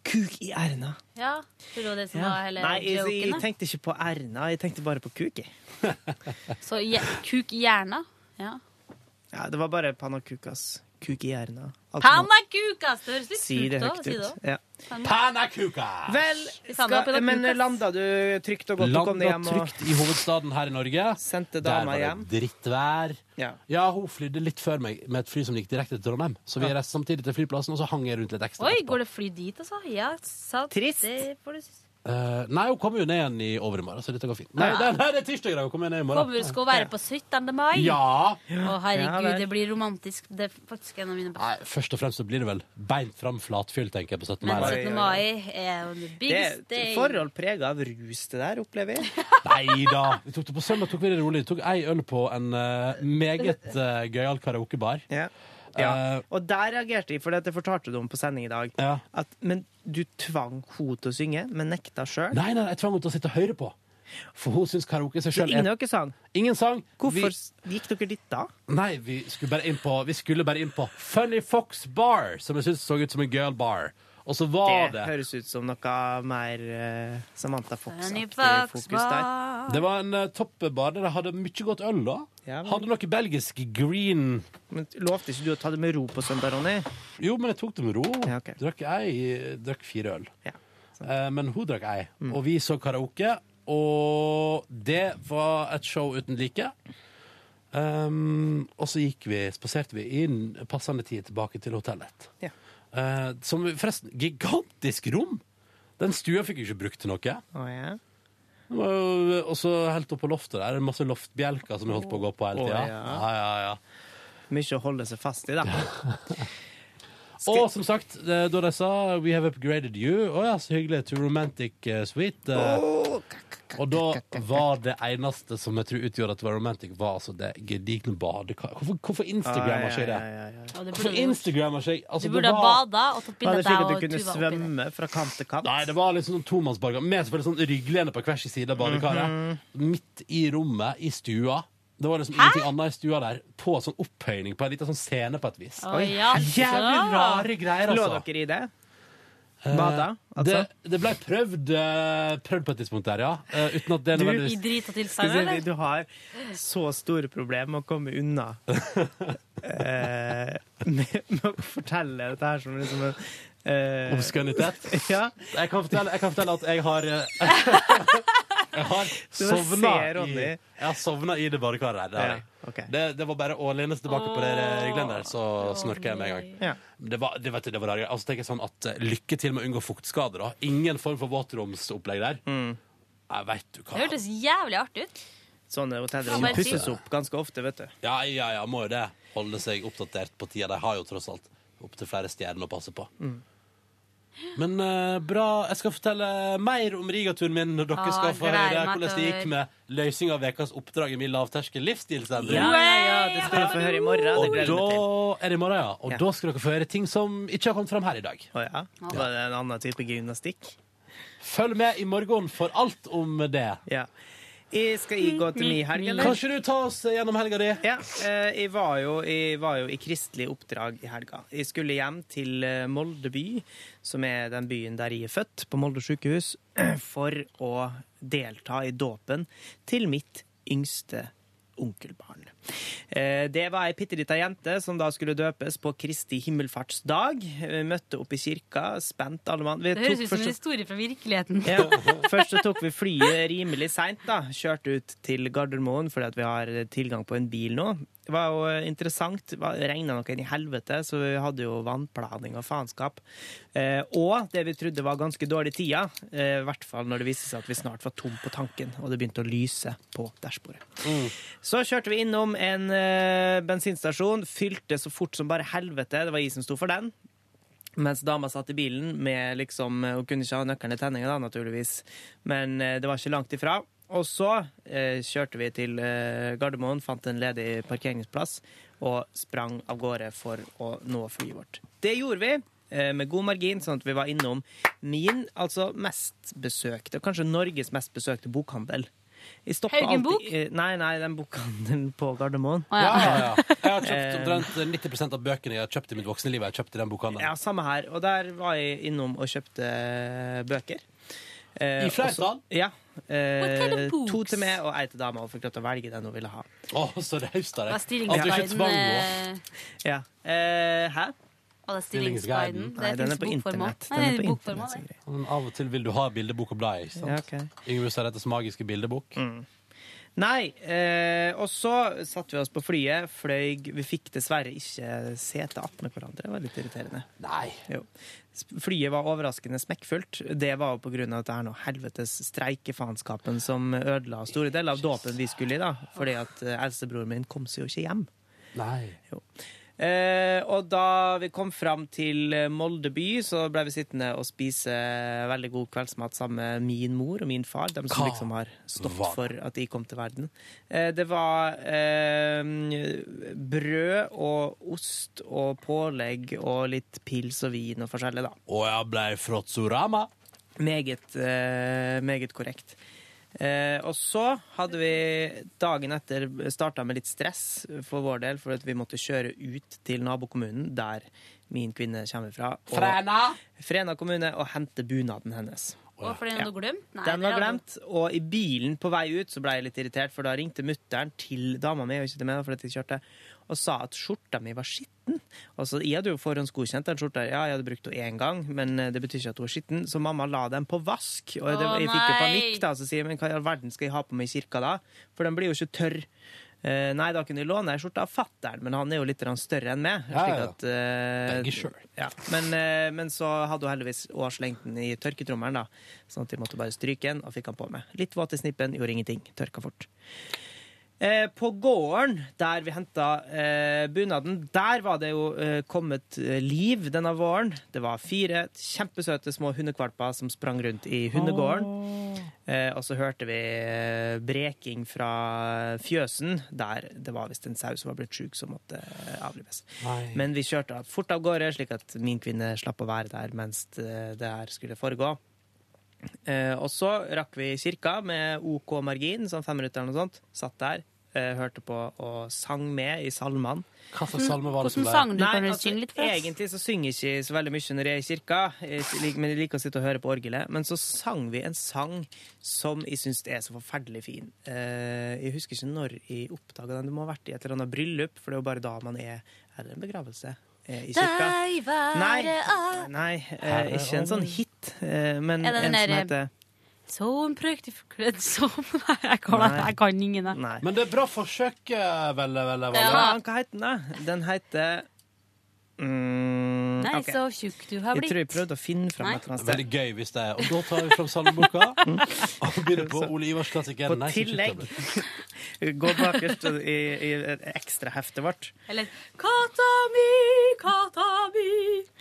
Kuk i Erna. Ja, tror du det som Ja. var hele Nei, jeg, jeg tenkte ikke på Erna, jeg tenkte bare på kuk. jeg. Så je- kuk i hjerna? Ja. Ja, det var bare panakukas. Kuk i hjernen. Panakuka! Det høres litt Si det høyt ut. Si. Ja. Panakuka! Vel, skal, men landa du trygt og godt Landa og hjem? Og... trygt i hovedstaden her i Norge. Sendte Der var det drittvær. Ja. Ja, hun flydde litt før meg med et fly som gikk direkte til Trondheim. Så vi Ja. reiste samtidig til flyplassen, og så hang jeg rundt litt ekstra. Oi, etterpå. går det fly dit, altså? Ja, sant. Trist. Det får du si. Eh, nei, hun kommer jo ned igjen i overmorgen, så dette går fint. Nei, det, nei, det er tirsdag i dag. Hun kommer ned i morgen. Kommer skal være på 17. mai. Ja. Å, herregud, Ja, det blir romantisk. Det er faktisk en av mine beste. Nei, først og fremst så blir det vel beint fram flatfyll, tenker jeg, på 17. mai. Men 17. mai er jo the Det biggest day. forhold prega av rus, det der, opplever jeg. Nei da. Vi tok det på søndag tok vi det rolig. Vi tok ei øl på en uh, meget uh, gøyal karaokebar. Ja. Ja. Eh, Og der reagerte jeg, for det fortalte du om på sending i dag. Ja. At, men du tvang henne til å synge, men nekta sjøl. Nei, nei, jeg tvang henne til å sitte og høre på. For hun syns karaoke seg sjøl Ingen dere sang. Ingen sang. Hvorfor Vi, gikk dere dit da? nei, vi skulle bare inn på Vi skulle bare inn på Funny Fox Bar, som jeg syns så ut som en girl bar. Og så var Det det høres ut som noe mer uh, Samantha Fox-aktig fokus der. Det var en uh, toppbar der de hadde mye godt øl. da Ja, men- Hadde noe belgisk green Men Lovte ikke du å ta det med ro på søndag, Ronny? Jo, men jeg tok det med ro. Ja, okay. Drakk ei, drakk fire øl. Ja, uh, men hun drakk ei. Mm. Og vi så karaoke, og det var et show uten like. Um, og så gikk vi, spaserte vi inn passende tid tilbake til hotellet. Ja. Eh, som forresten Gigantisk rom! Den stua fikk jeg ikke brukt til noe. Oh, ja. Det var jo- Og så helt oppe på loftet der er masse loftbjelker som jeg holdt på å gå på hele Å, tida. ja. Ja, ja, ja. Mye å holde seg fast i, da. Og som sagt, eh, da de sa 'We have upgraded you', å ja, så hyggelig, to romantic eh, suite. eh, og da var det eneste som jeg tror utgjorde at det var romantic, var altså det gedigne badekaret. Hvorfor, hvorfor Instagrammer ikke det? Ja, det Hvorfor. Instagrammer ikke altså, Du burde ha var- bada og tatt bilde av deg og kunne Tuva oppi det. svømme fra kant til kant? Nei, det var liksom sånn tomannsbadekar med selvfølgelig sånn rygglene på hver sin side av badekaret. Mhm. Midt i rommet, i stua. Det var liksom ingenting annet i stua der. På sånn opphøyning, på en liten sånn scene på et vis. Oi, ja, Jævlig rare greier, Lå altså. dere i det? Eh, da? altså? Det, det ble prøvd, eh, prøvd på et tidspunkt der, ja. Eh, uten at det Du- nødvendigvis I drita til seg, eller? Du har så store problemer med å komme unna eh, med, med å fortelle dette her som liksom en eh, Obskønitet? Ja. Jeg kan fortelle, jeg kan fortelle at jeg har Jeg har sovna i, jeg har sovna i det badekaret der. Det, Ja, okay. det, det var bare å lene seg tilbake på det reglene der, så snorka jeg med en gang. Ja. Det var, det, vet du, det var rare. Altså, tenker jeg sånn at eh, Lykke til med å unngå fuktskader. da Ingen form for våtromsopplegg der. Mm. Jeg vet du Det hørtes jævlig artig ut. Sånne hoteller Ja, pusses opp ganske ofte, vet du. Ja, ja, ja, må jo det. Holde seg oppdatert på tida. De har jo tross alt opptil flere stjerner å passe på. Mm. Men eh, bra. Jeg skal fortelle mer om rigaturen min når dere Ah, skal få gleder høre meg hvordan det til å gikk med løsning av ukas oppdrag i min lavterskel livsstilsendring. Ja, ja, ja, det skal vi få høre i morgen. Det Og gleder jeg da meg til. er det i morgen, ja. Og Ja. da skal dere få høre ting som ikke har kommet fram her i dag. Å ja? Var det en annen type gymnastikk? Følg med i morgen for alt om det. Ja. Jeg skal jeg gå til min helg, eller? Kanskje du tar oss gjennom helga di? Ja, eh, jeg var, jo, jeg var jo i kristelig oppdrag i helga. Jeg skulle hjem til eh, Molde by, som er den byen der jeg er født, på Molde sykehus, for å delta i dåpen til mitt yngste onkelbarn. Eh, Det var ei bitte lita jente som da skulle døpes på Kristi himmelfartsdag. Vi møtte opp i kirka, spent alle mann. Vi Det høres ut som en historie fra virkeligheten. ja. Først så tok vi flyet rimelig seint, da. Kjørte ut til Gardermoen fordi at vi har tilgang på en bil nå. Det var jo interessant. Det regna noe inn i helvete, så vi hadde jo vannplaning og faenskap. Eh, og det vi trodde var ganske dårlig tida, eh, i hvert fall når det viste seg at vi snart var tom på tanken, og det begynte å lyse på dashbordet. Så kjørte vi innom en eh, bensinstasjon, fylte så fort som bare helvete. Det var jeg som sto for den. Mens dama satt i bilen med liksom Hun kunne ikke ha nøkkelen til tenninga, da, naturligvis. Men eh, det var ikke langt ifra. Og så eh, kjørte vi til eh, Gardermoen, fant en ledig parkeringsplass og sprang av gårde for å nå flyet vårt. Det gjorde vi. eh, Med god margin, sånn at vi var innom min altså mest besøkte, kanskje Norges mest besøkte bokhandel. Haugen Bok? eh, Nei, nei, den bokhandelen på Gardermoen. Ja, ja. ja, ja. Jeg har kjøpt Eh, omtrent 90% av bøkene jeg har kjøpt i mitt voksne liv. Jeg har kjøpt i den bokhandelen. Ja, samme her. Og der var jeg innom og kjøpte eh, bøker. Eh, I flertall? Ja. Eh, What kind of to til meg og ei til dama, og fikk lov til å velge den hun ville ha. Oh, så raust av deg. At du ikke tvang henne. Ja. Eh, hæ? Var det stillingsguiden? Stillingsguiden. Nei, den er på internett. Den er på er internett, av og til vil du ha bildebok og blad. ikke sant? Ja, ok. Yngve sa dette som Magiske bildebok. Nei, eh, og så satte vi oss på flyet, fløy Vi fikk dessverre ikke sete attmed hverandre. Det var litt irriterende. Nei. Jo. Flyet var overraskende smekkfullt. Det var jo på grunn av at det er noe helvetes streikefaenskapen som ødela store deler av dåpen vi skulle i, da. Fordi at eh, eldstebroren min kom seg jo ikke hjem. Nei. Jo. Eh, og da vi kom fram til eh, Molde by, så ble vi sittende og spise veldig god kveldsmat sammen med min mor og min far. De som Hva liksom har stått for at de kom til verden. Eh, det var eh, brød og ost og pålegg og litt pils og vin og forskjellig, da. Og jeg ble fråtsorama. Meget, eh, meget korrekt. Eh, og så hadde vi dagen etter starta med litt stress for vår del, for at vi måtte kjøre ut til nabokommunen, der min kvinne kommer fra. og- Frena! Frena kommune, og hente bunaden hennes. Og fordi den Ja. hadde glemt? Nei, Den var glemt, og i bilen på vei ut så ble jeg litt irritert, for da ringte mutter'n til dama mi og ikke til meg, for at jeg kjørte, og sa at skjorta mi var skitten. Altså, jeg hadde jo forhåndsgodkjent den skjorta. Ja, jeg hadde brukt den én gang, men eh, det betyr ikke at hun var skitten, så mamma la den på vask. Og det, jeg fikk jo panikk, da, så sier jeg men hva i all verden skal jeg ha på meg i kirka da? For den blir jo ikke tørr. Eh, nei, da kunne de låne ei skjorte av fatter'n, men han er jo litt større enn meg. Ja, ja. at, uh, ja. Men, uh, men så hadde hun heldigvis òg slengt den i tørketrommelen, da. Sånn at de måtte bare stryke den og fikk den på meg. Litt våt i snippen, gjorde ingenting. Tørka fort. Eh, på gården der vi henta eh, bunaden, der var det jo eh, kommet eh, liv denne våren. Det var fire kjempesøte små hundekvalper som sprang rundt i hundegården. Eh, og så hørte vi eh, breking fra fjøsen, der det var visst en sau som var blitt sjuk som måtte avlives. Nei. Men vi kjørte fort av gårde, slik at min kvinne slapp å være der mens det det her skulle foregå. Eh, og så rakk vi kirka med OK margin, sånn fem minutter eller noe sånt. Satt der, eh, hørte på og sang med i salmene. Hva for salme var det som ble sang du? Nei, altså, litt for oss? egentlig så synger jeg ikke så veldig mye når jeg er i kirka, men jeg liker å sitte og høre på orgelet. Men så sang vi en sang som jeg syns er så forferdelig fin. Eh, jeg husker ikke når jeg oppdaga den. Det må ha vært i et eller annet bryllup, for det er jo bare da man er Eller en begravelse i kirka. Deg være Nei, nei eh, ikke en sånn hit, eh, men Er det en som der- heter Sånn prektig forkledd som Nei, jeg kan, Nei. jeg kan ingen, jeg. Nei. Men det er bra forsøk, eh, Velle, Velle, Valle. Faen, hva heter den, da? Den heter mm, Nei, okay. så tjukk du har blitt. Jeg tror jeg prøvde å finne fram et eller Veldig gøy hvis det er Og da tar vi fram salmeboka og begynner på Ole Ivars klassiker. På Nei, tillegg. Gå bakerst i, i et ekstraheftet vårt. Eller Kata mi, kata mi,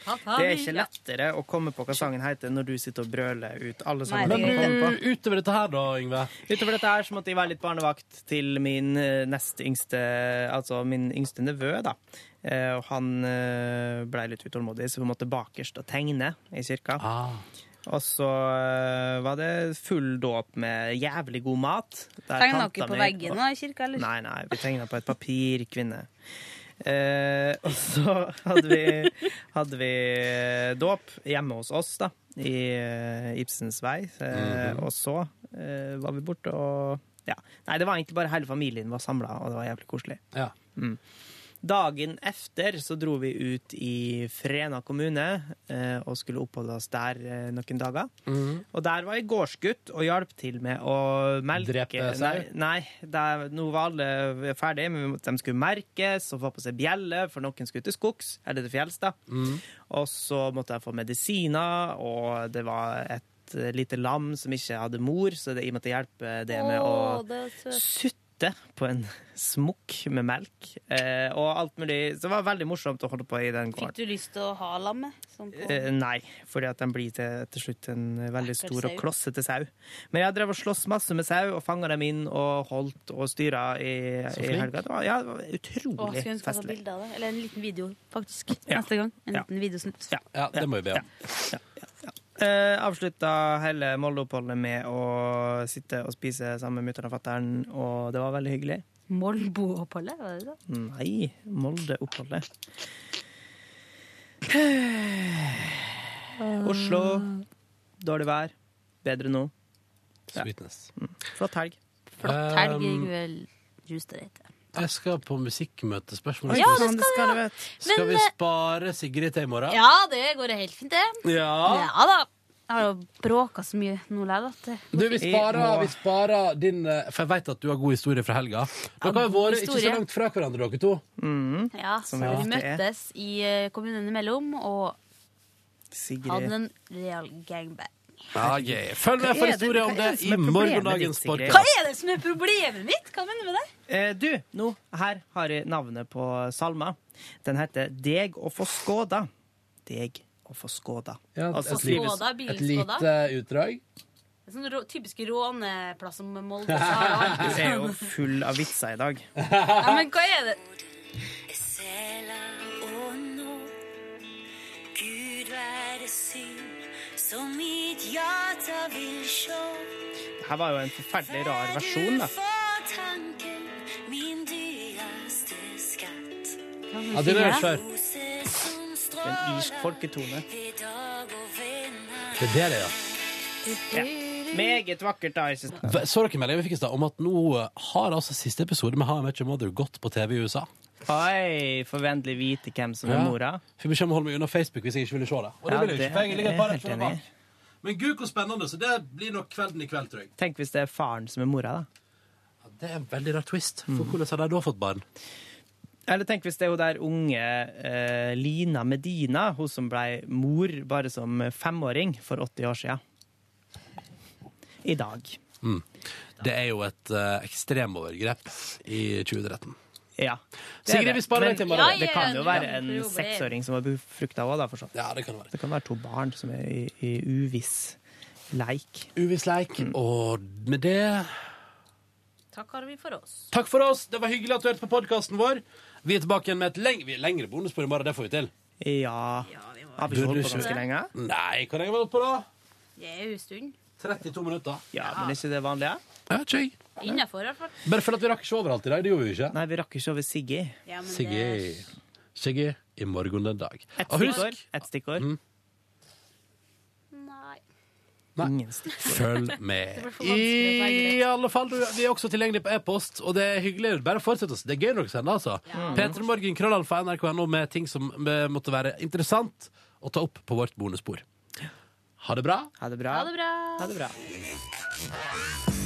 kata mi. Det er ikke lettere å komme på hva sangen heter når du sitter og brøler ut alle komme Men du, utover dette her, da, Yngve? Utover dette her så måtte jeg være litt barnevakt til min eh, nest yngste, altså min yngste nevø, da. Eh, Og han eh, ble litt utålmodig, så vi måtte bakerst og tegne i kirka. Ah. Og så eh, var det full dåp med jævlig god mat. Tegna dere på mi- veggen da, i kirka, eller? Nei, nei, vi tegna på et papir, kvinne. Eh, og så hadde vi, hadde vi dåp hjemme hos oss, da, i Ibsens vei. Eh, Og så eh, var vi borte og ja. Nei, det var egentlig bare hele familien var samla, og det var jævlig koselig. Ja. Mm. Dagen efter så dro vi ut i Frena kommune eh, og skulle oppholde oss der eh, noen dager. Mm. Og der var jeg gårdsgutt og hjalp til med å melke Drepe seg? Nei, nei der, nå var alle ferdige, men de skulle merkes og få på seg bjelle, for noen skulle til skogs, eller til fjells, da. Mm. Og så måtte jeg få medisiner, og det var et lite lam som ikke hadde mor, så det, jeg måtte hjelpe det med å Å, det er på en smokk med melk. Eh, og alt mulig. Så det var veldig morsomt å holde på i den Fikk du lyst til å ha lammet? Sånn Eh, nei, fordi at den blir til, til slutt en veldig stor og klossete sau. Men jeg drev og sloss masse med sau og fanga dem inn og holdt og styra i, i helga. Det var, ja, det var utrolig utrolig skulle ønske festlig. bilde av det. Eller en liten video, faktisk. Ja. Neste gang. En Ja. liten videosnutt. Ja, det må vi be om. Eh, avslutta hele Molde-oppholdet med å sitte og spise sammen med mutter'n og fatter'n, og det var veldig hyggelig. Molbo-oppholdet, var det det? Nei, Molde-oppholdet. Oslo, dårlig vær. Bedre nå. Ja. Sweetness. Mm. Flott helg. Flott helg i Um, kveld. Just det. Jeg skal på musikkmøte. Spørsmål Ja, det skal du. Skal Men, vi eh, spare Sigrid til i morgen? Ja, det går helt fint, det. Ja. Ja da. Jeg har jo bråka så mye nå likevel Du, vi sparer, vi sparer din eh, For jeg vet at du har god historie fra helga. Dere har jo vært ikke så langt fra hverandre, dere to. Ja, så vi vi møttes i eh, kommunen imellom og Sigrid. hadde en real gangbang. Ja. Følg med for er det- historie om det i morgendagens podkast. Hva er det som er problemet mitt? Hva mener du med det? Eh, du, nå, her har jeg navnet på salma. Den heter Deg å få skåda. Deg å få skåda. Ja, Altså, et, lite, Skåda, et lite utdrag. Det er sånn rå, typisk råneplass som Molde har Du er jo full av vitser i dag. Ja, men hva er det? Gud være syn som i. Det her var jo en forferdelig rar versjon, da. Ja, den har jeg hørt før. En irsk folketone. Det er det det, ja. Ja. Meget vakkert, da. jeg synes. Så dere meldingen vi fikk i stad om at nå har altså siste episode med How I Met Your Mother gått på TV i USA? Oi, får vi vite hvem som er Ja. mora. Fikk beskjed om å holde meg unna Facebook hvis jeg ikke ville se det. Og det Ja, vil jeg ikke, for jeg ligger er bare helt rett enig. bak. Men gud, hvor spennende. Så det blir nok kvelden i kveld, tror jeg. Tenk hvis det er faren som er mora, da. Ja, Det er en veldig rar twist. For hvordan har de da fått barn? Eller tenk hvis det er hun der unge eh, Lina Medina, hun som ble mor bare som femåring for 80 år siden. I dag. Mm. Det er jo et eh, ekstremovergrep i 2013. Ja. Sigrid, vi sparer deg til morgen. Det kan jo være en seksåring som har befrukta òg, da, for sånn. Ja, det kan være. Det kan være to barn som er i, i uviss leik. Uviss leik. Og med det Takk har vi for oss. Takk for oss. Det var hyggelig at du hørte på podkasten vår. Vi er tilbake igjen med et leng lengre bonusspor i morgen. Det får vi til. Ja. Har vi ikke holdt på ganske lenge? Nei, hvor lenge har vi holdt på, da? Det er en stund. 32 minutter. Ja, men er ikke det vanlige? Ja, jeg. Innafor, i hvert fall. Bare for at vi rakk ikke overalt i dag. Det gjorde vi ikke. Nei, vi rakk ikke over Siggy. Ja, men Siggy. Siggy i morgen den dag. Et Og husk- stikkord. Et stikkord. Mm. Nei. Nei. Ingen stikkord. Følg med. Blir for vanskelig å velge I alle fall, du, Vi er også tilgjengelige på e-post, og det er hyggelig. Bare fortsett oss. Det er gøy når dere sender, altså. Peter Morgen, krøllalfa, nrk.no med ting som eh, måtte være interessant å ta opp på vårt bonusspor. Ha det bra. Ha det bra. Ha det bra. Ha det bra.